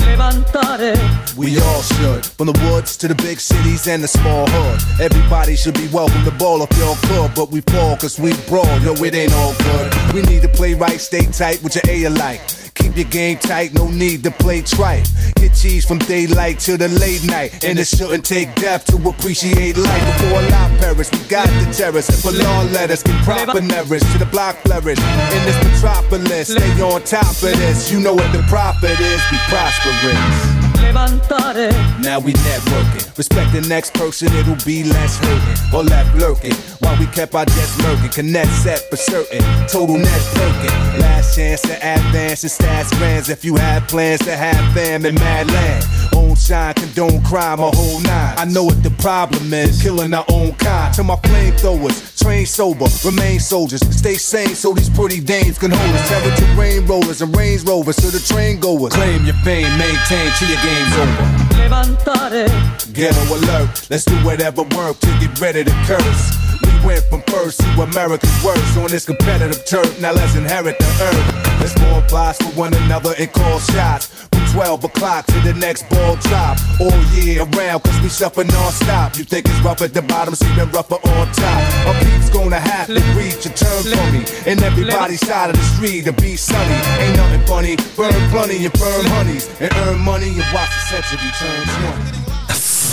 We all should. From the woods to the big cities and the small hoods. Everybody should be welcome to ball if y'all could. But we fall cause we brawl. Yo, it ain't all good. We need to play right, stay tight with your A alike. Keep your game tight, no need to play trite. Get cheese from daylight to the late night. And it shouldn't take death to appreciate life. Before a lot perish, we got the terrace. For law letters, get proper nourish to the block flourish. In this metropolis, stay on top of this. You know what the profit is, be prosperous. Levantare. Now we networking. Respect the next person, it'll be less hurting or left lurking. While we kept our jets lurking, connect set for certain. Total net perking. Last chance to advance and stats grands if you have plans to have fam in mad land. Own shine, condone crime, a whole nine. I know what the problem is, killing our own kind. To my flamethrowers, train sober, remain soldiers. Stay sane so these pretty dames can hold us. Terror terrain rollers and Range Rovers to the train goers. Claim your fame, maintain till your game's over. Levantare. Ghetto alert, let's do whatever work to get ready to curse. We went from first to America's worst on this competitive turf. Now let's inherit the earth. Let's form plots for one another and call shots. From 12 o'clock to the next ball drop. All year around, cause we suffer non-stop. You think it's rough at the bottom, it's even rougher on top. Peep's gonna have to reach a turn for me. And everybody's side of the street to be sunny. Ain't nothing funny. Burn plenty and burn honeys. And earn money and watch the century turn 20.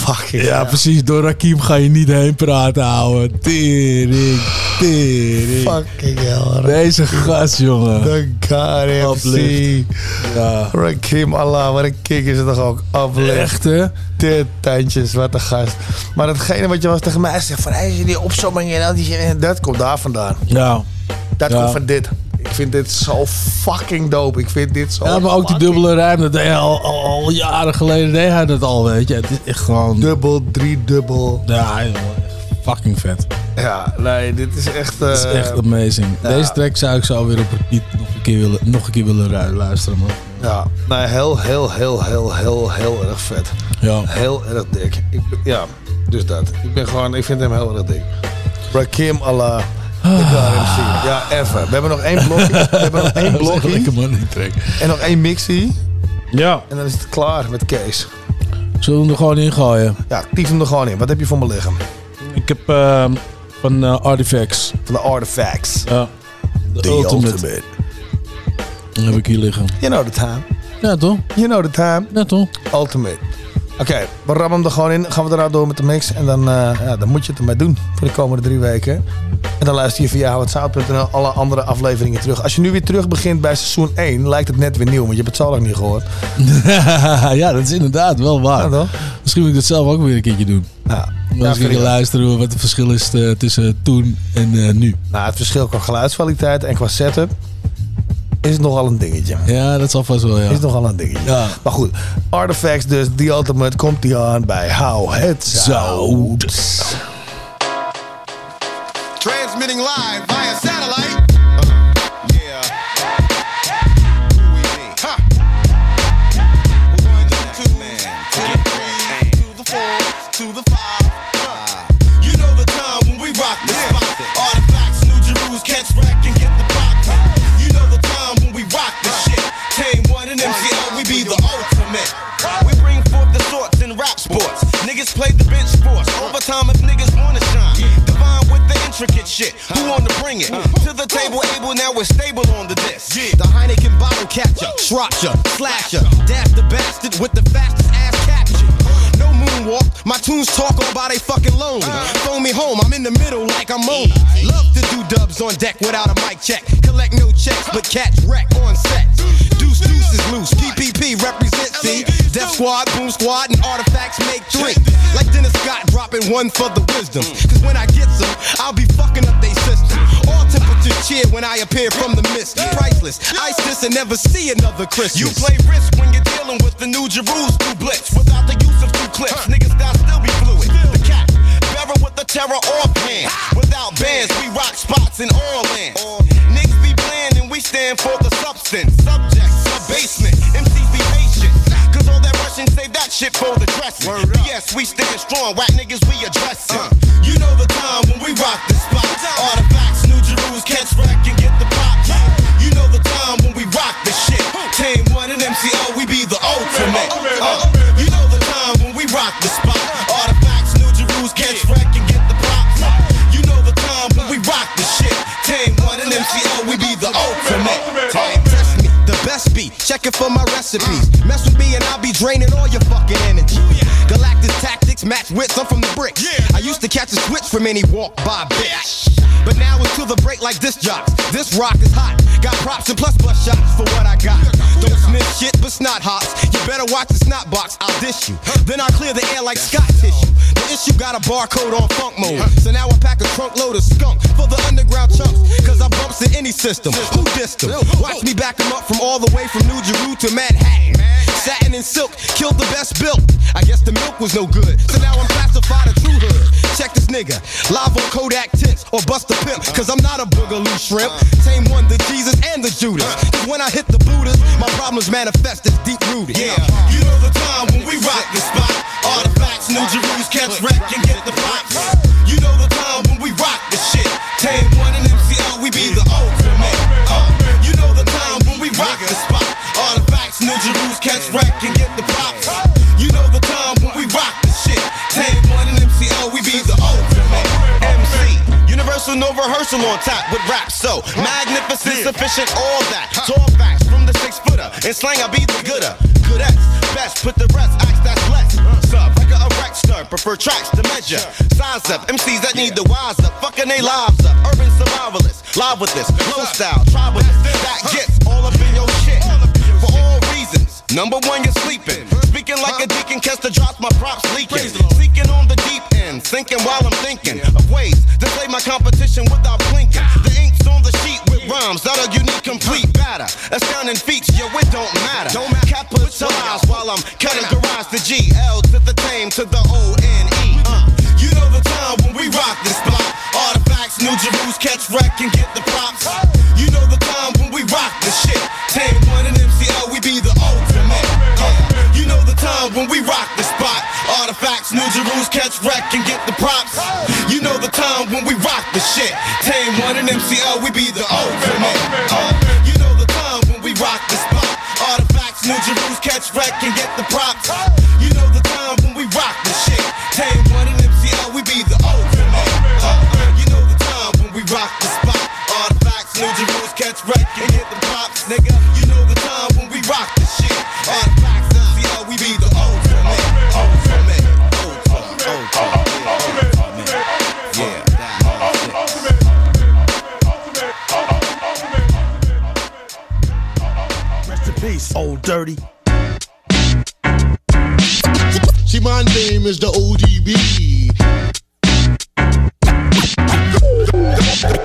Fucking Ja, precies. Door Rakim ga je niet heen praten, ouwe. Tering, tering. Fucking hell. Deze gast, jongen. The God MC. Ja. Rakim Allah, wat een kick is het toch ook. Uplift. Echt, hè? Dit tandjes, wat een gast. Maar datgene wat je was tegen mij zegt, van hij is die opzomming en die shit, dat komt daar vandaan. Ja. Dat Ja. komt van dit. Ik vind dit zo fucking dope. Ik vind dit zo Ja, maar ook die dubbele rijm, dat deed hij al, al, al jaren geleden deed hij dat al, weet je. Het is echt gewoon... Dubbel, drie dubbel. Ja, jongen. echt Fucking vet. Ja, nee, dit is echt... Het is eh, echt amazing. ja. Deze track zou ik zo weer op repeat nog een keer willen, nog een keer willen luisteren, man. Ja, nee, heel, heel, heel, heel, heel, heel erg vet. Ja. Heel erg dik. Ik, ja, dus dat. Ik ben gewoon, ik vind hem heel erg dik. Rakim Allah. De MC. Ja, even. We hebben nog één blokje. We hebben nog één blokje. En nog één mixie. Ja. En dan is het klaar met Kees. Zullen we hem er gewoon in gooien? Ja, tief hem er gewoon in. Wat heb je voor me liggen? Ik heb ehm, van eh, Artifacts. Van de Artifacts. Ja. De The Ultimate. Ultimate. Die heb ik hier liggen. You know the time. Ja, toch? You know the time. Ja, toch? Ultimate. Oké, we rammen hem er gewoon in. Gaan we eruit door met de mix. En dan, eh, ja, dan moet je het ermee doen voor de komende drie weken. En dan luister je via houhetzout.nl alle andere afleveringen terug. Als je nu weer terug begint bij seizoen 1, lijkt het net weer nieuw. Want je hebt het zo lang niet gehoord. ja, dat is inderdaad wel waar. Misschien moet ik dat zelf ook weer een keertje doen. Ja. Dan Ja, ook. luisteren wat het verschil is eh, tussen toen en eh, nu. Nou, het verschil qua geluidskwaliteit en qua setup is nogal een dingetje. Ja, dat zal vast wel, ja. Is nogal een dingetje. Ja. Maar goed, Artifacts dus, The Ultimate, komt die aan bij How Het Zout. Transmitting live via satellite. To the Play the bench sports. Uh. Overtime if niggas wanna shine. Divine with the intricate shit. Who uh. wanna bring it? Uh. To the table, able, now we're stable on the disc. The Heineken bottle catcher, Srotcha, Slasher, Dash the bastard with the fastest ass capture. Moonwalk, my tunes talk all by they fucking loan. Phone me home, I'm in the middle like I'm on. Love to do dubs on deck without a mic check. Collect no checks, but catch wreck on set. Deuce Deuce is loose, PPP represent C. Def Squad, Boom Squad, and artifacts make three. Like Dennis Scott dropping one for the wisdom. Cause when I get some, I'll be fucking up they system. All temperatures cheer when I appear from the mist. Priceless, ice this and never see another Christmas. You play risk when you're dealing with the new Jerusalem blitz. Without the use of two clips, niggas got still be fluid. The cat, bearer with the terror offhand. Without bands, we rock spots in all lands. Niggas be bland and we stand for the substance. Subject, sub basement, MCs be patient. Cause all that rushing, save that shit for the dressing. Yes, we stand strong, whack niggas we addressing. Uh. You know the time when we rock the spot. Artifacts, catch wreck and get the pop. You know the time when we rock the shit. Tame one and MCO, we be the ultimate. Uh, you know the time when we rock the spot. Artifacts, new Jerus, catch wreck and get the pop. You know the time when we rock the shit. Tame one and MCO, we be the ultimate. Test me, the best beat. Checking for my recipes. Mess with me and I'll be draining all your fucking energy. Galactic match wits. I'm from the brick. I used to catch a switch from any walk by bitch. But now it's to the break like this jocks. This rock is hot. Got props and plus plus shots for what I got. Don't sniff shit, but snot hops. You better watch the snot box. I'll dish you. Then I'll clear the air like Scott tissue. The issue got a barcode on funk mode. So now I pack a trunk load of skunk for the underground chunks. Cause I bumps in any system. Who dissed them? Watch me back them up from all the way from New Jeru to Manhattan. Satin and silk killed the best built. I guess the milk was no good. So now I'm classified a true hood. Check this nigga. Live on Kodak tints or bust a pimp. Cause I'm not a boogaloo shrimp. Tame one, the Jesus and the Judas. Cause when I hit the Buddhas, my problems manifest as deep rooted. Yeah, you know the time when we rock the spot. Artifacts, new Jerus, catch wreck and get the rehearsal on top with rap. So magnificent, sufficient, all that. Tall facts from the six footer. In slang, I be the gooder. Goodest, best, put the rest, axe that's less. Sub, like a erect stir, prefer tracks to measure. Size up, MCs that need the wise up, fucking they lives up. Urban survivalists, live with this, flow style, tribalist. That gets all up in your shit. For all reasons. Number one, you're sleeping. Speaking like a deacon, catch the drops, my props leaking. Seeking on the deep end, thinking while I'm thinking of ways to play my competition without blinking. The ink's on the sheet with rhymes that are unique, complete, batter. Astounding feats, yo, it don't matter. Don't matter. capitalize while I'm categorized the G, L to the tame to the O N E. Uh, you know the time when we rock this spot. Artifacts, new Jerus, catch wreck and get the props. You know the time when we rock the shit. Tame one and MCL, we be the ultimate. Uh, you know the time when we rock the spot. Artifacts, new Jerus, catch wreck and get the props. You know the time when we rock shit. Tame one and MCL, we be the ultimate. Uh, you know the time when we rock the spot. Artifacts, new Jerus, catch wreck and get the props. Dirty. See, my name is the ODB.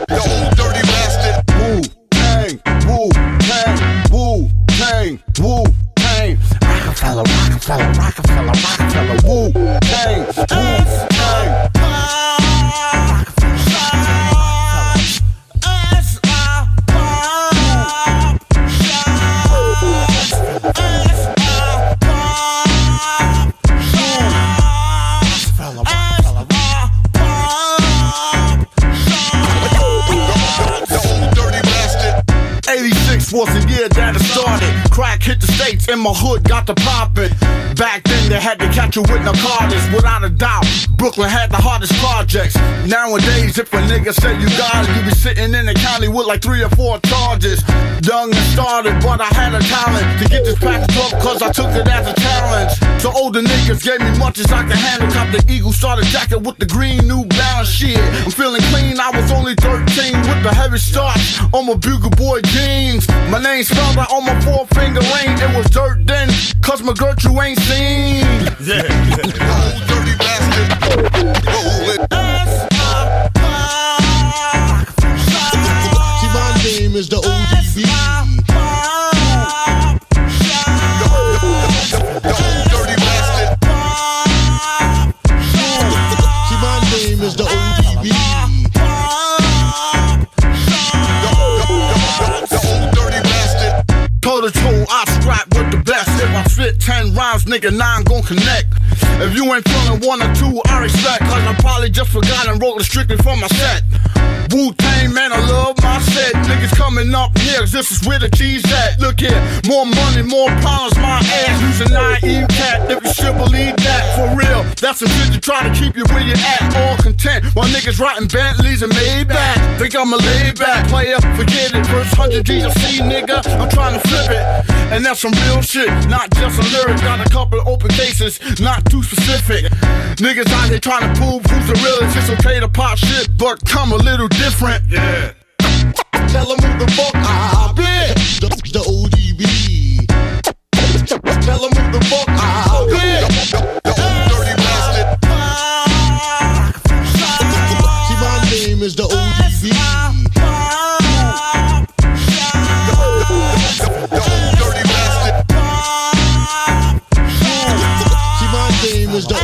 The old dirty bastard. Wu Tang, Wu Tang, Wu Tang, Wu Tang. Rockefeller, Rockefeller, Rockefeller, Rockefeller, Wu Tang, Wu Tang. Was the year that it started. Crack hit the states and my hood got to poppin'. Back then they had to catch you with narcotics, without a doubt. Brooklyn had the hardest projects. Nowadays, if a nigga say you got it, you be sitting in the county with like three or four charges. Young and started, but I had a talent to get this package up cause I took it as a challenge. So older niggas gave me much as I could handle. Cop the Eagle starter jacket with the green new balance shit. I'm feeling clean, I was only 13 with the heavy starch on my Bugle Boy jeans. My name spelled out on my four finger ring. It was dirt then, cause my girl you ain't seen. Yeah. Old dirty bastard. Roll it. See, my name is the ODB. Spit 10 rhymes, nigga, nine gon' connect. If you ain't feeling one or two, I respect. Cause I probably just forgot and wrote it strictly for my set. Wu Tang, man, I love my set. Niggas coming up here, 'cause this is where the cheese at. Look here, more money, more problems, my ass. Using naive cat, if you should believe that. For real, that's some shit to try to keep you where you at. All content, while niggas riding Bentleys and Maybach. Think I'm a laid back player, forget it. First 100 G's I see, nigga, I'm trying to flip it. And that's some real shit, not just a lyric. Got a couple open cases, not too specific. Niggas out here trying to prove who's the realest. It's okay to pop shit, but come a little different. Yeah. Tell them who the fuck I been. The, the ODB. Tell them who the fuck I been. The old dirty bastard. See, my name is the ODB. Is. Dat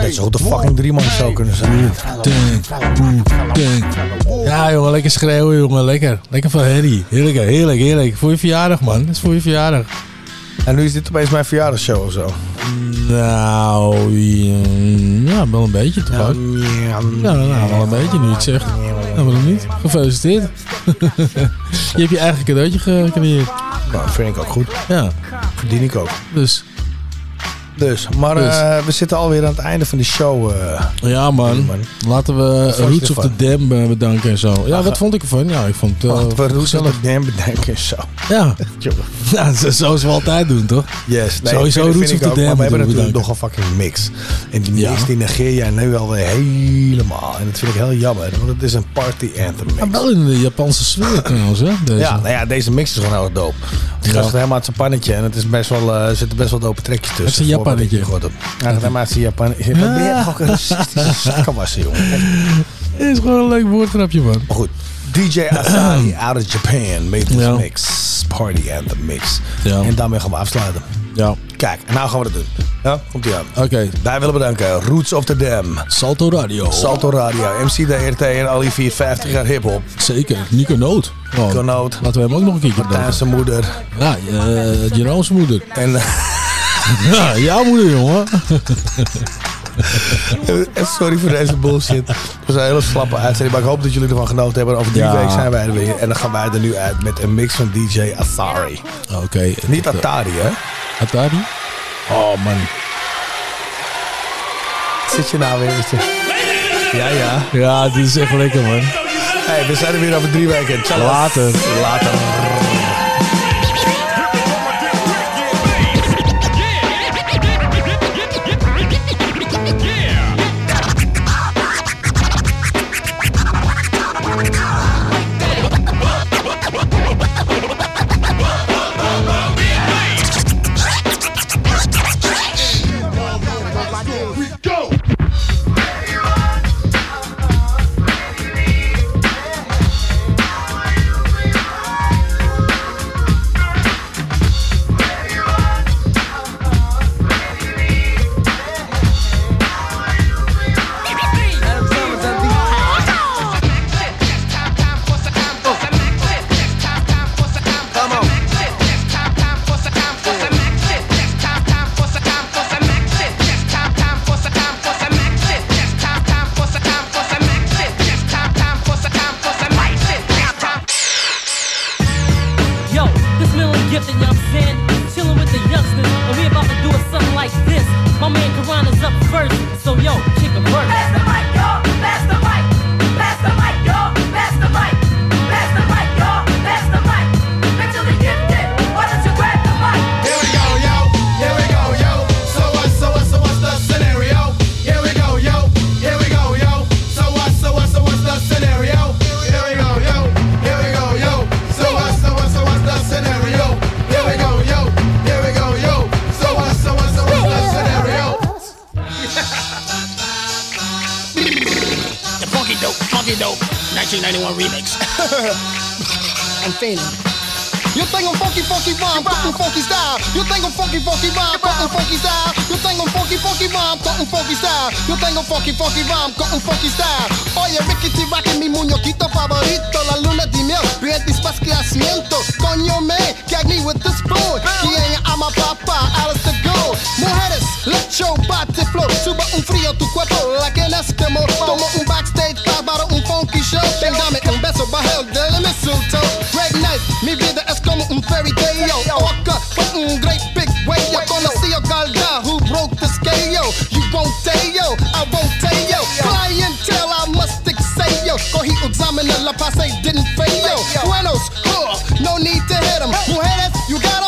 deze ook de fucking drie man show kunnen zijn. Ja, jongen, lekker schreeuwen, jongen. Lekker. Lekker van Harry. Heerlijk, heerlijk, heerlijk. Voor je verjaardag, man. Dat is voor je verjaardag. En nu is dit opeens mijn verjaardagsshow of zo. Nou, ja, wel een beetje toch ook? Ja, nou, wel een beetje nu het zegt. Nou, waarom niet? Gefeliciteerd. je hebt je eigen cadeautje gecreëerd. Nou, vind ik ook goed. Ja. Verdien ik ook. Dus. Dus, maar Dus. eh, we zitten alweer aan het einde van de show. eh. Ja, man. Laten we Roots of the? Dam eh, bedanken en zo. Ja, Ach, wat vond ik ervan? Ja, ik vond Wacht, we Roots of the Dam bedenken zo. Ja. ja, zo- zoals we altijd doen, toch? Yes, nee, Sowieso vind- Roots vind of the Dam Maar we hebben natuurlijk nog een fucking mix. En die mix die negeer jij nu alweer helemaal. En dat vind ik heel jammer, want het is een party anthem mix. Maar wel in de Japanse sfeer trouwens, hè? Deze. Ja, nou ja, deze mix is gewoon heel dope. Die Ja. gaat helemaal uit zijn pannetje en het is best wel, er zitten best wel dope trekjes tussen. Japannetje. Ja, zijn Japan. Wat ben je ook een racistische zakkenwasser, jongen. is gewoon een leuk woordgrapje, man. Maar goed. DJ Asai out of Japan made this Ja. mix. Party anthem mix. Ja. En daarmee gaan we afsluiten. Ja. Kijk, en nou gaan we dat doen. Ja, komt ie aan. Oké. Wij willen bedanken Roots of the Dam. Salto Radio. Salto Radio, MC DRT en al die 450 jaar hip-hop. Zeker. Nico Noot. Nico Noot. Laten we hem ook nog een keertje Martijn bedanken. zijn moeder. Ja, uh, Jeroen's moeder. En, ja, jouw moeder, jongen. En sorry voor deze bullshit. We zijn een hele slappe uitzending. Maar ik hoop dat jullie ervan genoten hebben. Over drie Ja. weken zijn wij er weer. En dan gaan wij er nu uit met een mix van DJ Atari. Oké. Niet Atari, hè? Atari? Oh, man. Zit je nou weer? Ja, ja. Ja, dit is echt lekker, man. Hey, we zijn er weer over drie weken. Ciao. Later. Later. funky, funky rhyme, got a funky style. Oh yeah, rickety, rocky. didn't fail. Buenos, huh, no need to hit him. Mujeres, you got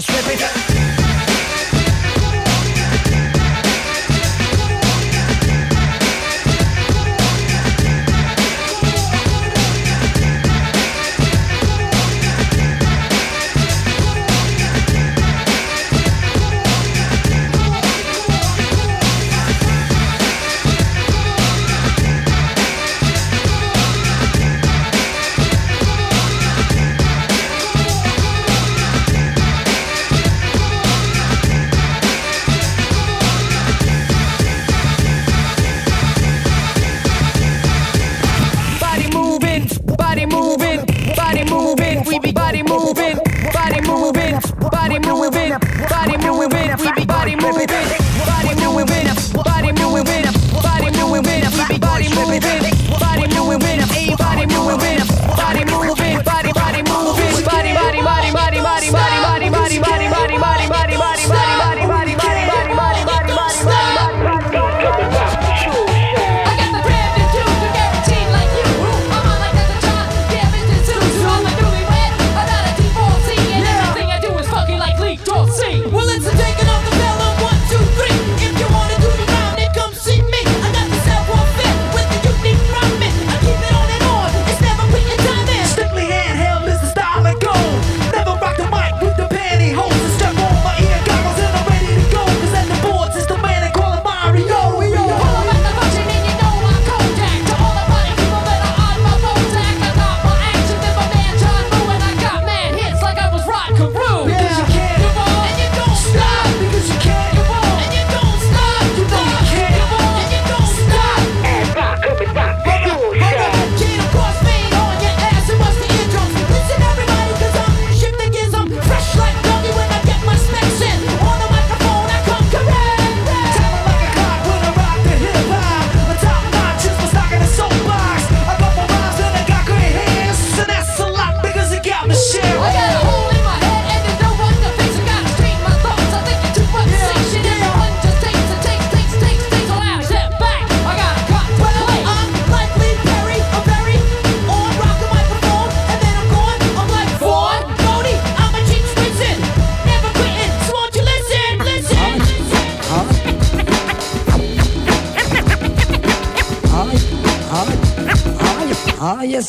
always tripping.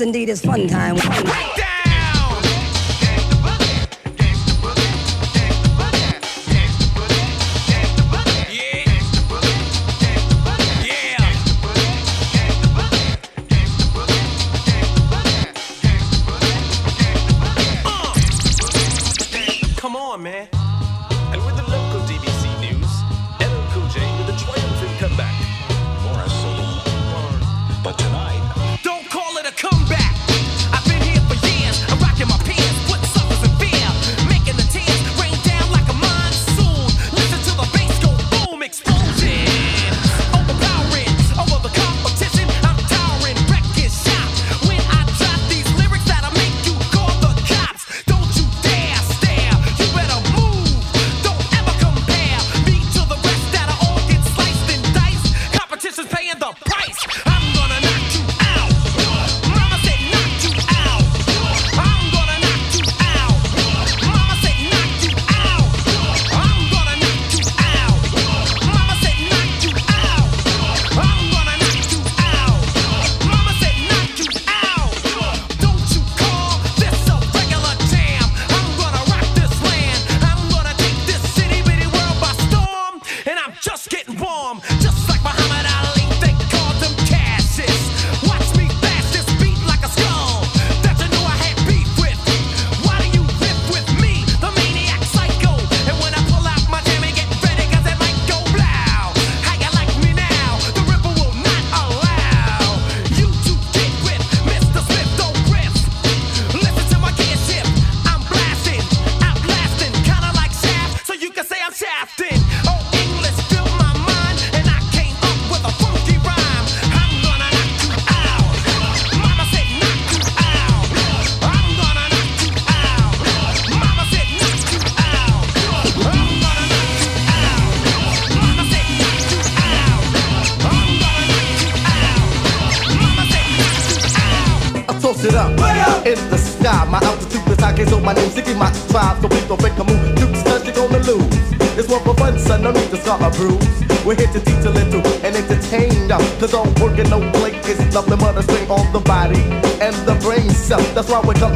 Indeed, it's fun time. Come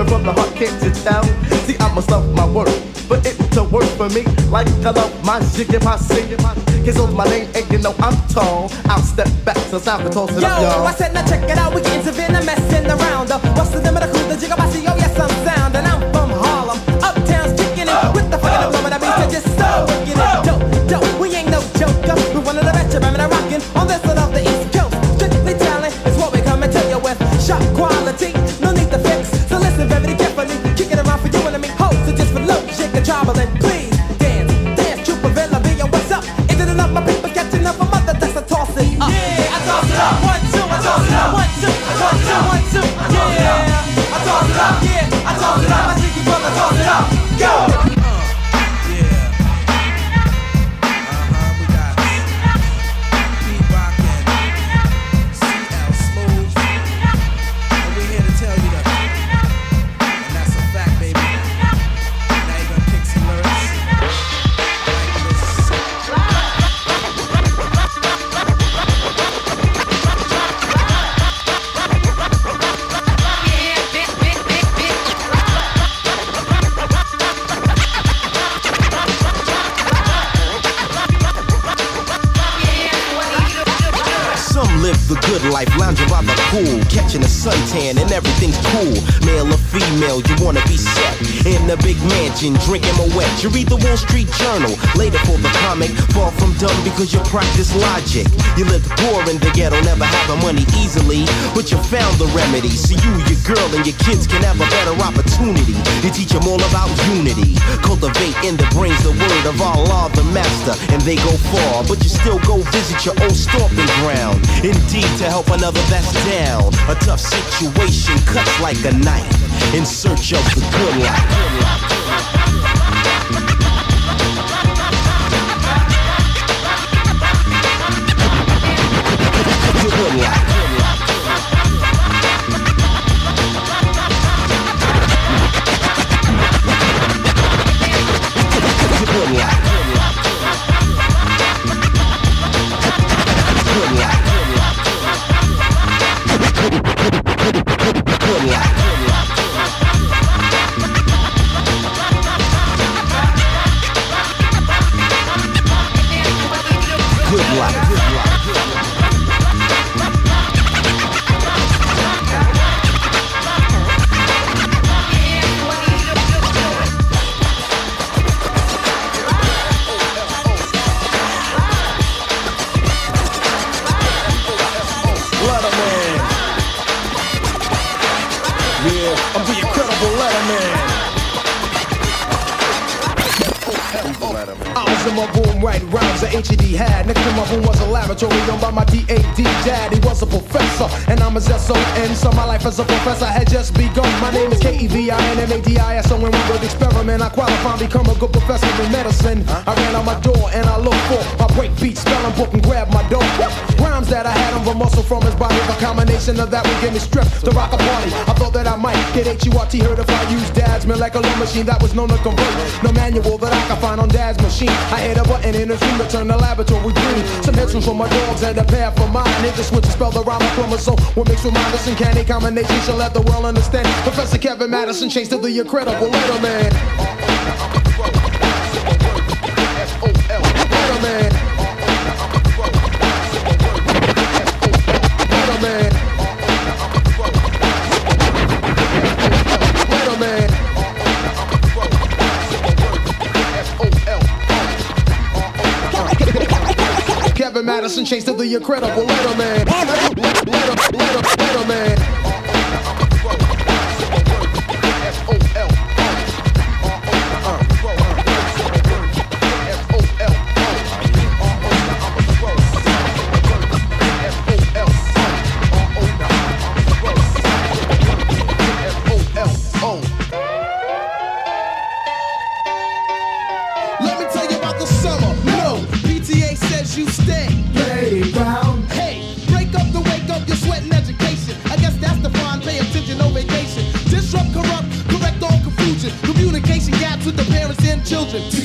coming from the heart, can't you tell? See, I'ma stuff my work. For it to work for me, like I love my shit, if I sing it, Cause on my name, and you know I'm tall. I'll step back so it's time to toss it Yo, up, y'all. I said now check it out, we getting severe, I'm messing around. Uh, what's the name of the crew? The jigga bossy, oh yes I'm sound, Go. Suntan and everything's cool. Female, you wanna be set in the big mansion, drinking my wet. You read the Wall Street Journal, later for the comic. Far from dumb because you practice logic. You lived poor in the ghetto, never having money easily, but you found the remedy. So you, your girl, and your kids can have a better opportunity. You teach them all about unity, cultivate in the brains the word of Allah, the master, and they go far. But you still go visit your old stomping ground. Indeed, to help another that's down. A tough situation cuts like a knife in search of the good life. Good life. Qualify and become a good professor in medicine. I ran out my door and I looked for my break beat, spelling book, and grab my dough. Rhymes that I had on the muscle from his body. The combination of that would give me strength to rock a party. I thought that I might get H-U-R-T heard if I used dad's molecular machine that was known to convert. No manual that I could find on dad's machine. I hit a button in a dream to turn the laboratory green. Some hits from my dogs and a pair for mine. The switch to spell the rhyme chromosome. What makes with minus and candy combination shall let the world understand. Professor Kevin Madison changed to the incredible. Letterman. Incredible Letterman. children.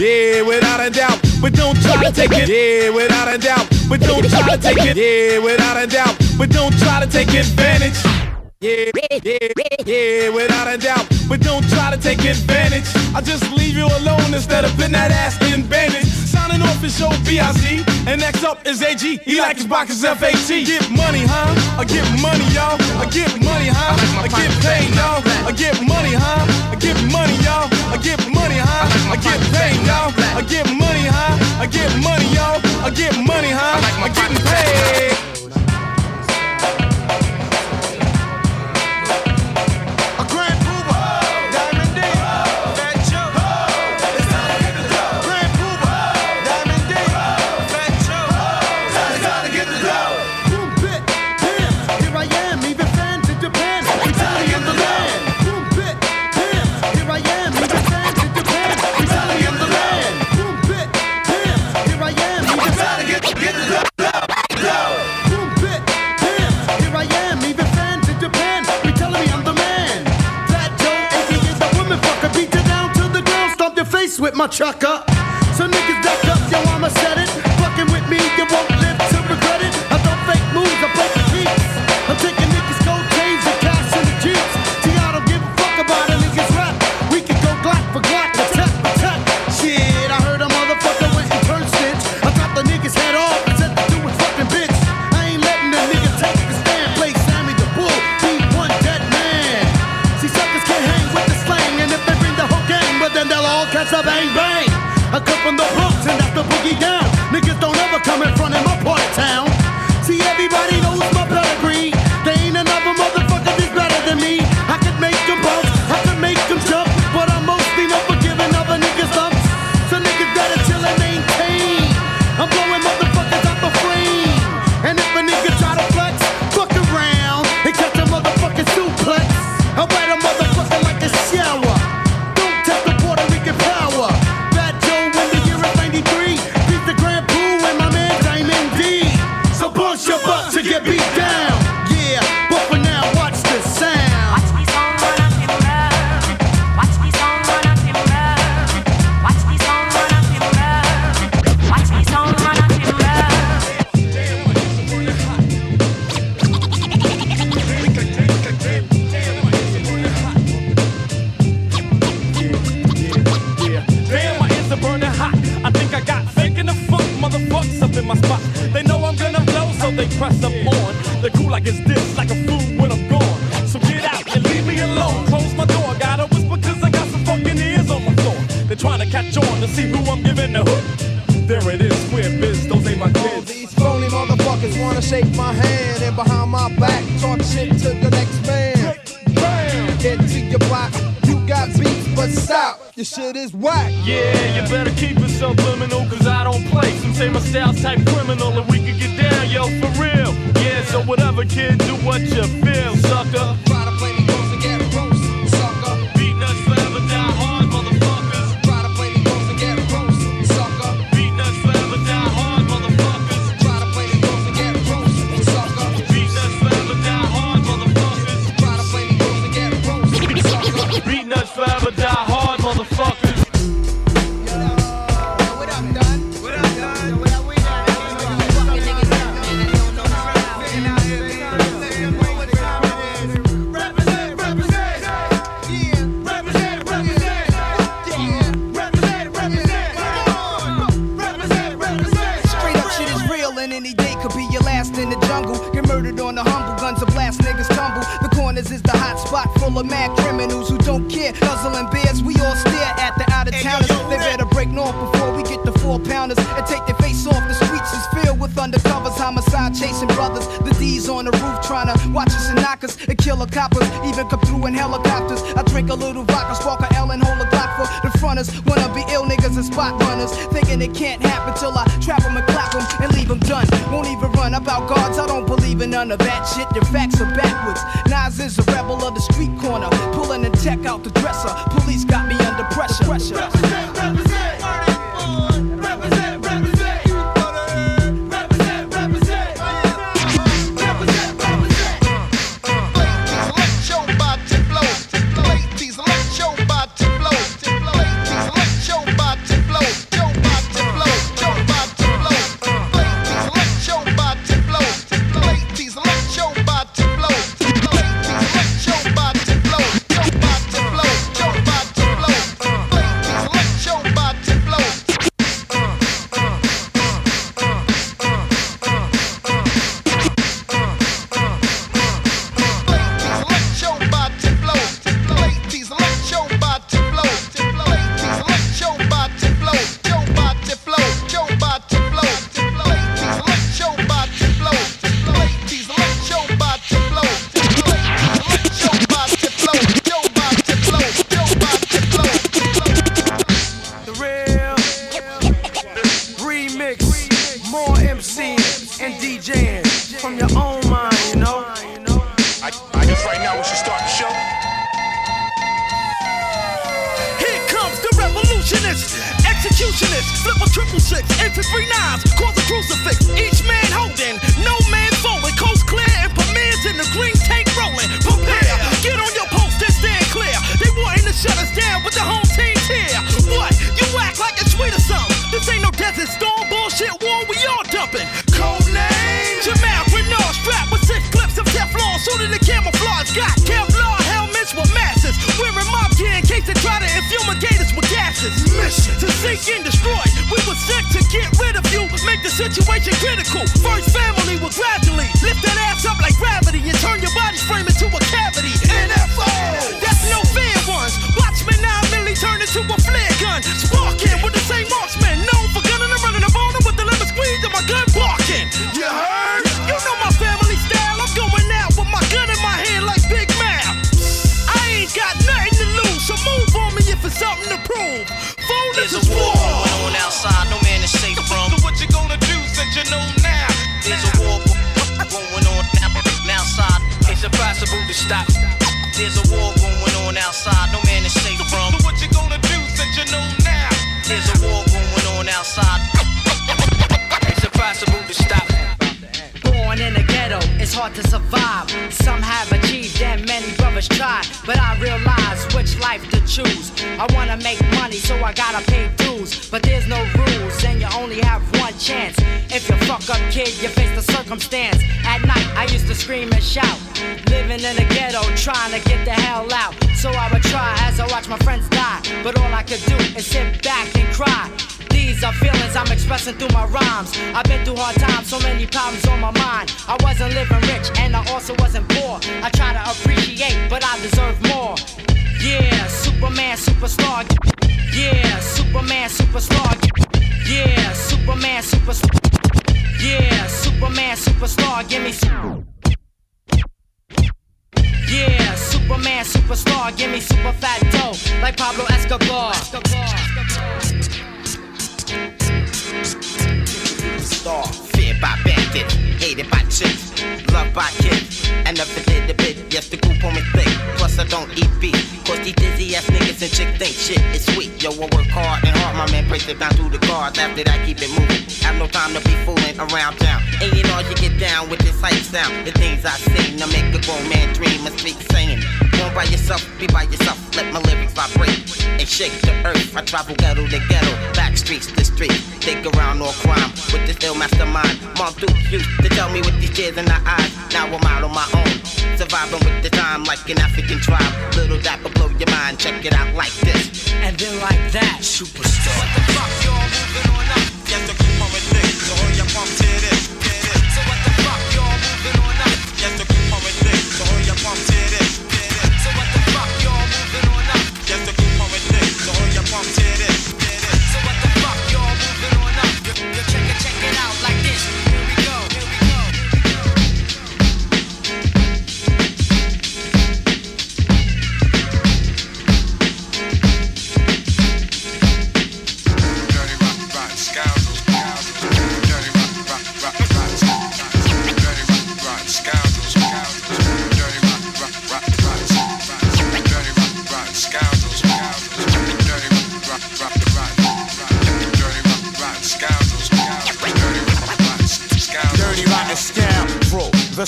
Yeah, without a doubt. But don't try to take it. Yeah, without a doubt. But don't try to take it. Yeah, without a doubt. But don't try to take advantage. Yeah, yeah, yeah, without a doubt. But don't try to take advantage. I just leave you alone instead of putting that ass in bandage. F is O-B-I-Z, and X up is A-G. He like his boxes F-A-T. Get money, huh? I get money, y'all. I get money, huh? I get paid, y'all. I get money, huh? I get money, y'all. I get money, huh? I get paid, y'all. I get money, huh? I get money, y'all. I get money, huh? I get paid. My trucker.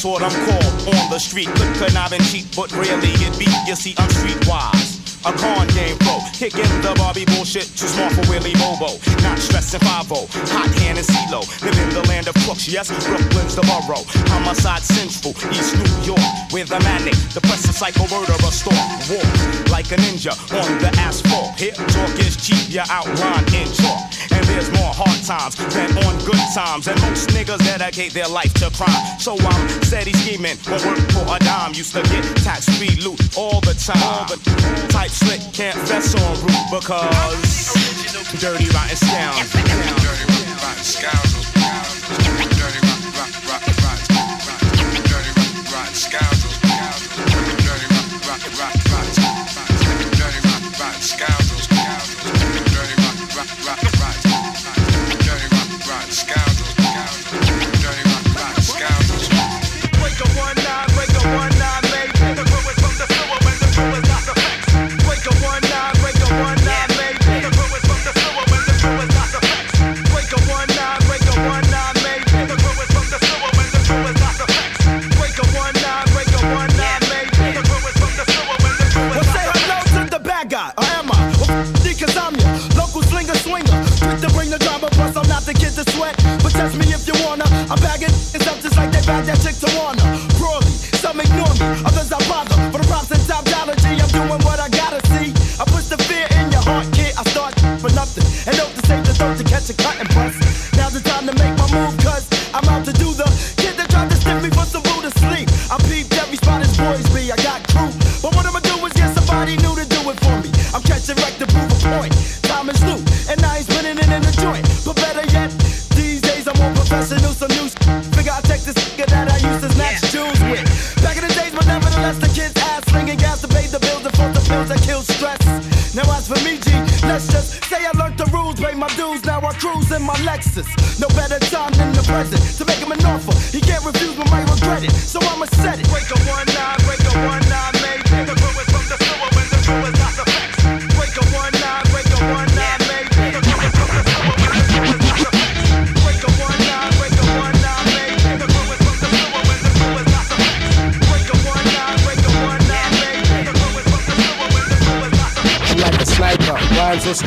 That's what I'm called on the street. Good conniving cheap, but really it be. You see, I'm streetwise. A con game pro, kicking the Barbie bullshit, too small for Willie Bobo. Not stressing 5 hot hand and CeeLo. Live in the land of crooks, yes, Brooklyn's the borough. Homicide central, East New York. With a manic, depressive psycho murderer storm. Walk like a ninja on the asphalt. Hip talk is cheap, you outline in chalk. And there's more hard times than on good times. And most niggas dedicate their life to crime. So I'm steady scheming, but work for a dime. Used to get tax free loot all the time. All the type slick can't fess on route because dirty rotten scoundrels. Dirty rotten scoundrels. Get back that chick to Warner. Broadly, some ignore me, others I bother. For the props and topology, I'm doing what I gotta see. I push the fear in your heart, kid. I start for nothing. And don't to save the throat to catch a cut and bust.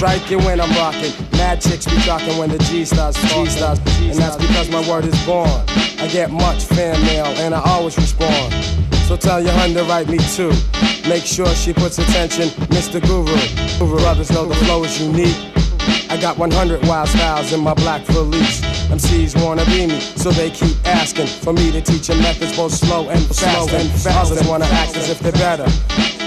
Will strike when I'm rocking. Mad chicks be talking when the G starts G starts, and that's because my word is born. I get much fan mail and I always respond. So tell your hun to write me too. Make sure she puts attention, Mr. Guru. Guru brothers know the flow is unique. I got 100 wild styles in my black Felice. MCs wanna be me, so they keep asking for me to teach them methods both slow and fast. And fast. Others wanna act as if they're better,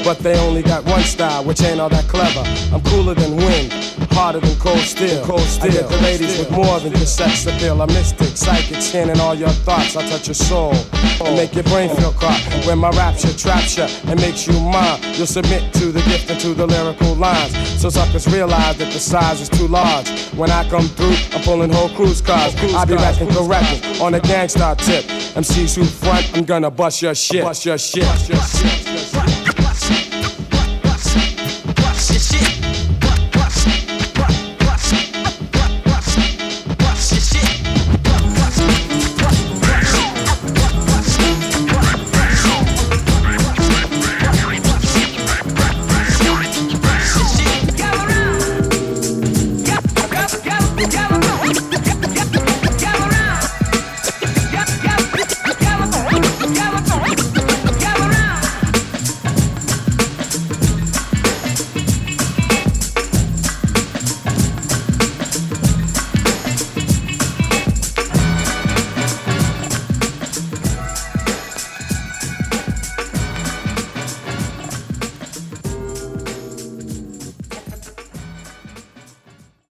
but they only got one style, which ain't all that clever. I'm cooler than wind, harder than cold steel. Cold steel. I get the ladies with more than just sex appeal. I'm mystic, psychic, scanning all your thoughts. I touch your soul and make your brain feel caught. When my rapture traps you and makes you mine, you'll submit to the gift and to the lyrical lines. So suckers realize that the size is too large. When I come through, I'm pulling whole cruise cars. I be rapping correctly on a gangsta tip. MCs who front, I'm gonna bust your shit. Bust your shit. Bust your shit.